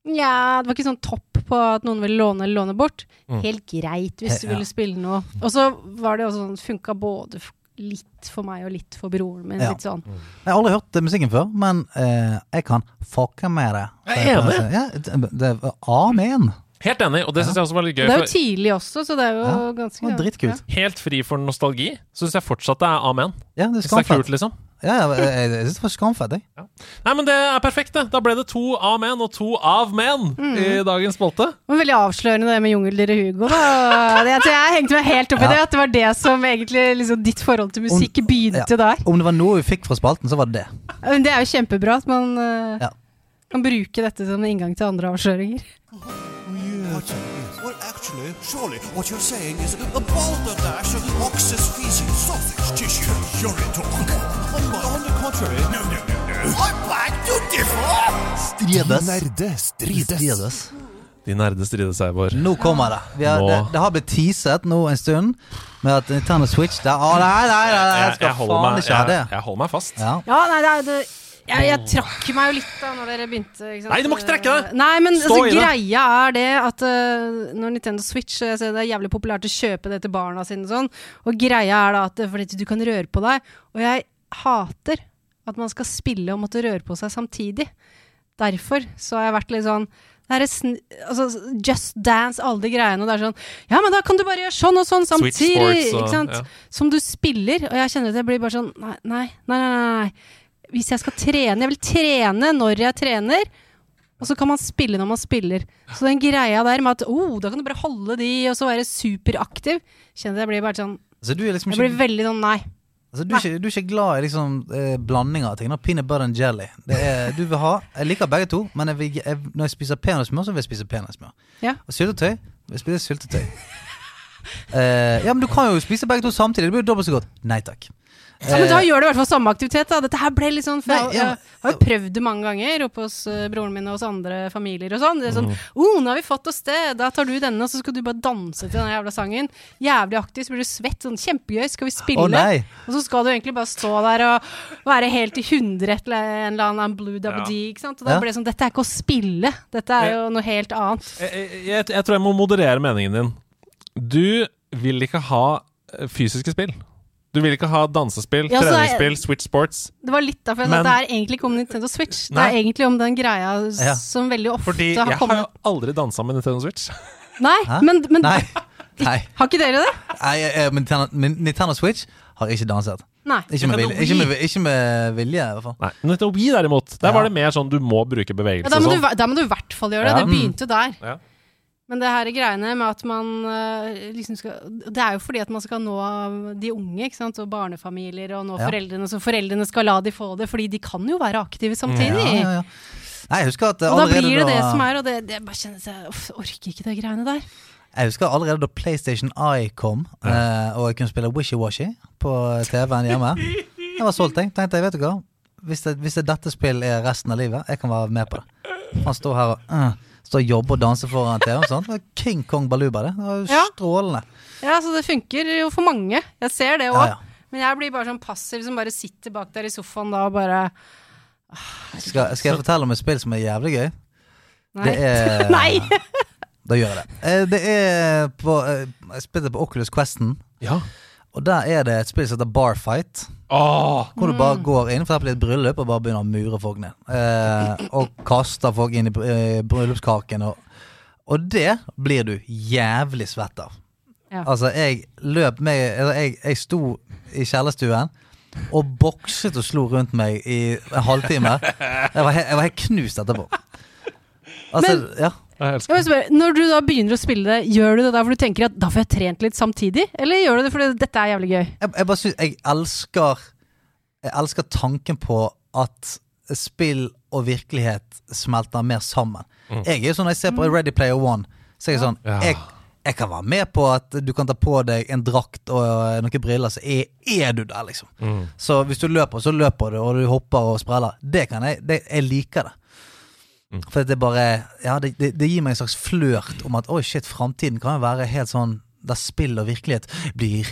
Nja, det var ikke sånn topp på at noen ville låne eller låne bort. Mm. Helt greit hvis du Ja. ville spille noe. Og så var det også sånn, funka både litt for meg og litt for broren min. Ja. Litt sånn. Jeg har aldri hørt musikken før, men eh, jeg kan fucke med det. Jeg er enig. Ja, det, det, amen. Helt enig, og det syns jeg også var litt gøy. Det er jo tidlig også, så det er jo Ja, ganske helt fri for nostalgi syns jeg fortsatt det er amen. Ja, det er det er kult, liksom. Ja, ja, jeg, jeg, jeg synes det var skamfett, jeg. Nei, men det er perfekt, det. Da ble det to av menn og to av menn Mm. i dagens spolte. Veldig avslørende det med Jungeldyret Hugo. Da. Det, jeg, jeg hengte meg helt opp i Ja. det, at det var det som egentlig liksom, ditt forhold til musikk begynte der. Om det var noe vi fikk fra spalten, så var det det. Men Det er jo kjempebra at man uh, Ja. kan bruke dette som en inngang til andre avsløringer. Yeah. Well, actually, surely what you're saying is a balderdash of ox's feces, sausage tissue, talk. Contrary, no, no, no, no. I beg to differ! Strides. Nerde strides. Strides. De nerde strides, Eivor. Nå kommer det. Vi har, Nå. det. Det har blitt teaset nå en stund med at Nintendo Switch der Å, nei, nei, nei, nei, jeg skal holder faen meg, ikke ha det. jeg, jeg holder meg fast. Ja. Ja, nei, det er det jeg, jeg trakk meg jo litt da når dere begynte. Ikke sant? Nei, du må ikke trekke deg! Nei, men altså, greia er det at uh, når Nintendo Switch jeg ser Det er jævlig populært å kjøpe det til barna sine og sånn, og greia er da at fordi du kan røre på deg, og jeg hater at man skal spille og måtte røre på seg samtidig. Derfor så har jeg vært litt sånn det er sn altså, Just Dance, alle de greiene. Og det er sånn Ja, men da kan du bare gjøre sånn og sånn samtidig. Sports og- ikke sant? ja. Som du spiller. Og jeg kjenner at jeg blir bare sånn Nei, nei, nei. nei, nei. Hvis jeg skal trene Jeg vil trene når jeg trener. Og så kan man spille når man spiller. Så den greia der med at oh, da kan du bare holde de, og så være superaktiv, kjenner jeg blir bare sånn Så du er liksom Jeg blir veldig sånn nei. Altså, du er ikke, du er ikke glad i liksom eh, blandinger av ting? da? Peanut butter and jelly. Det er, du vil ha Jeg liker begge to, men jeg vil, jeg, når jeg spiser peanøttsmør, så vil jeg spise peanøttsmør. Ja. Og syltetøy vil jeg spise syltetøy. Eh, ja, men du kan jo spise begge to samtidig. Det blir jo dobbelt så godt. Nei takk. Ja, men da gjør det i hvert fall samme aktivitet. da Dette her ble litt sånn for jeg, ja, har jo prøvd det mange ganger oppe hos eh, broren min og hos andre familier og sånn. Det er sånn oh, 'Nå har vi fått oss det. Da tar du denne, og så skal du bare danse til den jævla sangen.' Jævlig aktiv, så blir du svett. Sånn kjempegøy. Skal vi spille? Å nei! Og så skal du egentlig bare stå der og være helt i hundre eller en eller annen blue double Ja. D. Ikke sant? Og da Ja. ble det sånn Dette er ikke å spille. Dette er jo noe helt annet. Jeg, jeg, jeg, jeg tror jeg må moderere meningen din. Du vil ikke ha eh, fysiske spill. Du vil ikke ha dansespill, Ja, treningsspill, er- Switch Sports. Det var litt derfor jeg sa at det er egentlig ikke om Nintendo Switch. Det Nei. er egentlig om den greia Ja. som veldig ofte Fordi har jeg har jo aldri dansa med Nintendo Switch. Nei, Hæ? men, men Nei. Nei. har ikke dere det? Nei, men Nintendo, Nintendo Switch har ikke danset. Nei. Ikke med vilje, ikke med, ikke med vilje i hvert fall. Nei, Nintendo Wii derimot, der Ja. var det mer sånn du må bruke Ja, bevegelse da, må du, da må du i hvert fall gjøre det. Ja. Det begynte der. Ja. Men det her greiene med at man eh, liksom skal Det er jo fordi at man skal nå de unge, ikke sant, og barnefamilier, og nå Ja. foreldrene, så foreldrene skal la de få det, fordi de kan jo være aktive samtidig. Ja, ja, ja. Nei, jeg husker at eh, Og da blir det det som er, og det, det bare kjennes jeg uff, orker ikke de greiene der. Jeg husker allerede da PlayStation Eye kom, eh, og jeg kunne spille Wishy-Washy på TV-en hjemme. Jeg var solgt, jeg. Tenkte jeg, vet du hva. Hvis det, hvis det dette spill er resten av livet, jeg kan være med på det. Han står her og uh, står og jobber og danse foran TV-en. King Kong Baluba, det. Det var jo Ja. strålende. Ja, så det funker jo for mange. Jeg ser det òg. Ja, ja. Men jeg blir bare sånn passiv som bare sitter bak der i sofaen da og bare Skal, skal jeg fortelle om et spill som er jævlig gøy? Nei. Det er Nei! Da gjør jeg det. Eh, Det er på eh, Jeg spilte på Oculus Questen, Ja. Og der er det et spill som heter Barfight. Oh. Hvor du bare går inn for eksempel i et bryllup og bare begynner å mure folk ned. Eh, og kaster folk inn i eh, bryllupskaken. Og, og det blir du jævlig svett av. Ja. Altså, jeg løp med jeg, jeg sto i kjellerstuen og bokset og slo rundt meg i en halvtime. Jeg var, he, jeg var helt knust etterpå. Altså, Men- ja. Jeg Jeg spørre, når du da begynner å spille det, gjør du det da for du tenker at da får jeg trent litt samtidig? Eller gjør du det fordi dette er jævlig gøy? jeg, jeg bare synes Jeg elsker Jeg elsker tanken på at spill og virkelighet smelter mer sammen. Jeg er jo sånn når jeg ser på Ready Player One, så er jeg sånn Ja. jeg, jeg kan være med på at du kan ta på deg en drakt og noen briller, så er, er du der, liksom. Så hvis du løper, så løper du, og du hopper og spreller. Det kan jeg. Det, jeg liker det. For det er bare Ja, det, det, det gir meg en slags flørt om at oi, shit, framtiden kan jo være helt sånn der spill og virkelighet blir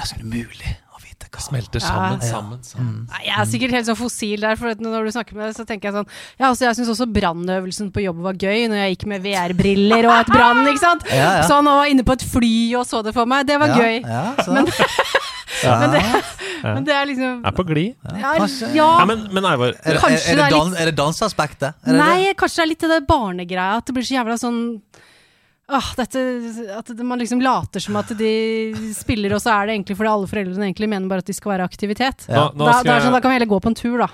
nesten umulig å vite hva Smelter sammen, Ja. sammen, sammen. Nei, jeg er sikkert helt sånn fossil der, for når du snakker med det, så tenker jeg sånn Ja, altså, jeg syns også brannøvelsen på jobb var gøy, når jeg gikk med VR-briller og et brann, ikke sant? Ja, ja. Sånn, og var inne på et fly og så det for meg. Det var ja, gøy. Ja, så. Men-. Men det, men det er liksom Er på glid. ja, kanskje. ja, Ja, men, er, det, er, Kanskje er, det det er dan, er det danseaspektet? Er det Nei, kanskje det er litt det der barnegreia, at det blir så jævla sånn Åh, dette, at det, man liksom later som at de spiller, og så er det egentlig fordi alle foreldrene egentlig mener bare at de skal være aktivitet. nå, nå, Da, da, er det sånn, da jeg, kan vi heller gå på en tur, da.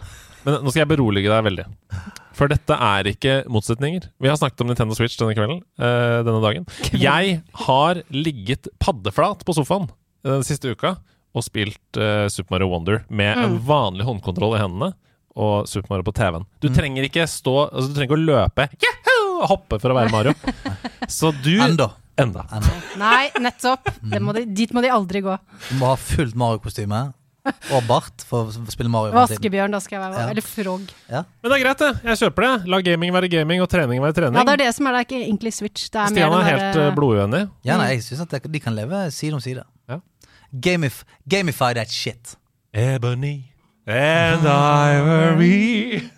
men nå skal jeg berolige deg veldig. For dette er ikke motsetninger. Vi har snakket om Nintendo Switch denne kvelden. eh, denne dagen. Jeg har ligget paddeflat på sofaen eh, den siste uka og spilt uh, Super Mario Wonder med en vanlig håndkontroll i hendene og Super Mario på TV-en. Du trenger ikke stå altså Du trenger ikke å løpe Yahoo! og hoppe for å være Mario. Så du Enda. Enda. Enda. Nei, nettopp. Det må de, dit må de aldri gå. Du må ha fullt Mario-kostyme og bart for å spille Mario. Vaskebjørn, da skal jeg være. Ja. Eller frog. Men det er greit, det. Jeg kjøper det. La gaming være gaming og trening være trening. Ja, det er det som er det, er ikke egentlig Switch. Er Stian er helt bare... eh, bloduenig. Ja, nei, jeg synes at de kan leve side om side. Gamif gamify that shit. Ebony and ivory.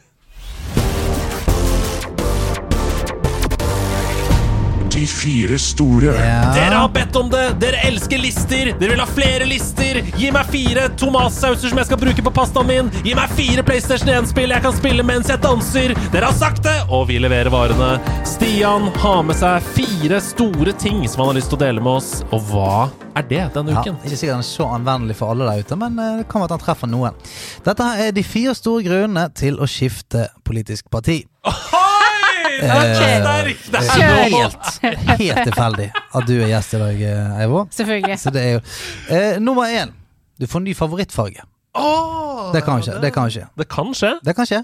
De fire store. Dere har bedt om det! Dere elsker lister! Dere vil ha flere lister! Gi meg fire tomatsauser som jeg skal bruke på pastaen min! Gi meg fire PlayStation 1-spill jeg kan spille mens jeg danser! Dere har sagt det, og vi leverer varene. Stian har med seg fire store ting som han har lyst til å dele med oss. Og hva er det denne Ja, uken? ikke sikkert den er så anvendelig for alle der ute, men eh, det kan være at han treffer noen. Dette her er de fire store grunnene til å skifte politisk parti. Oi! Eh, Sterk! Det Det er helt, helt tilfeldig at du er gjest i dag, Eivå Eivor. Selvfølgelig. Så det er jo eh, Nummer én. Du får ny favorittfarge. Oh, Det kan skje. Det kan skje. Det kan skje. Det kan skje.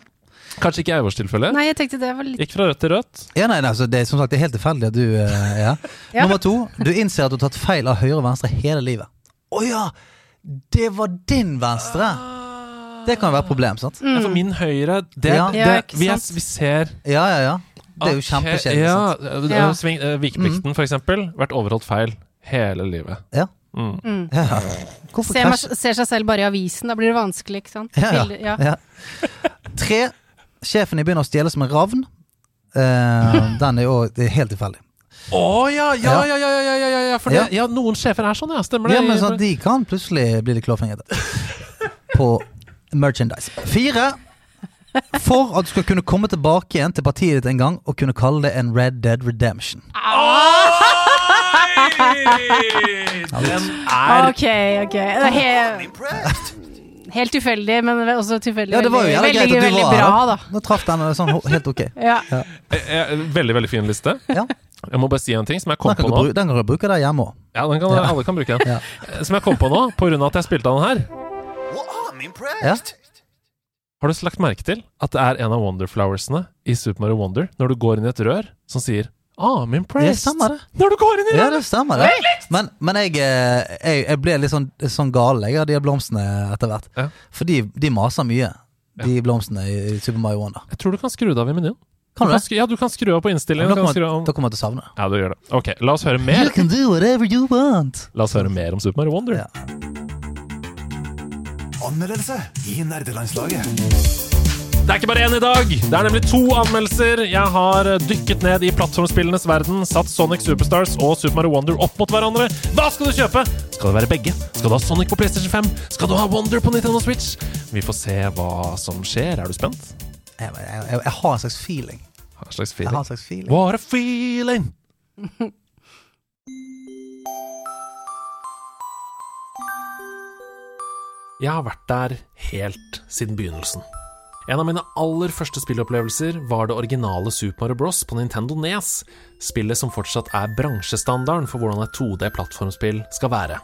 Kanskje ikke i Eivors tilfelle. Nei, jeg tenkte det var litt Gikk fra rødt til rødt. Ja, nei, nei, altså, det er som sagt det er helt tilfeldig at du uh, ja. Ja. Nummer to. Du innser at du har tatt feil av høyre og venstre hele livet. Å ja! det var din venstre! Det kan jo være et problem, sant? Ja, for min høyre det, Ja. det, vi, er, vi ser Ja, ja, ja. Det er jo kjempekjedelig. Ja, øh, Ja. sving, øh, Vikeplikten, for eksempel, vært overholdt feil hele livet. Ja. Mm. Ja. Ser, man, ser seg selv bare i avisen, da blir det vanskelig, ikke sant? Ja, ja. Ja. Ja. Tre. Sjefen din begynner å stjele som en ravn. Uh, den er jo det er helt tilfeldig. Å ja, ja, Ja. ja, ja, ja, ja, ja, ja, for det, ja, noen sjefer er sånn, ja. Stemmer det? Ja, men sånn, De kan plutselig bli litt klåfingrete på merchandise. Fire. For at du skal kunne komme tilbake igjen til partiet ditt en gang og kunne kalle det en Red Dead Redemption. Den er Ok, ok. Det er helt, helt tilfeldig, men også tilfeldig Ja, det var jo veldig, jævlig veldig, greit at du veldig var bra, her. da. Nå traff den sånn helt ok. Ja. eh, Veldig, veldig fin liste. Ja. Jeg må bare si en ting som jeg kom Den kan, på du, nå. bru- den kan du bruke der hjemme òg. Ja, den kan, Ja. Alle kan bruke den. Ja. Eh, Som jeg kom på nå, på grunn av at jeg spilte av den her. Well, I'm impressed. Ja. Har du lagt merke til at det er en av Wonderflowersene i Super Mario Wonder når du går inn i et rør, som sier Ah, I'm Det impressed. stemmer, det. Når du går inn i Ja, det stemmer det. Men, men jeg, eh, jeg, jeg ble litt sånn, sånn gal av de blomstene etter hvert. Ja. For de, de maser mye, de blomstene i Super Mario Wonder. Jeg tror du kan skru det av i menyen. Kan du kan det? skru, ja, du kan skru av på innstillingen. Da kommer, av- da kommer jeg til å savne. Ja, du gjør det. Ok, la oss høre mer. You can do whatever you want. La oss høre mer om Super Mario Wonder. Ja. Anmeldelse i nerdelandslaget. Det er ikke bare én i dag. Det er nemlig to anmeldelser. Jeg har dykket ned i plattformspillenes verden, satt Sonic Superstars og Super Mario Wonder opp mot hverandre. Hva skal du kjøpe? Skal det være begge? Skal du ha Sonic på PlayStation 5? Skal du ha Wonder på Nintendo Switch? Vi får se hva som skjer. Er du spent? Jeg, jeg, jeg, jeg har en slags feeling. Hva slags Jeg har en slags feeling. What a feeling! Jeg har vært der helt siden begynnelsen. En av mine aller første spillopplevelser var det originale Super Mario Bros. på Nintendo NES, spillet som fortsatt er bransjestandarden for hvordan et 2D-plattformspill skal være.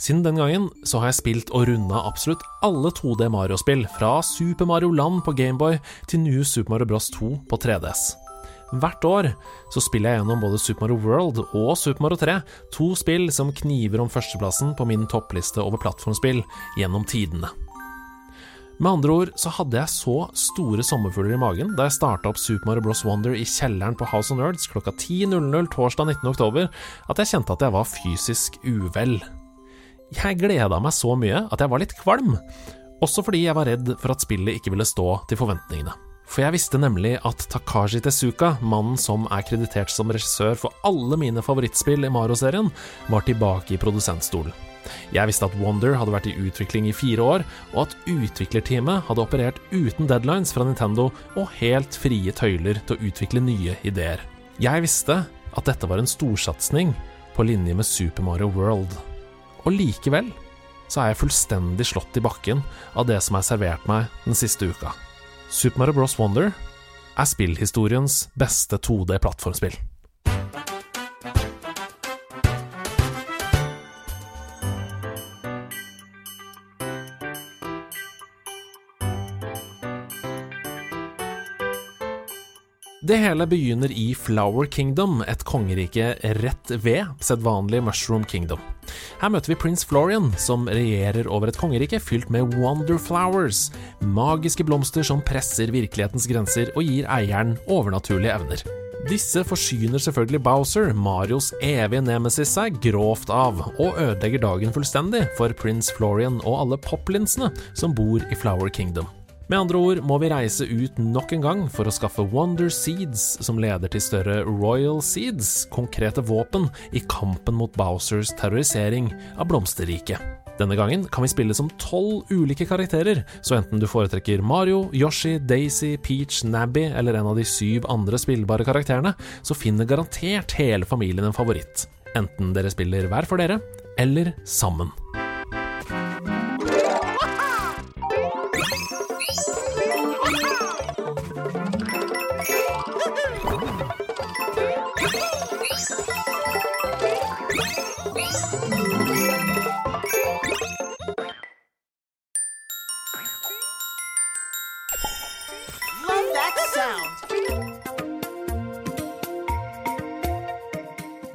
Siden den gangen så har jeg spilt og runda absolutt alle 2D Mario-spill, fra Super Mario Land på Gameboy til New Super Mario Bros 2 på 3DS. Hvert år så spiller jeg gjennom både Super Mario World og Super Mario 3, to spill som kniver om førsteplassen på min toppliste over plattformspill gjennom tidene. Med andre ord så hadde jeg så store sommerfugler i magen da jeg starta opp Super Mario Bros. Wonder i kjelleren på House of Nerds klokka 10.00 torsdag 19. oktober, at jeg kjente at jeg var fysisk uvel. Jeg gleda meg så mye at jeg var litt kvalm, også fordi jeg var redd for at spillet ikke ville stå til forventningene. For jeg visste nemlig at Takashi Tezuka, mannen som er kreditert som regissør for alle mine favorittspill i Mario-serien, var tilbake i produsentstolen. Jeg visste at Wonder hadde vært i utvikling i fire år, og at utviklerteamet hadde operert uten deadlines fra Nintendo og helt frie tøyler til å utvikle nye ideer. Jeg visste at dette var en storsatsing på linje med Super Mario World. Og likevel så er jeg fullstendig slått i bakken av det som er servert meg den siste uka. Super Mario Bros. Wonder er spillhistoriens beste 2D-plattformspill. Det hele begynner i Flower Kingdom, et kongerike rett ved sedvanlig Mushroom Kingdom. Her møter vi prins Florian, som regjerer over et kongerike fylt med wonderflowers, magiske blomster som presser virkelighetens grenser og gir eieren overnaturlige evner. Disse forsyner selvfølgelig Bowser, Marios evige nemesis, seg grovt av, og ødelegger dagen fullstendig for prins Florian og alle poplinsene som bor i Flower Kingdom. Med andre ord må vi reise ut nok en gang for å skaffe Wonder Seeds, som leder til større Royal Seeds, konkrete våpen i kampen mot Bowsers terrorisering av blomsterriket. Denne gangen kan vi spille som tolv ulike karakterer, så enten du foretrekker Mario, Yoshi, Daisy, Peach, Nabby eller en av de syv andre spillbare karakterene, så finner garantert hele familien en favoritt. Enten dere spiller hver for dere, eller sammen.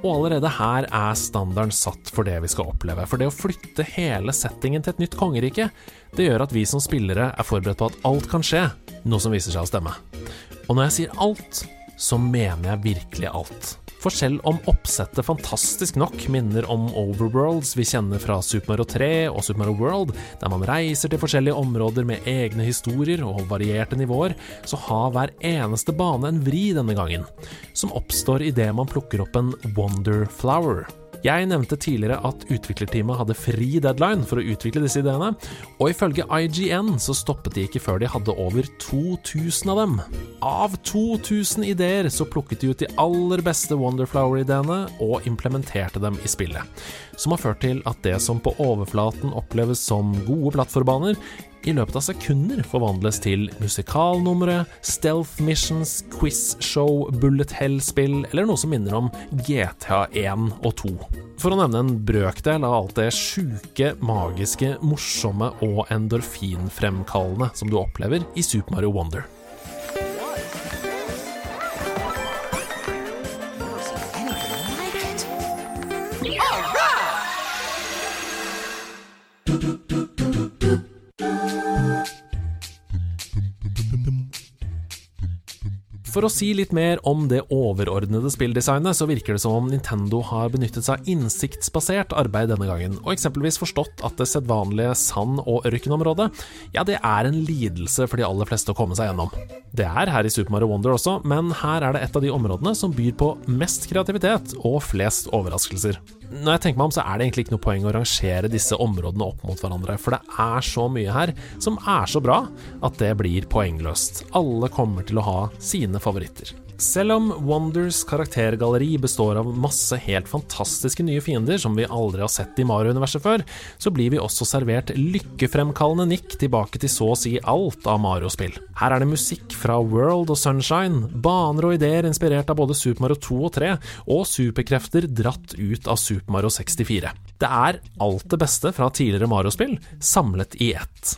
Og allerede her er standarden satt for det vi skal oppleve. For det å flytte hele settingen til et nytt kongerike, det gjør at vi som spillere er forberedt på at alt kan skje, noe som viser seg å stemme. Og når jeg sier alt, så mener jeg virkelig alt. For selv om oppsettet fantastisk nok minner om overworlds vi kjenner fra Super Mario 3 og Super Mario World, der man reiser til forskjellige områder med egne historier og varierte nivåer, så har hver eneste bane en vri denne gangen, som oppstår idet man plukker opp en Wonder Flower. Jeg nevnte tidligere at utviklerteamet hadde fri deadline for å utvikle disse ideene, og ifølge IGN så stoppet de ikke før de hadde over 2000 av dem. Av 2000 ideer så plukket de ut de aller beste Wonderflower-ideene og implementerte dem i spillet, som har ført til at det som på overflaten oppleves som gode plattformbaner, i løpet av sekunder forvandles til musikalnumre, stealth missions, quizshow, bullet hell-spill eller noe som minner om GTA 1 og 2. For å nevne en brøkdel av alt det sjuke, magiske, morsomme og endorfinfremkallende som du opplever i Super Mario Wonder. For å si litt mer om det overordnede spilldesignet, så virker det som om Nintendo har benyttet seg av innsiktsbasert arbeid denne gangen, og eksempelvis forstått at det sedvanlige sand- og ørkenområdet, ja, det er en lidelse for de aller fleste å komme seg gjennom. Det er her i Super Mario Wonder også, men her er det et av de områdene som byr på mest kreativitet og flest overraskelser. Når jeg tenker meg om, så er det egentlig ikke noe poeng å rangere disse områdene opp mot hverandre, for det er så mye her som er så bra at det blir poengløst. Alle kommer til å ha sine favoritter. Selv om Wonders karaktergalleri består av masse helt fantastiske nye fiender som vi aldri har sett i Mario-universet før, så blir vi også servert lykkefremkallende nikk tilbake til så å si alt av Mario-spill. Her er det musikk fra World og Sunshine, baner og ideer inspirert av både Super Mario 2 og 3, og superkrefter dratt ut av Super Mario 64. Det er alt det beste fra tidligere Mario-spill, samlet i ett.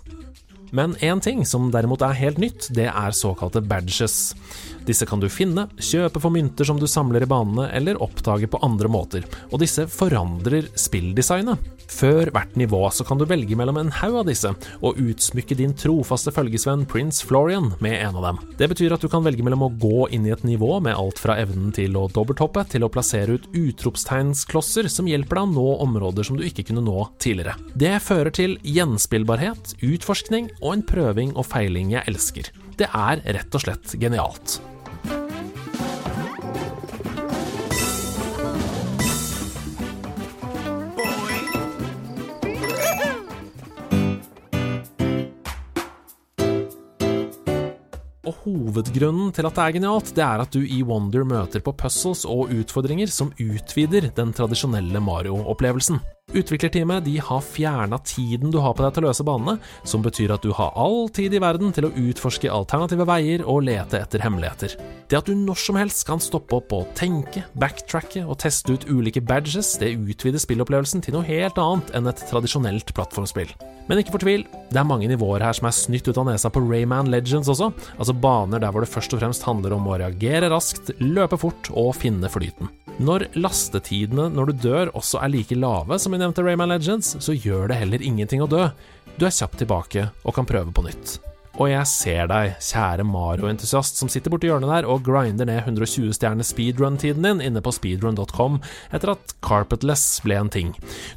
Men én ting som derimot er helt nytt, det er såkalte badges. Disse kan du finne, kjøpe for mynter som du samler i banene, eller oppdage på andre måter, og disse forandrer spilldesignet. Før hvert nivå så kan du velge mellom en haug av disse, og utsmykke din trofaste følgesvenn Prince Florian med en av dem. Det betyr at du kan velge mellom å gå inn i et nivå med alt fra evnen til å dobbelthoppe, til å plassere ut utropstegnsklosser som hjelper deg å nå områder som du ikke kunne nå tidligere. Det fører til gjenspillbarhet, utforskning og en prøving og feiling jeg elsker. Det er rett og slett genialt. Hovedgrunnen til at det er genialt, det er at du i Wonder møter på puzzles og utfordringer som utvider den tradisjonelle Mario-opplevelsen. Utviklerteamet de har fjerna tiden du har på deg til å løse banene, som betyr at du har all tid i verden til å utforske alternative veier og lete etter hemmeligheter. Det at du når som helst kan stoppe opp og tenke, backtracke og teste ut ulike badges, det utvider spillopplevelsen til noe helt annet enn et tradisjonelt plattformspill. Men ikke fortvil, det er mange nivåer her som er snytt ut av nesa på Rayman Legends også, altså baner der hvor det først og fremst handler om å reagere raskt, løpe fort og finne flyten. Når lastetidene når du dør også er like lave som i nevnte Rayman Legends, så gjør det heller ingenting å dø. Du er kjapt tilbake og kan prøve på nytt. Og jeg ser deg, kjære Mario-entusiast som sitter borti hjørnet der og grinder ned 120 stjerner speedrun-tiden din inne på speedrun.com etter at Carpetless ble en ting.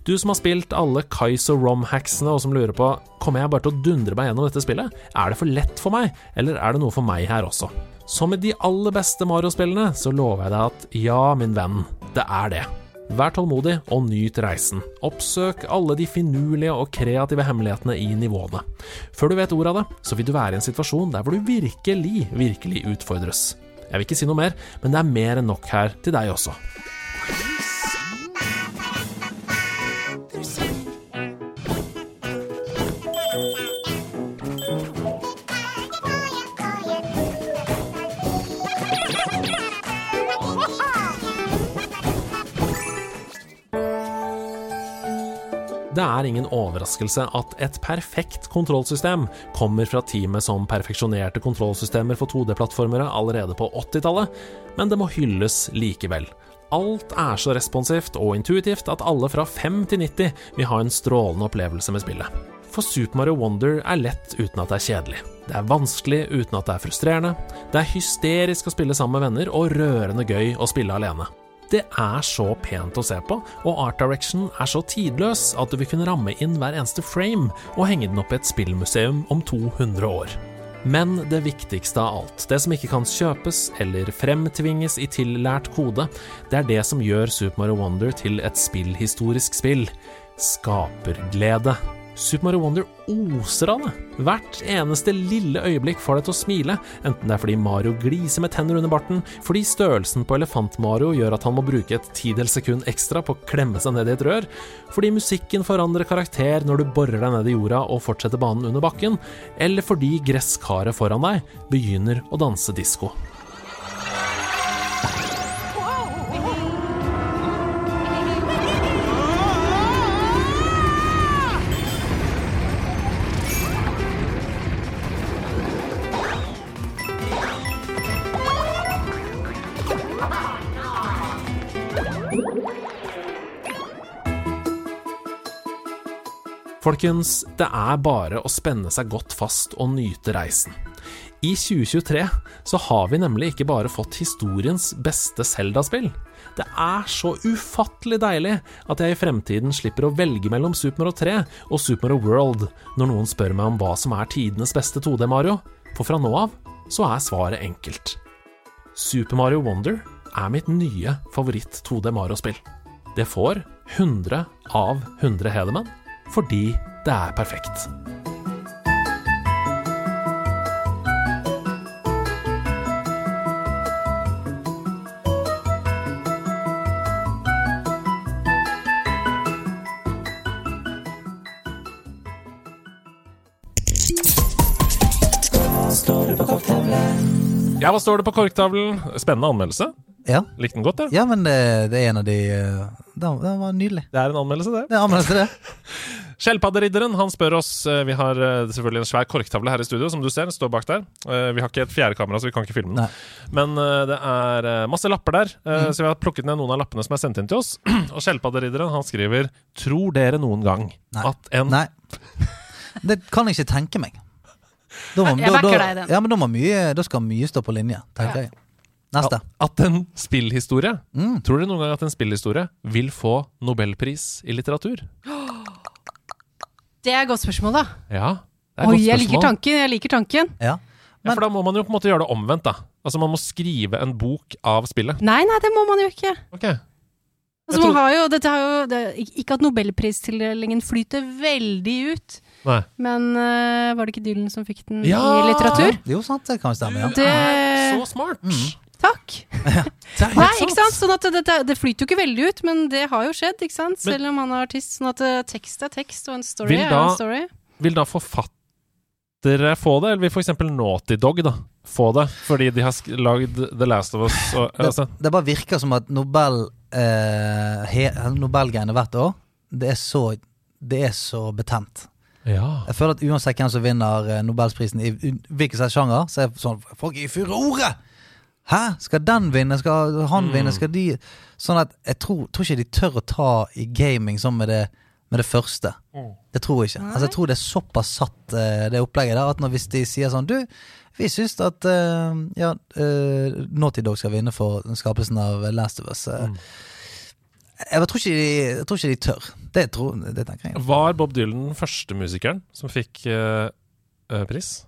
Du som har spilt alle Kaizo Rom-hacksene og som lurer på kommer jeg bare til å dundre meg gjennom dette spillet, er det for lett for meg, eller er det noe for meg her også? Som med de aller beste Mario-spillene, så lover jeg deg at ja, min venn, det er det. Vær tålmodig og nyt reisen. Oppsøk alle de finurlige og kreative hemmelighetene i nivåene. Før du vet ordet av det, så vil du være i en situasjon der hvor du virkelig, virkelig utfordres. Jeg vil ikke si noe mer, men det er mer enn nok her til deg også. Det er ingen overraskelse at et perfekt kontrollsystem kommer fra teamet som perfeksjonerte kontrollsystemer for 2D-plattformere allerede på 80-tallet, men det må hylles likevel. alt er så responsivt og intuitivt at alle fra 5 til 90 vil ha en strålende opplevelse med spillet. For Super Mario Wonder er lett uten at det er kjedelig. Det er vanskelig uten at det er frustrerende. Det er hysterisk å spille sammen med venner, og rørende gøy å spille alene. Det er så pent å se på, og art direction er så tidløs at du vil kunne ramme inn hver eneste frame og henge den opp i et spillmuseum om 200 år. Men det viktigste av alt, det som ikke kan kjøpes eller fremtvinges i tillært kode, det er det som gjør Super Mario Wonder til et spillhistorisk spill. Skaperglede. Super Mario Wonder oser av det. Hvert eneste lille øyeblikk får deg til å smile, enten det er fordi Mario gliser med tenner under barten, fordi størrelsen på Elefant-Mario gjør at han må bruke et tidels sekund ekstra på å klemme seg ned i et rør, fordi musikken forandrer karakter når du borer deg ned i jorda og fortsetter banen under bakken, eller fordi gresskaret foran deg begynner å danse disko. Folkens, det er bare å spenne seg godt fast og nyte reisen. I 2023 så har vi nemlig ikke bare fått historiens beste Zelda-spill. Det er så ufattelig deilig at jeg i fremtiden slipper å velge mellom Super Mario 3 og Super Mario World når noen spør meg om hva som er tidenes beste 2D Mario, for fra nå av så er svaret enkelt. Super Mario Wonder er mitt nye favoritt 2D Mario-spill. Det får 100 av 100 Hedemann fordi det er perfekt. Ja, hva står det på korktavlen? Spennende anmeldelse. Ja, Likte den godt, jeg. ja men det, det er en av de eh, Den, den var nydelig. Det er en anmeldelse, det. Det er anmeldelse, det. Skjelpadderidderen han spør oss eh, Vi har eh, selvfølgelig en svær korktavle her i studio, som du ser. Den står bak der. Eh, Vi har ikke et fjerde kamera, så vi kan ikke filme den. Nei. Men eh, det er eh, masse lapper der, eh, så vi har plukket ned noen av lappene som er sendt inn til oss. Og Skjelpadderidderen han skriver Tror dere noen gang Nei. at en Nei. Det kan jeg ikke tenke meg. Da, må, Jeg backer deg i den. ja, men da, må mye, da skal mye stå på linje, tenker jeg. Neste. At en spillhistorie Mm. Tror dere noen gang at en spillhistorie vil få nobelpris i litteratur? Det er et godt spørsmål, da. Ja, det er Oi, godt jeg liker tanken. Jeg liker tanken. Ja. Ja, for da må man jo på en måte gjøre det omvendt, da. Altså Man må skrive en bok av spillet. Nei, nei, det må man jo ikke. Ok Altså, Jeg man tror- har jo, dette har jo det, Ikke at nobelpristildelingen flyter veldig ut, Nei. men uh, var det ikke Dylan som fikk den Ja! i litteratur? Jo, sant, det kan stemme. Ja. Du Det- er så smart! Takk! Det er Nei, ikke sant? Sånn at det, det, det flyter jo ikke veldig ut, men det har jo skjedd, ikke sant? Selv om han er artist. Sånn at eh, tekst er tekst, og en story Vil er da- en story. Vil da forfattere få det, eller vil f.eks. Naughty Dog da få det? Fordi de har lagd The Last of Us og, Det, altså, det bare virker som at Nobel eh, Nobelgreiene hvert år, det er så Det er så betent. Ja. Jeg føler at uansett hvem som vinner eh, Nobelsprisen i hvilken sjanger, så er det sånn Folk er i furore! Hæ? Skal den vinne? Skal han Mm. vinne? Skal de Sånn at jeg tror, tror ikke de tør å ta i gaming sånn med det, med det første. Mm. Det tror jeg ikke. Altså, jeg tror det er såpass satt, eh, det opplegget der, at når hvis de sier sånn Du, vi syns at uh, ja, uh, Naughty Dog skal vinne for skapelsen av Last of Us. Mm. Jeg, tror ikke de, jeg tror ikke de tør. Det, tror, det tenker jeg. Var Bob Dylan den første musikeren som fikk uh, pris?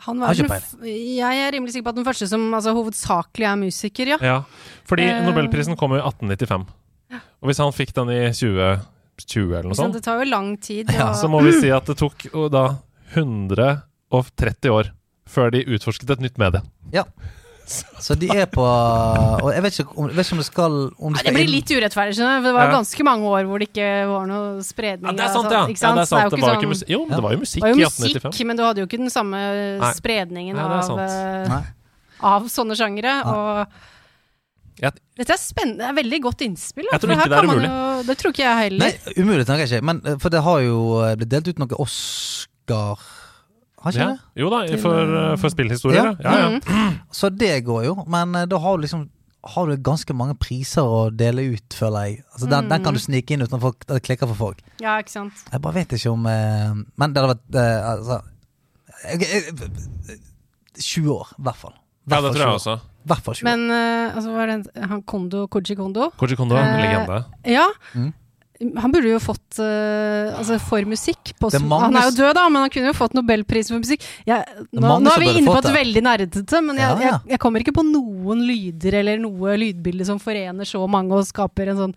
Han var ikke den f- jeg er rimelig sikker på at den første som altså, hovedsakelig er musiker, ja. Ja. Fordi Eh. Nobelprisen kom jo i 1895. Og hvis han fikk den i 2020 eller noe Så sånt, det tar jo lang tid. Ja, så må vi si at det tok da 130 år før de utforsket et nytt medie. Så de er på Og jeg vet ikke om, vet ikke om det skal om det, Nei, det blir inn- litt urettferdig, skjønner du. Det var Ja. ganske mange år hvor det ikke var noe spredning. Ja, det er sant, sånn, ja. ikke ja det, er sant. jo det var jo ikke sånn- musikk Jo, men det var jo musikk var jo i 1895. men du hadde jo ikke den samme Nei. spredningen Nei, av, eh, av sånne sjangere. Og Jeg- dette er spennende. Det er veldig godt innspill. da, Jeg tror ikke det er umulig. Jo, det tror ikke jeg heller. Nei, umulig tenker jeg ikke. Men eh, for det har jo eh, blitt delt ut noe Oscar Har ikke Ja. det? Jo da, for, for spillhistorier. Ja. Ja, ja. Mm. Så det går jo. Men eh, da har du liksom har du ganske mange priser å dele ut, føler jeg. Altså, den, den kan du snike inn uten at folk, det klikker for folk. Ja, ikke sant. Jeg bare vet ikke om eh, Men det hadde vært eh, altså, jeg, jeg, 20 år, i hvert fall. Ja, det tror jeg også. Hvert fall 20 år. Men eh, altså, hva er det han Kondo, Koji Kondo? Koji Kondo, en Eh, legende. Ja. Mm. Han burde jo fått uh, altså for musikk på, er mange Han er jo død, da, men han kunne jo fått nobelpris for musikk. Jeg, nå, nå er vi inne på et det. veldig nerdete, men jeg, Ja, ja. Jeg, jeg kommer ikke på noen lyder eller noe lydbilde som forener så mange og skaper en sånn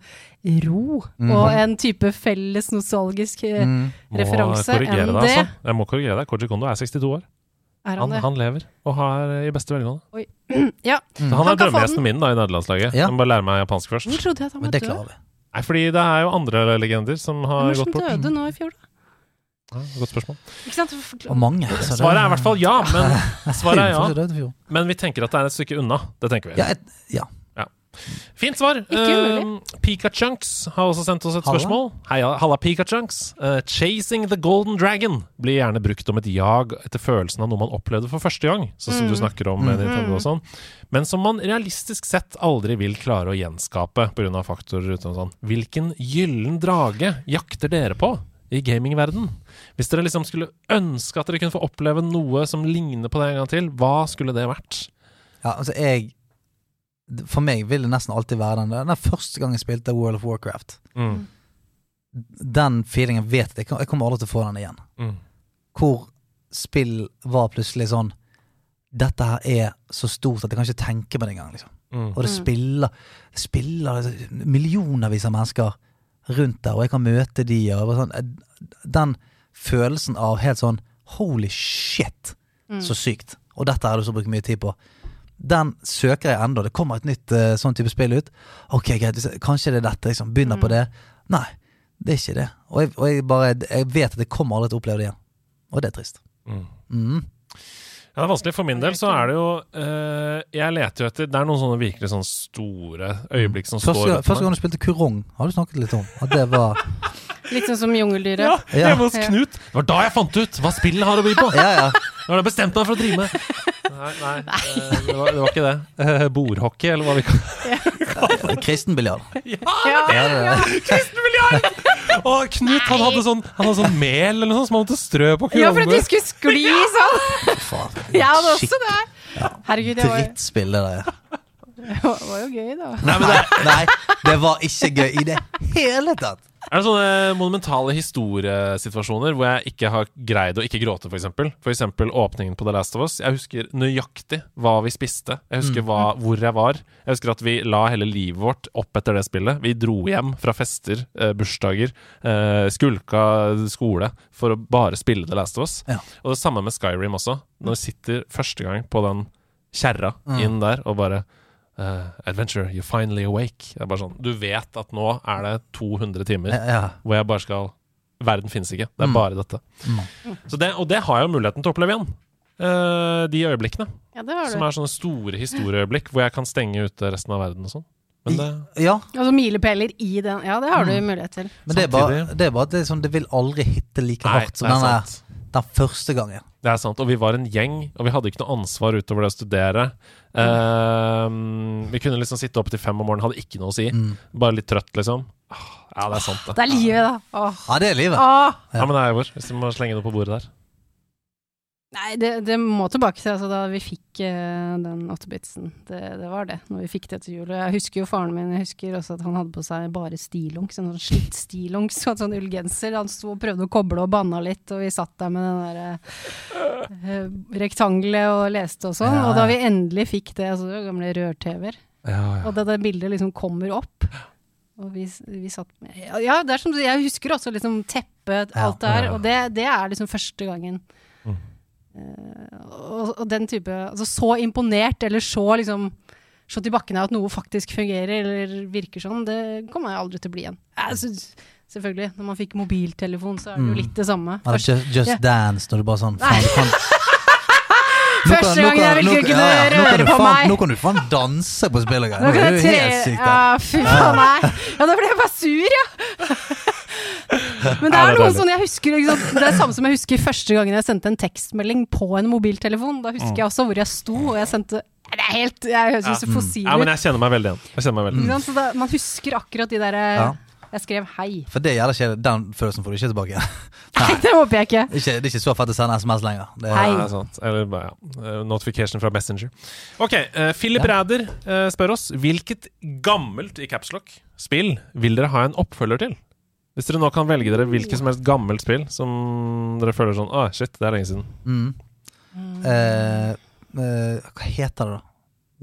ro og en type felles nostalgisk eh, Mm. Referanse enn det. altså. Jeg må korrigere deg. Koji Kondo er 62 år. Er han Han, han lever, og har i beste velgående. Ja. Mm. han Han er drømmehesten drømmegjesten min da i nederlandslaget. Ja. Jeg må bare lære meg japansk først. Hvor trodde jeg at han Men var død? Nei, fordi det er jo andre legender som har gått bort. døde nå i fjor, da? Ja, godt spørsmål. Ikke sant? Og mange. så det- Svaret er i hvert fall ja, men svaret er ja. Men vi tenker at det er et stykke unna. Det tenker vi. Ja, et, ja. Fint svar. Uh, Pikachunks har også sendt oss et Halla. spørsmål. Hei, halla, Pikachunks. Uh, 'Chasing the Golden Dragon' blir gjerne brukt om et jag etter følelsen av noe man opplevde for første gang, sånn som du snakker om mm -hmm. og sånn, men som man realistisk sett aldri vil klare å gjenskape pga. faktorer utenom sånn. Hvilken gyllen drage jakter dere på? I gamingverden. Hvis dere liksom skulle ønske at dere kunne få oppleve noe som ligner på det en gang til, hva skulle det vært? ja, altså jeg For meg vil det nesten alltid være den. Den første gang jeg spilte World of Warcraft. Mm. Den feelingen vet jeg. Jeg Jeg kommer aldri til å få den igjen. Mm. Hvor spill var plutselig sånn Dette her er så stort at jeg kan ikke tenke på det engang. Liksom. Mm. Og det spiller, det spiller millionervis av mennesker rundt der, og jeg kan møte de og sånn, Den følelsen av helt sånn Holy shit, så sykt. Og dette har du så brukt mye tid på. Den søker jeg ennå. Det kommer et nytt uh, sånn type spill ut. Ok, greit, kanskje det er dette. Liksom. Begynner på det. Nei, det er ikke det. Og jeg, og jeg bare Jeg vet at jeg kommer aldri til å oppleve det igjen. Og det er trist. Mm. Mm. Ja, det er vanskelig. For min del så er det jo uh, Jeg leter jo etter Det er noen sånne virkelig sånn store øyeblikk som Første, står første gang du spilte Kurong, har du snakket litt om. At det var Litt sånn som jungeldyret. Ja, Ja. hjemme hos Knut. Det var da jeg fant ut hva spillet har å by på! Ja, ja. Nå har jeg bestemt meg for å drive med. Nei, nei, eh, det, var, det var ikke det. Eh, Bordhockey, eller hva vi kaller det. Kristenbiljard. Ja, Ja, det er det. Og Knut han hadde sånn Han hadde sånn mel eller noe sånt som han måtte strø på Ja, for at de skulle skli sånn! Faen. Jeg hadde også det. Herregud, det var, Drittspill, det der. det var jo gøy, da. Nei, men det, nei, det var ikke gøy i det hele tatt. Er det sånne monumentale historiesituasjoner hvor jeg ikke har greid å ikke gråte, f.eks.? F.eks. åpningen på The Last of Us. Jeg husker nøyaktig hva vi spiste. Jeg husker Mm. hva, hvor jeg var. Jeg husker at vi la hele livet vårt opp etter det spillet. Vi dro hjem fra fester, eh, bursdager, eh, skulka skole for å bare spille The Last of Us. Ja. Og det samme med Skyrim også. Når vi sitter første gang på den kjerra Mm. inn der og bare eh, Adventure, you're finally awake. Det er bare sånn, Du vet at nå er det 200 timer Ja, hvor jeg bare skal Verden finnes ikke. Det er Mm. bare dette. Mm. Så det, og det har jeg jo muligheten til å oppleve igjen. Uh, de øyeblikkene. Ja, Som er sånne store historieøyeblikk hvor jeg kan stenge ute resten av verden og sånn. Men det ja, Altså milepæler i den. Ja, det har du Mm. mulighet til. men det er bare, det, er bare at det, er sånn, det vil aldri hitte like Nei, hardt som den, er den, der, den første gangen. Det er sant. Og vi var en gjeng, og vi hadde ikke noe ansvar utover det å studere. Eh, vi kunne liksom sitte opp til fem om morgenen, hadde ikke noe å si. Mm. Bare litt trøtt, liksom. Ah, Ja, det er sant, det. Det er livet, da. Åh. Ja, det er livet. Åh. Ja, men det er jo vår, hvis vi må slenge noe på bordet der. Nei, det, det må tilbake til altså, da vi fikk uh, den åttebitsen. Det, det var det, når vi fikk det til jul. Jeg husker jo faren min, jeg husker også at han hadde på seg bare stillongs, en sånn slitt stillongs og en sånn ullgenser. Han sto og prøvde å koble og banna litt, og vi satt der med den der uh, rektangelet og leste og sånn. Ja, Og da vi endelig fikk det, altså det var gamle rør-TV-er, Ja, og det, det bildet liksom kommer opp. Og vi, vi satt med Ja, ja, det er som Jeg husker også liksom teppet, Ja, alt det her. Og det, det er liksom første gangen. Mm. Eh, og, og den type Altså så imponert, eller så liksom Slått i bakken av at noe faktisk fungerer, eller virker sånn, det kommer jeg aldri til å bli igjen. Altså, selvfølgelig. Når man fikk mobiltelefon, så er det jo Mm. litt det samme. Først, just, just ja. Dance, når du bare sånn faen, du kan, Første gang jeg vil kunne ja, ja, røre på meg. Nå kan du faen danse på spillet. Nå kan jeg du tre. Ja, fy faen, nei. Ja, da ble jeg bare sur, ja. Men det er noe sånn jeg husker liksom. Det er samme som jeg husker første gangen jeg sendte en tekstmelding på en mobiltelefon. Da husker jeg også hvor jeg sto, og jeg sendte Det er helt Jeg høres ut som fossil Ja, men jeg kjenner meg veldig igjen. Jeg kjenner meg veldig igjen. sant? Så da, man husker akkurat de derre Ja. Jeg skrev hei. For det gjelder ikke Den følelsen får du ikke tilbake. Nei, det håper jeg ikke. Det ikke, det er ikke så fett å sende SMS lenger. Det er, Hei. Ja, sant. Eller bare ja. eh, notification fra Messenger. Ok, uh, Philip Ræder uh, spør oss hvilket gammelt i Capslock-spill vil dere ha en oppfølger til? Hvis dere nå kan velge dere hvilket som helst gammelt spill som dere føler sånn Å, shit, det er lenge siden. Mm. Mm. Uh, uh, hva heter det, da?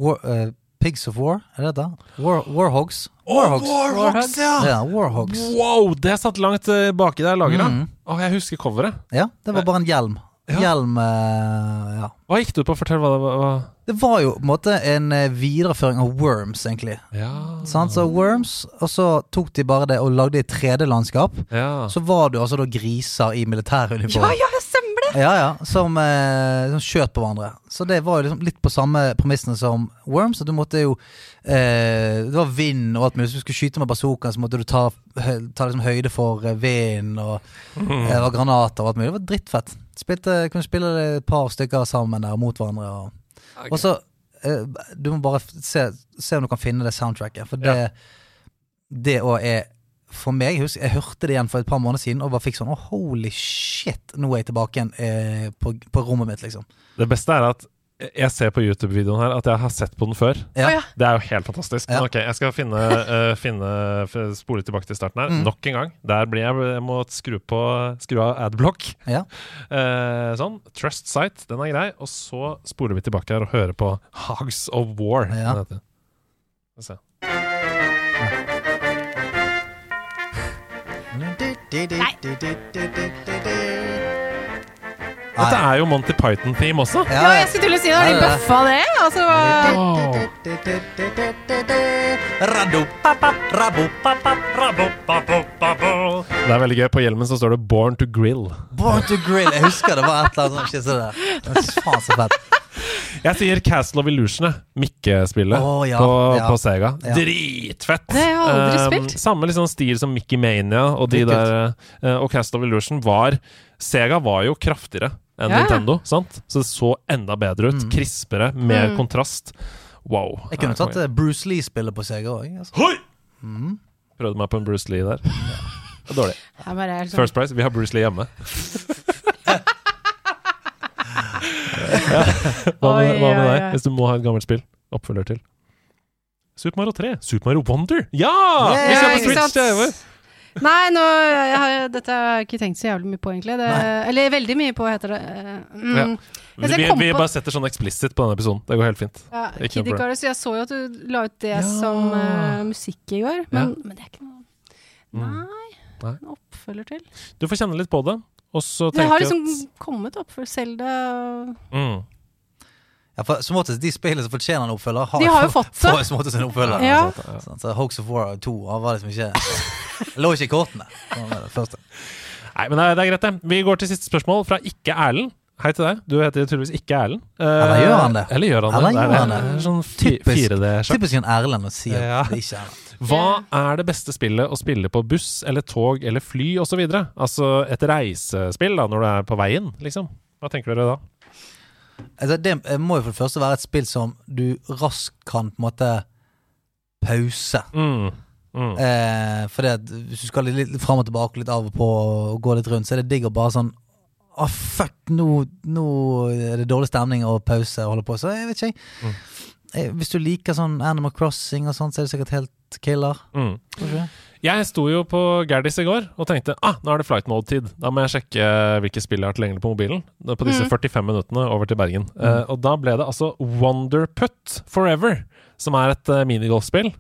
War, uh, Pigs of War? Er det det? War, Warhogs? Warhogs. Warhogs. Ja, Warhogs. Wow, det satt langt baki der lagra. Mm. Oh, jeg husker coveret. Ja, det var bare en hjelm. Ja. Hjelm Ja. Hva gikk du på? Fortell hva det var. Det var jo på en måte en eh, videreføring av Worms, egentlig. Ja. Sånn, Så Worms, og så tok de bare det og lagde et 3D-landskap. ja. Så var jo altså da griser i militæruniform. Ja, ja, stemmer det! Ja, ja, som, eh, som skjøt på hverandre. Så det var jo liksom litt på samme premissene som Worms. At du måtte jo eh, Det var vind og alt mulig. Hvis du skulle skyte med bazooka, så måtte du ta, ta liksom høyde for eh, vind, og eh, granater og alt mulig. Det var drittfett. Spilte, kunne spille et par stykker sammen der mot hverandre. Og, og så eh, Du må bare se, se om du kan finne det soundtracket, for det Det òg er for meg, jeg, jeg hørte det igjen for et par måneder siden og bare fikk sånn oh, Holy shit, nå er jeg tilbake igjen eh, på, på rommet mitt, liksom. Det beste er at jeg ser på YouTube-videoen her at jeg har sett på den før. Ja. Det er jo helt fantastisk. Ja. Men ok, jeg skal finne, uh, finne spole tilbake til starten her. Mm. Nok en gang. Der blir jeg, jeg må skru, på, skru av adblock. Ja. Uh, sånn. Trust Site, den er grei. Og så spoler vi tilbake her og hører på Hogs of War. Ja. den heter. Se. Nei. Dette er jo Monty Python-theme også. Ja, jeg skulle til å si det. Har de bøffa det? Altså. Det er veldig gøy. På hjelmen så står det 'Born to Grill'. Born to grill. Jeg husker det var et eller annet sånt der. Faen så fett. Jeg sier Castle of Illusion. Mikke-spillet oh, ja, på, ja. på Sega. Ja. Dritfett! Det har jeg aldri Um. Samme liksom stil som Mickey Mania og de Dritkult. der. uh, og Castle of Illusion var Sega var jo kraftigere enn Ja. Nintendo, sant? Så det så enda bedre ut. Mm. Krispere, mer Mm. kontrast. Wow. Jeg kunne tatt eh, Bruce Lee-spillet på Sega òg. Altså. Hoi! Mm. Prøvde meg på en Bruce Lee der. Det var dårlig. Jeg bare er sånn- First Price. Vi har Bruce Lee hjemme. ja. Hva med, hva med deg, hvis du må ha et gammelt spill? Oppfølger til. Super Mario 3. Super Mario Wonder. Ja! Yeah! Vi ser på Switch? TV. Nei, nå, jeg har, dette har jeg ikke tenkt så jævlig mye på, egentlig. Det, eller veldig mye på, heter det. Eh, Mm, Ja. Vi, vi bare setter sånn eksplisitt på denne episoden. Det går helt fint. ja, problem. Icarus, jeg så jo at du la ut det Ja. som uh, musikk i går, men, men det er ikke noe Mm. Nei. Nei. En oppfølger til. Du får kjenne litt på det, og så Det har liksom kommet oppfølger Selda at mm. Ja, for som oftest, de spillene som fortjener en oppfølger, har, De har jo fått det. For, som oftest en oppfølger. Ja. ja. Sånn, Så Hoax of War 2 han var liksom ikke Lå ikke i kortene. Det. Nei, men det er, det er greit, det. Vi går til siste spørsmål fra Ikke Erlend. Hei til deg. Du heter tydeligvis Ikke Erlend. Eh, Eller gjør han det? Eller gjør han det? gjør han det det? er sånn Typisk. Typisk en Erlend å si at Ja. det ikke er det. Hva er det beste spillet å spille på buss eller tog eller fly osv.? Altså et reisespill da, når du er på veien, liksom. Hva tenker dere da? Altså, det må jo for det første være et spill som du raskt kan på en måte pause. Mm. Mm. Eh, at hvis du skal litt, fram og tilbake, litt av og på og gå litt rundt, så er det digg å bare sånn Å, fuck, nå, nå er det dårlig stemning og pause og holde på. Så jeg vet ikke, jeg. Mm. Eh, Hvis du liker sånn Animal Crossing og sånt, så er det sikkert helt killer. Mm. Jeg sto jo på Gerdis i går og tenkte ah, nå er det flight mode-tid. Da må jeg sjekke hvilke spill jeg har tilgjengelig på mobilen. På disse Mm. 45 minuttene over til Bergen. Eh, og da ble det altså Wonder Put Forever, som er et uh, minigolfspill.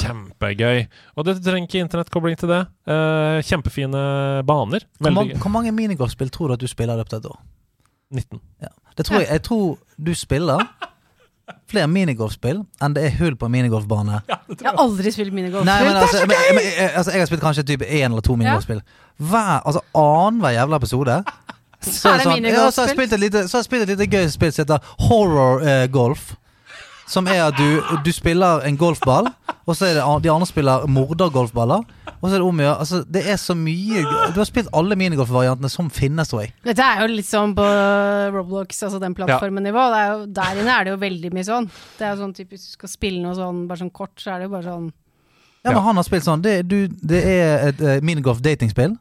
Kjempegøy. Og du trenger ikke internettkobling til det. Uh, kjempefine baner. Hvor, mange- hvor mange minigolfspill tror du at du spiller i løpet av et år? 19. Det tror jeg, jeg tror du spiller flere minigolfspill enn det er hull på en minigolfbane. Jeg har aldri spilt minigolf. Nei, men altså, men, men, eh, altså Jeg har spilt kanskje type én eller to minigolfspill. Hver, altså Annenhver jævla episode. Så, er det sånn, ja, så har jeg spilt et lite, så har jeg spilt et lite gøy spill som heter Horror uh, Golf. Som er at du, du spiller en golfball, Og så er det de andre spiller mordergolfballer. Og så er det om å gjøre altså, Det er så mye Du har spilt alle minigolfvariantene som finnes, tror jeg. Dette er jo litt sånn på Roblox, altså den plattformen-nivå. Det er jo- Der inne er det jo veldig mye sånn. Det er jo sånn typisk Hvis du skal spille noe sånn bare sånn kort, så er det jo bare sånn Ja, men han har spilt sånn. Det, du, det er et uh, minigolf-datingspill.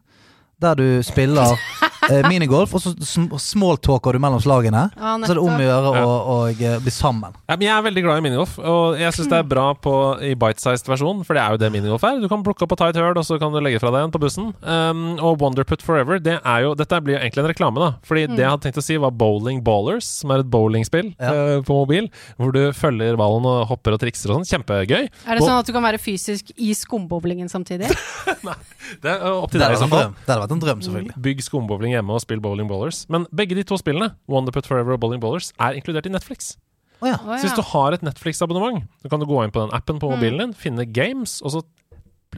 Der du spiller minigolf, og så sm smalltalker du mellom slagene. Ja, så er det om å gjøre å og, eh, bli sammen. Ja, men jeg er veldig glad i minigolf, og jeg syns det er bra på, i bite-sized versjon, for det er jo det minigolf er. Du kan plukke opp på tight høl, og så kan du legge fra deg en på bussen. Um, og Wonderput Forever, det er jo Dette blir jo egentlig en reklame, da. Fordi det jeg hadde tenkt å si, var Bowling Ballers, som er et bowlingspill Ja. uh, på mobil, hvor du følger ballen og hopper og trikser og sånn. Kjempegøy. Er det sånn at du kan være fysisk i skumboblingen samtidig? Nei. Det er opp til deg i så fall. det hadde vært en drøm selvfølgelig. Bygg skumbowling hjemme og spill Bowling Ballers. Men begge de to spillene, Wonderput Forever og Bowling Ballers, er inkludert i Netflix. Oh, ja. Så hvis du har et Netflix-abonnement, så kan du gå inn på den appen på mobilen din, finne games, og så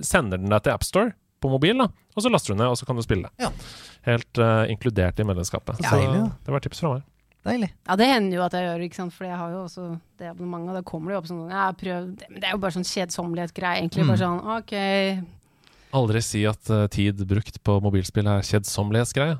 sender den deg til AppStore på mobil, da. Og så laster du ned, og så kan du spille. Ja. Helt uh, inkludert i medlemskapet. Så Så deilig, det var tips fra meg. Deilig. Ja, det hender jo at jeg gjør, ikke sant? for jeg har jo også det abonnementet. Og da kommer det jo opp sånn ja, prøv det. Men det er jo bare sånn kjedsommelighet-greie, egentlig. Mm. Bare sånn OK. Aldri si at uh, tid brukt på mobilspill er kjedsomelighetsgreie.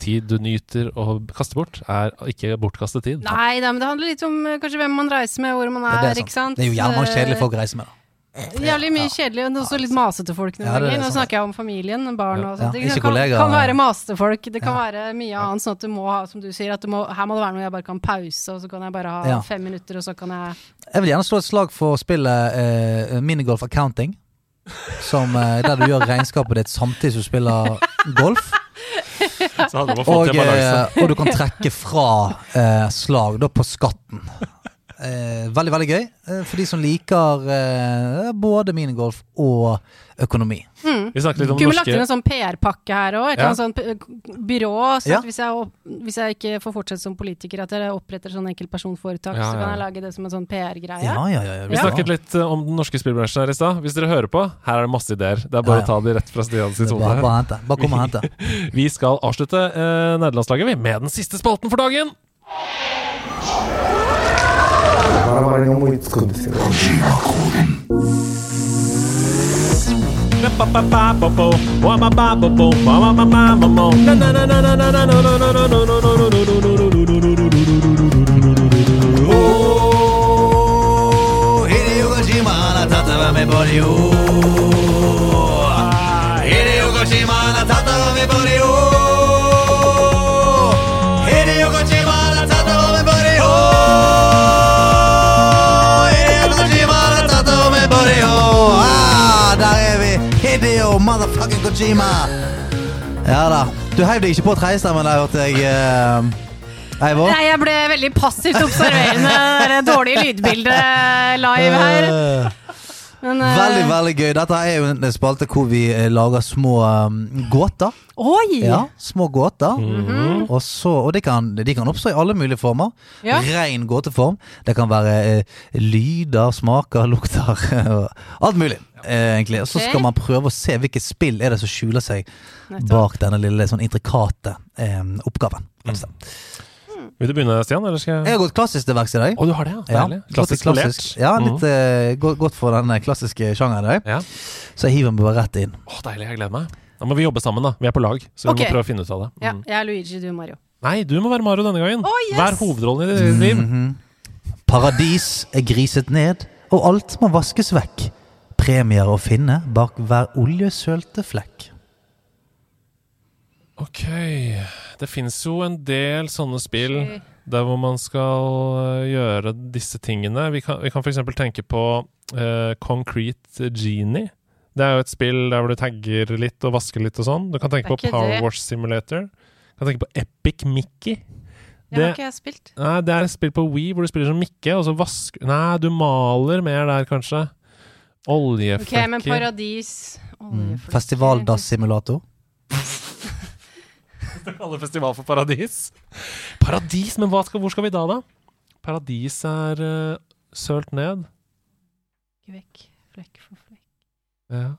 Tid du nyter å kaste bort, er ikke bortkastet tid. Nei da, men det handler litt om uh, kanskje hvem man reiser med, hvor man er, det, er ikke sant. det er jo jævlig mange kjedelige folk å reise med. da. Eh, Jævlig mye kjedelig, og også litt masete folk noen Ja, det. Nå snakker jeg om familien, barn og Ja, sånt. ikke det kan, kan være masete folk. Det kan Ja. være mye annet, sånn at du må ha, som du sier, at du må, her må det være noe jeg bare kan pause, og så kan jeg bare ha Ja. fem minutter, og så kan jeg Jeg vil gjerne slå et slag for spillet uh, minigolf accounting. Som, eh, der du gjør regnskapet ditt samtidig som du spiller golf. Og, eh, og du kan trekke fra eh, slag da på skatten. Eh, veldig, veldig gøy eh, for de som liker eh, både minigolf og økonomi. Vi snakket litt om Kunne vi lagt inn en sånn PR-pakke her òg? Et Ja. sånt byrå. Så Ja. hvis, jeg, opp, hvis jeg ikke får fortsette som politiker, at jeg oppretter sånn enkeltpersonforetak, Ja, så kan jeg lage det som en sånn PR-greie. Ja, ja, ja. ja, Vi Ja. snakket litt eh, om den norske spillbransjen her i stad. Hvis dere hører på, her er det masse ideer. Det er bare Ja, ja. å ta de rett fra Stian sitt hode. Bare, bare. Bare kom og hente. Vi skal avslutte eh, nederlandslaget vi, med den siste spalten for dagen. バラバラに思いつくんですよね。マ motherfucking Kojima! Ja da. Du heiv deg ikke på tredjestemmen der, hørte jeg. Uh... Eivor. Nei, jeg ble veldig passivt observerende. Det dårlige lydbildet live her. Men, uh... Veldig, veldig gøy. Dette er jo en spalte hvor vi eh, lager små um, gåter. Oi! Ja, små gåter. Mhm. Og, så, og de, kan, de kan oppstå i alle mulige former. Ja. Ren gåteform. Det kan være uh, lyder, smaker, lukter. alt mulig, uh, egentlig. Og så skal man prøve å se hvilket spill er det som skjuler seg Nettopp. bak denne lille sånn intrikate eh, oppgaven. slett. Vil du begynne, Stian? Eller skal Jeg jeg har gått klassisk til verks i dag. Å, du har det, ja. Ja, Deilig. Klassisk klassisk. Ja, Mhm. litt mm. uh, godt for den eh, klassiske sjangeren i dag. Ja. Så jeg hiver meg bare rett inn. Å, deilig. Jeg gleder meg. Da må vi jobbe sammen, da. Vi er på lag, så vi må prøve å finne ut av det. Ja, Mm. jeg er Luigi, du er Mario. Nei, du må være Mario denne gangen. Oh, yes! Vær hovedrollen i ditt liv. Mhm. Paradis er griset ned, og alt må vaskes vekk. Premier å finne bak hver oljesølte flekk. Ok. Det fins jo en del sånne spill okay. der hvor man skal øh, gjøre disse tingene. Vi kan, vi kan f.eks. tenke på uh, Concrete Genie. Det er jo et spill der hvor du tagger litt og vasker litt og sånn. Du kan tenke på Power det- Wash Simulator. Du kan tenke på Epic Mickey. Det har Det- ikke jeg spilt. Nei, det er et spill på Wii hvor du spiller som Mikke, og så vasker Nei, du maler mer der, kanskje. Ok, Oljeflekker. men Paradis Mm. Oljeflekker. å kalle festival for Paradis. Paradis, men skal, hvor skal vi da, da? Paradis er uh, sølt ned. Vekk, flekk for flekk. Ja.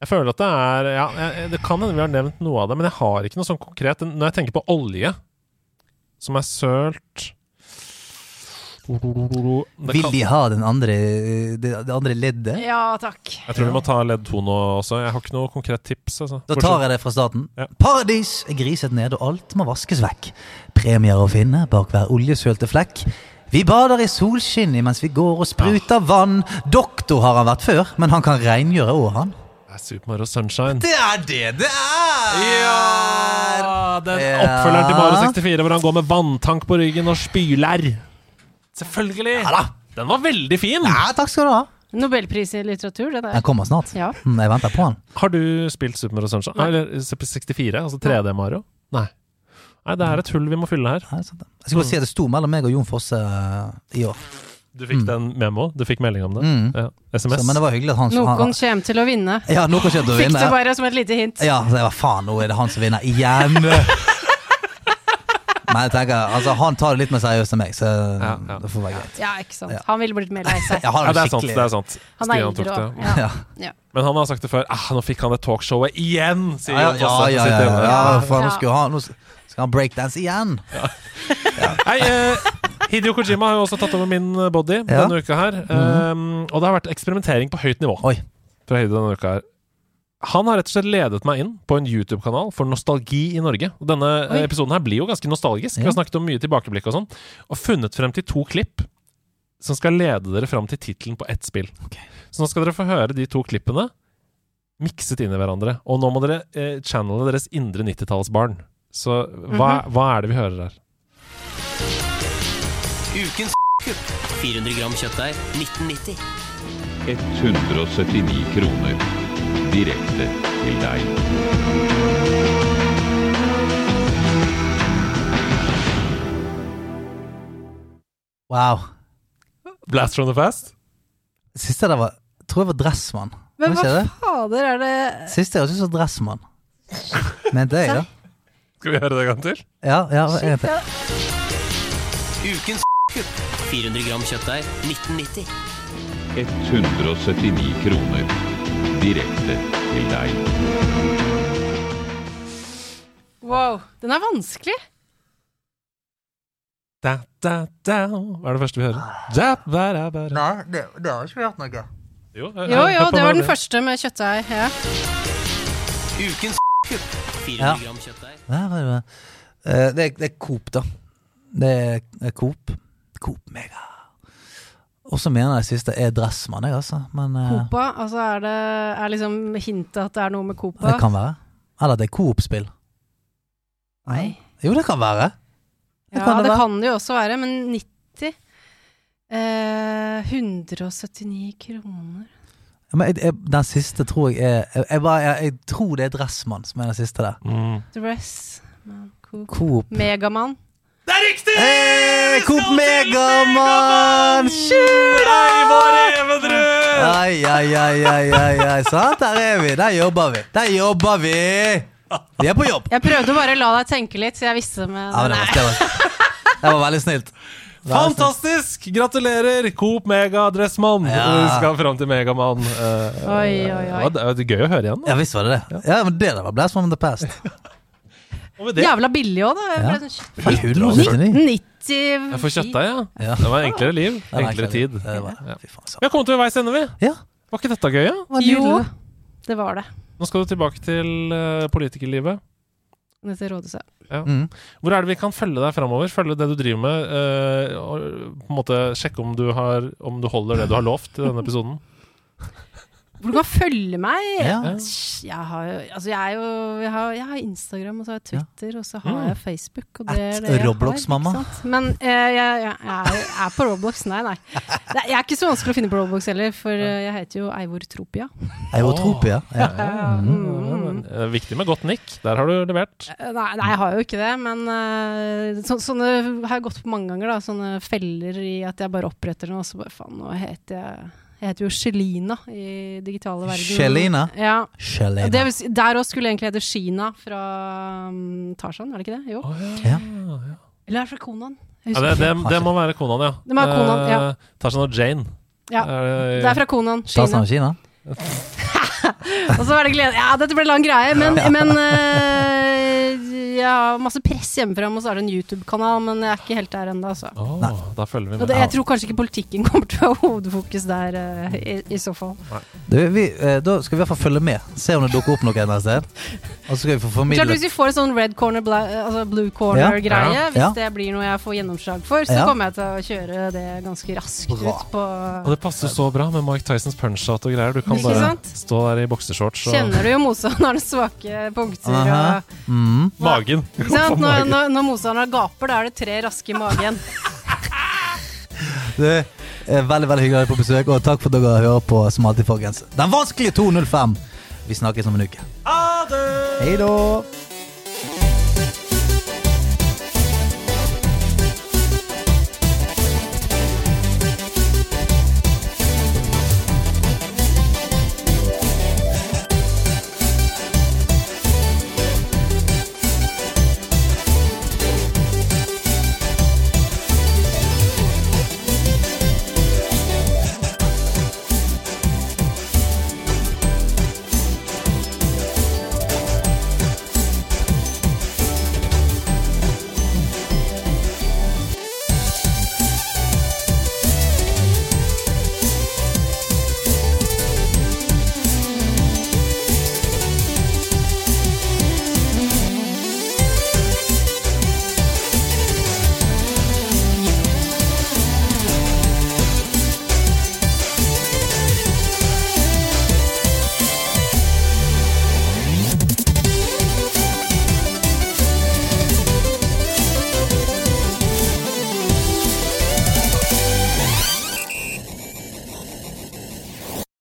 Jeg føler at det er Ja, jeg, det kan hende vi har nevnt noe av det, men jeg har ikke noe sånn konkret. Når jeg tenker på olje, som er sølt Vil de ha den andre, det, det andre leddet? Ja takk. Jeg tror vi må ta ledd to nå også. Jeg har ikke noe konkret tips. Altså. Da tar jeg det fra starten. Ja. Paradis er griset ned, og alt må vaskes vekk. Premier å finne bak hver oljesølte flekk. Vi bader i solskinn mens vi går og spruter vann. Doktor har han vært før, men han kan rengjøre òg, han. Det er Super Mario Sunshine. Det er det det er! Ja! Den Ja. oppfølgeren til Mario 64 hvor han går med vanntank på ryggen og spyler. Selvfølgelig! Ja da. Den var veldig fin! Ja, takk skal du ha. Nobelpris i litteratur, det Den kommer snart. Ja. Mm, Jeg venter på den. Har du spilt Super Mario Sunshine? Nei. Eller Super 64? Altså 3D Mario? Nei. Nei, det er et hull vi må fylle her. Nei, sant. Jeg skulle bare si at det sto mellom meg og Jon Fosse eh, i år. Du fikk den memo? Du fikk melding om det? Mm. Ja. SMS? Så, men det var hyggelig at han, Noen han kommer til å vinne. Ja, noen kommer til å vinne. Fikk du det bare som et lite hint. Ja, så jeg var faen, nå er det han som vinner igjen. Men jeg tenker, altså han tar det litt mer seriøst enn meg, så Ja, ja. det får være greit. Ja, ikke sant. Ja. Han ville blitt mer lei seg. Ja, han Ja, det er sant. det er sant Han er eldre òg. Ja. ja. Ja. Men han har sagt det før. Ah, nå fikk han det talkshowet igjen! Sier Ja, Jon ja, ja, ja, for nå skal han, nå skal han breakdance igjen. Hei, eh, Hideo Kojima har jo også tatt over min body Ja. denne uka her. Um, og det har vært eksperimentering på høyt nivå Oi. fra Hidio denne uka her. Han har rett og slett ledet meg inn på en YouTube-kanal for nostalgi i Norge. Og Denne Oi. episoden her blir jo ganske nostalgisk. Vi har snakket om mye tilbakeblikk og sånn. Og funnet frem til to klipp som skal lede dere frem til tittelen på ett spill. Okay. Så nå skal dere få høre de to klippene mikset inn i hverandre. Og nå må dere eh, channele deres indre 90-tallsbarn. Så hva, hva er det vi hører her? Ukens kupp. 400 gram kjøttdeig 1990. 179 kroner direkte til deg. Wow. Blast from the past? Siste der var, tror jeg var Dressmann. Men hva fader er det Siste jeg ut var Dressmann. Mente jeg, da? Skal vi høre det en gang til? Ja, ja, egentlig. Ukens kupp. 400 gram kjøttdeig 1990. 179 kroner direkte til deg. Wow, den er vanskelig. Da, da, da. Hva er det første vi hører? Da, ba, da, ba, da. Nei, det, det har ikke hørt noe. Jo, Jo, jo, det var den første med kjøttdeig. Ja. Ukens kupp. 400 Ja. gram kjøttdeig. Det. Eh, det, er, det er Coop, da. Det er, er Coop. Coop Mega. Og så mener jeg siste er Dressmann, jeg, altså. Men eh, Copa, altså er det er liksom hintet at det er noe med Copa? det kan være. Eller det er Coop-spill. Nei. Jo, det kan være. Det Ja, kan det det være. kan det jo også være, men 90 eh, 179 kroner Ja, Men jeg, jeg, den siste tror jeg er jeg, jeg, bare, jeg, jeg tror det er Dressmann som er den siste der. Mm. Dress man, Coop. Coop Megamann. Det er riktig! Hey, Coop Megamann! Shoot! Eivor Evenrud! Ai, ai, ai, ai, ai, ai. Sant, der er vi. Der jobber vi. Der jobber vi! Vi er på jobb. Jeg prøvde bare å la deg tenke litt, så jeg visste med Ja, men det, var, det, var, det var veldig snilt. Fantastisk! Gratulerer! Coop Mega Dressmann. Ja. Vi skal fram til Megamann. Uh, Oi, oi, oi. Det var gøy å høre igjen. Da. Ja, visst var det det. Ja, men det der var Blast from the past. Og med det Jævla billig òg, da. Ja. sånn 179. 90 Jeg får kjøttdeig, ja. Ja. Det var enklere liv. Enklere tid. Det var, Ja. faen. Vi har kommet til veis ende, vi. Ja. Var ikke dette gøy, ja? det Jo, det var det. Nå skal du tilbake til uh, politikerlivet. til rådhuset. Mm. Hvor er det vi kan følge deg framover? Følge det du driver med? Uh, og på en måte sjekke om du, har, om du holder det du har lovt i denne episoden? Hvor du kan følge meg? Ja. Jeg har Altså, jeg er jo Jeg har, jeg har Instagram, og så har jeg Twitter, og så har Mm. jeg Facebook. Og det er At det jeg Roblox, har, mamma. Men uh, jeg, er, jeg er på Roblox. Nei, nei. Det, jeg er ikke så vanskelig å finne på Roblox heller, for uh, jeg heter jo Eivor Tropia. Ja. Mm. Eh, Viktig med godt nikk. Der har du levert. Nei, nei, jeg har jo ikke det, men uh, så, sånne har jeg gått på mange ganger. da Sånne feller i at jeg bare oppretter noe, og så bare faen, nå heter jeg Jeg heter jo Shelina i digitale verden. Shelina? Ja. Shelena. Det, der òg skulle egentlig hete Shina fra um, Tarzan, er det ikke det? Jo. Ja. Eller er det fra Konan? Ja, det, det, det må være Konan, ja. Det må være Conan, ja. Eh, Tarzan og Jane. Ja, Eh, det er fra Konan. Tarzan og Kina? Og så var det glede Ja, dette ble lang greie, men, men uh, jeg har masse press hjemmefra om å starte en YouTube-kanal, men jeg er ikke helt der ennå, altså. Åh, da følger vi Og med. det, jeg tror kanskje ikke politikken kommer til å ha hovedfokus der, uh, i, i så fall. Du, vi, uh, da skal vi i hvert fall følge med. Se om det dukker opp noe et eller sted. Og så skal vi få Klart Hvis vi får en sånn red corner, bla, altså blue corner-greie, Ja. hvis Ja. det blir noe jeg får gjennomslag for, så Ja. kommer jeg til å kjøre det ganske raskt Bra. ut på Og det passer så bra med Mike Tysons punch-out og greier. Du kan bare sant? stå der i boksershorts og Kjenner du jo motstanderens svake punkter Aha. og mm. Magen. Når, når, når motstanderen gaper, da er det tre raske i magen. Det er veldig veldig hyggelig å deg på besøk, og takk for at dere hører på som alltid, folkens. Den vanskelige 205. Vi snakkes om en uke. Ha det! Hei da.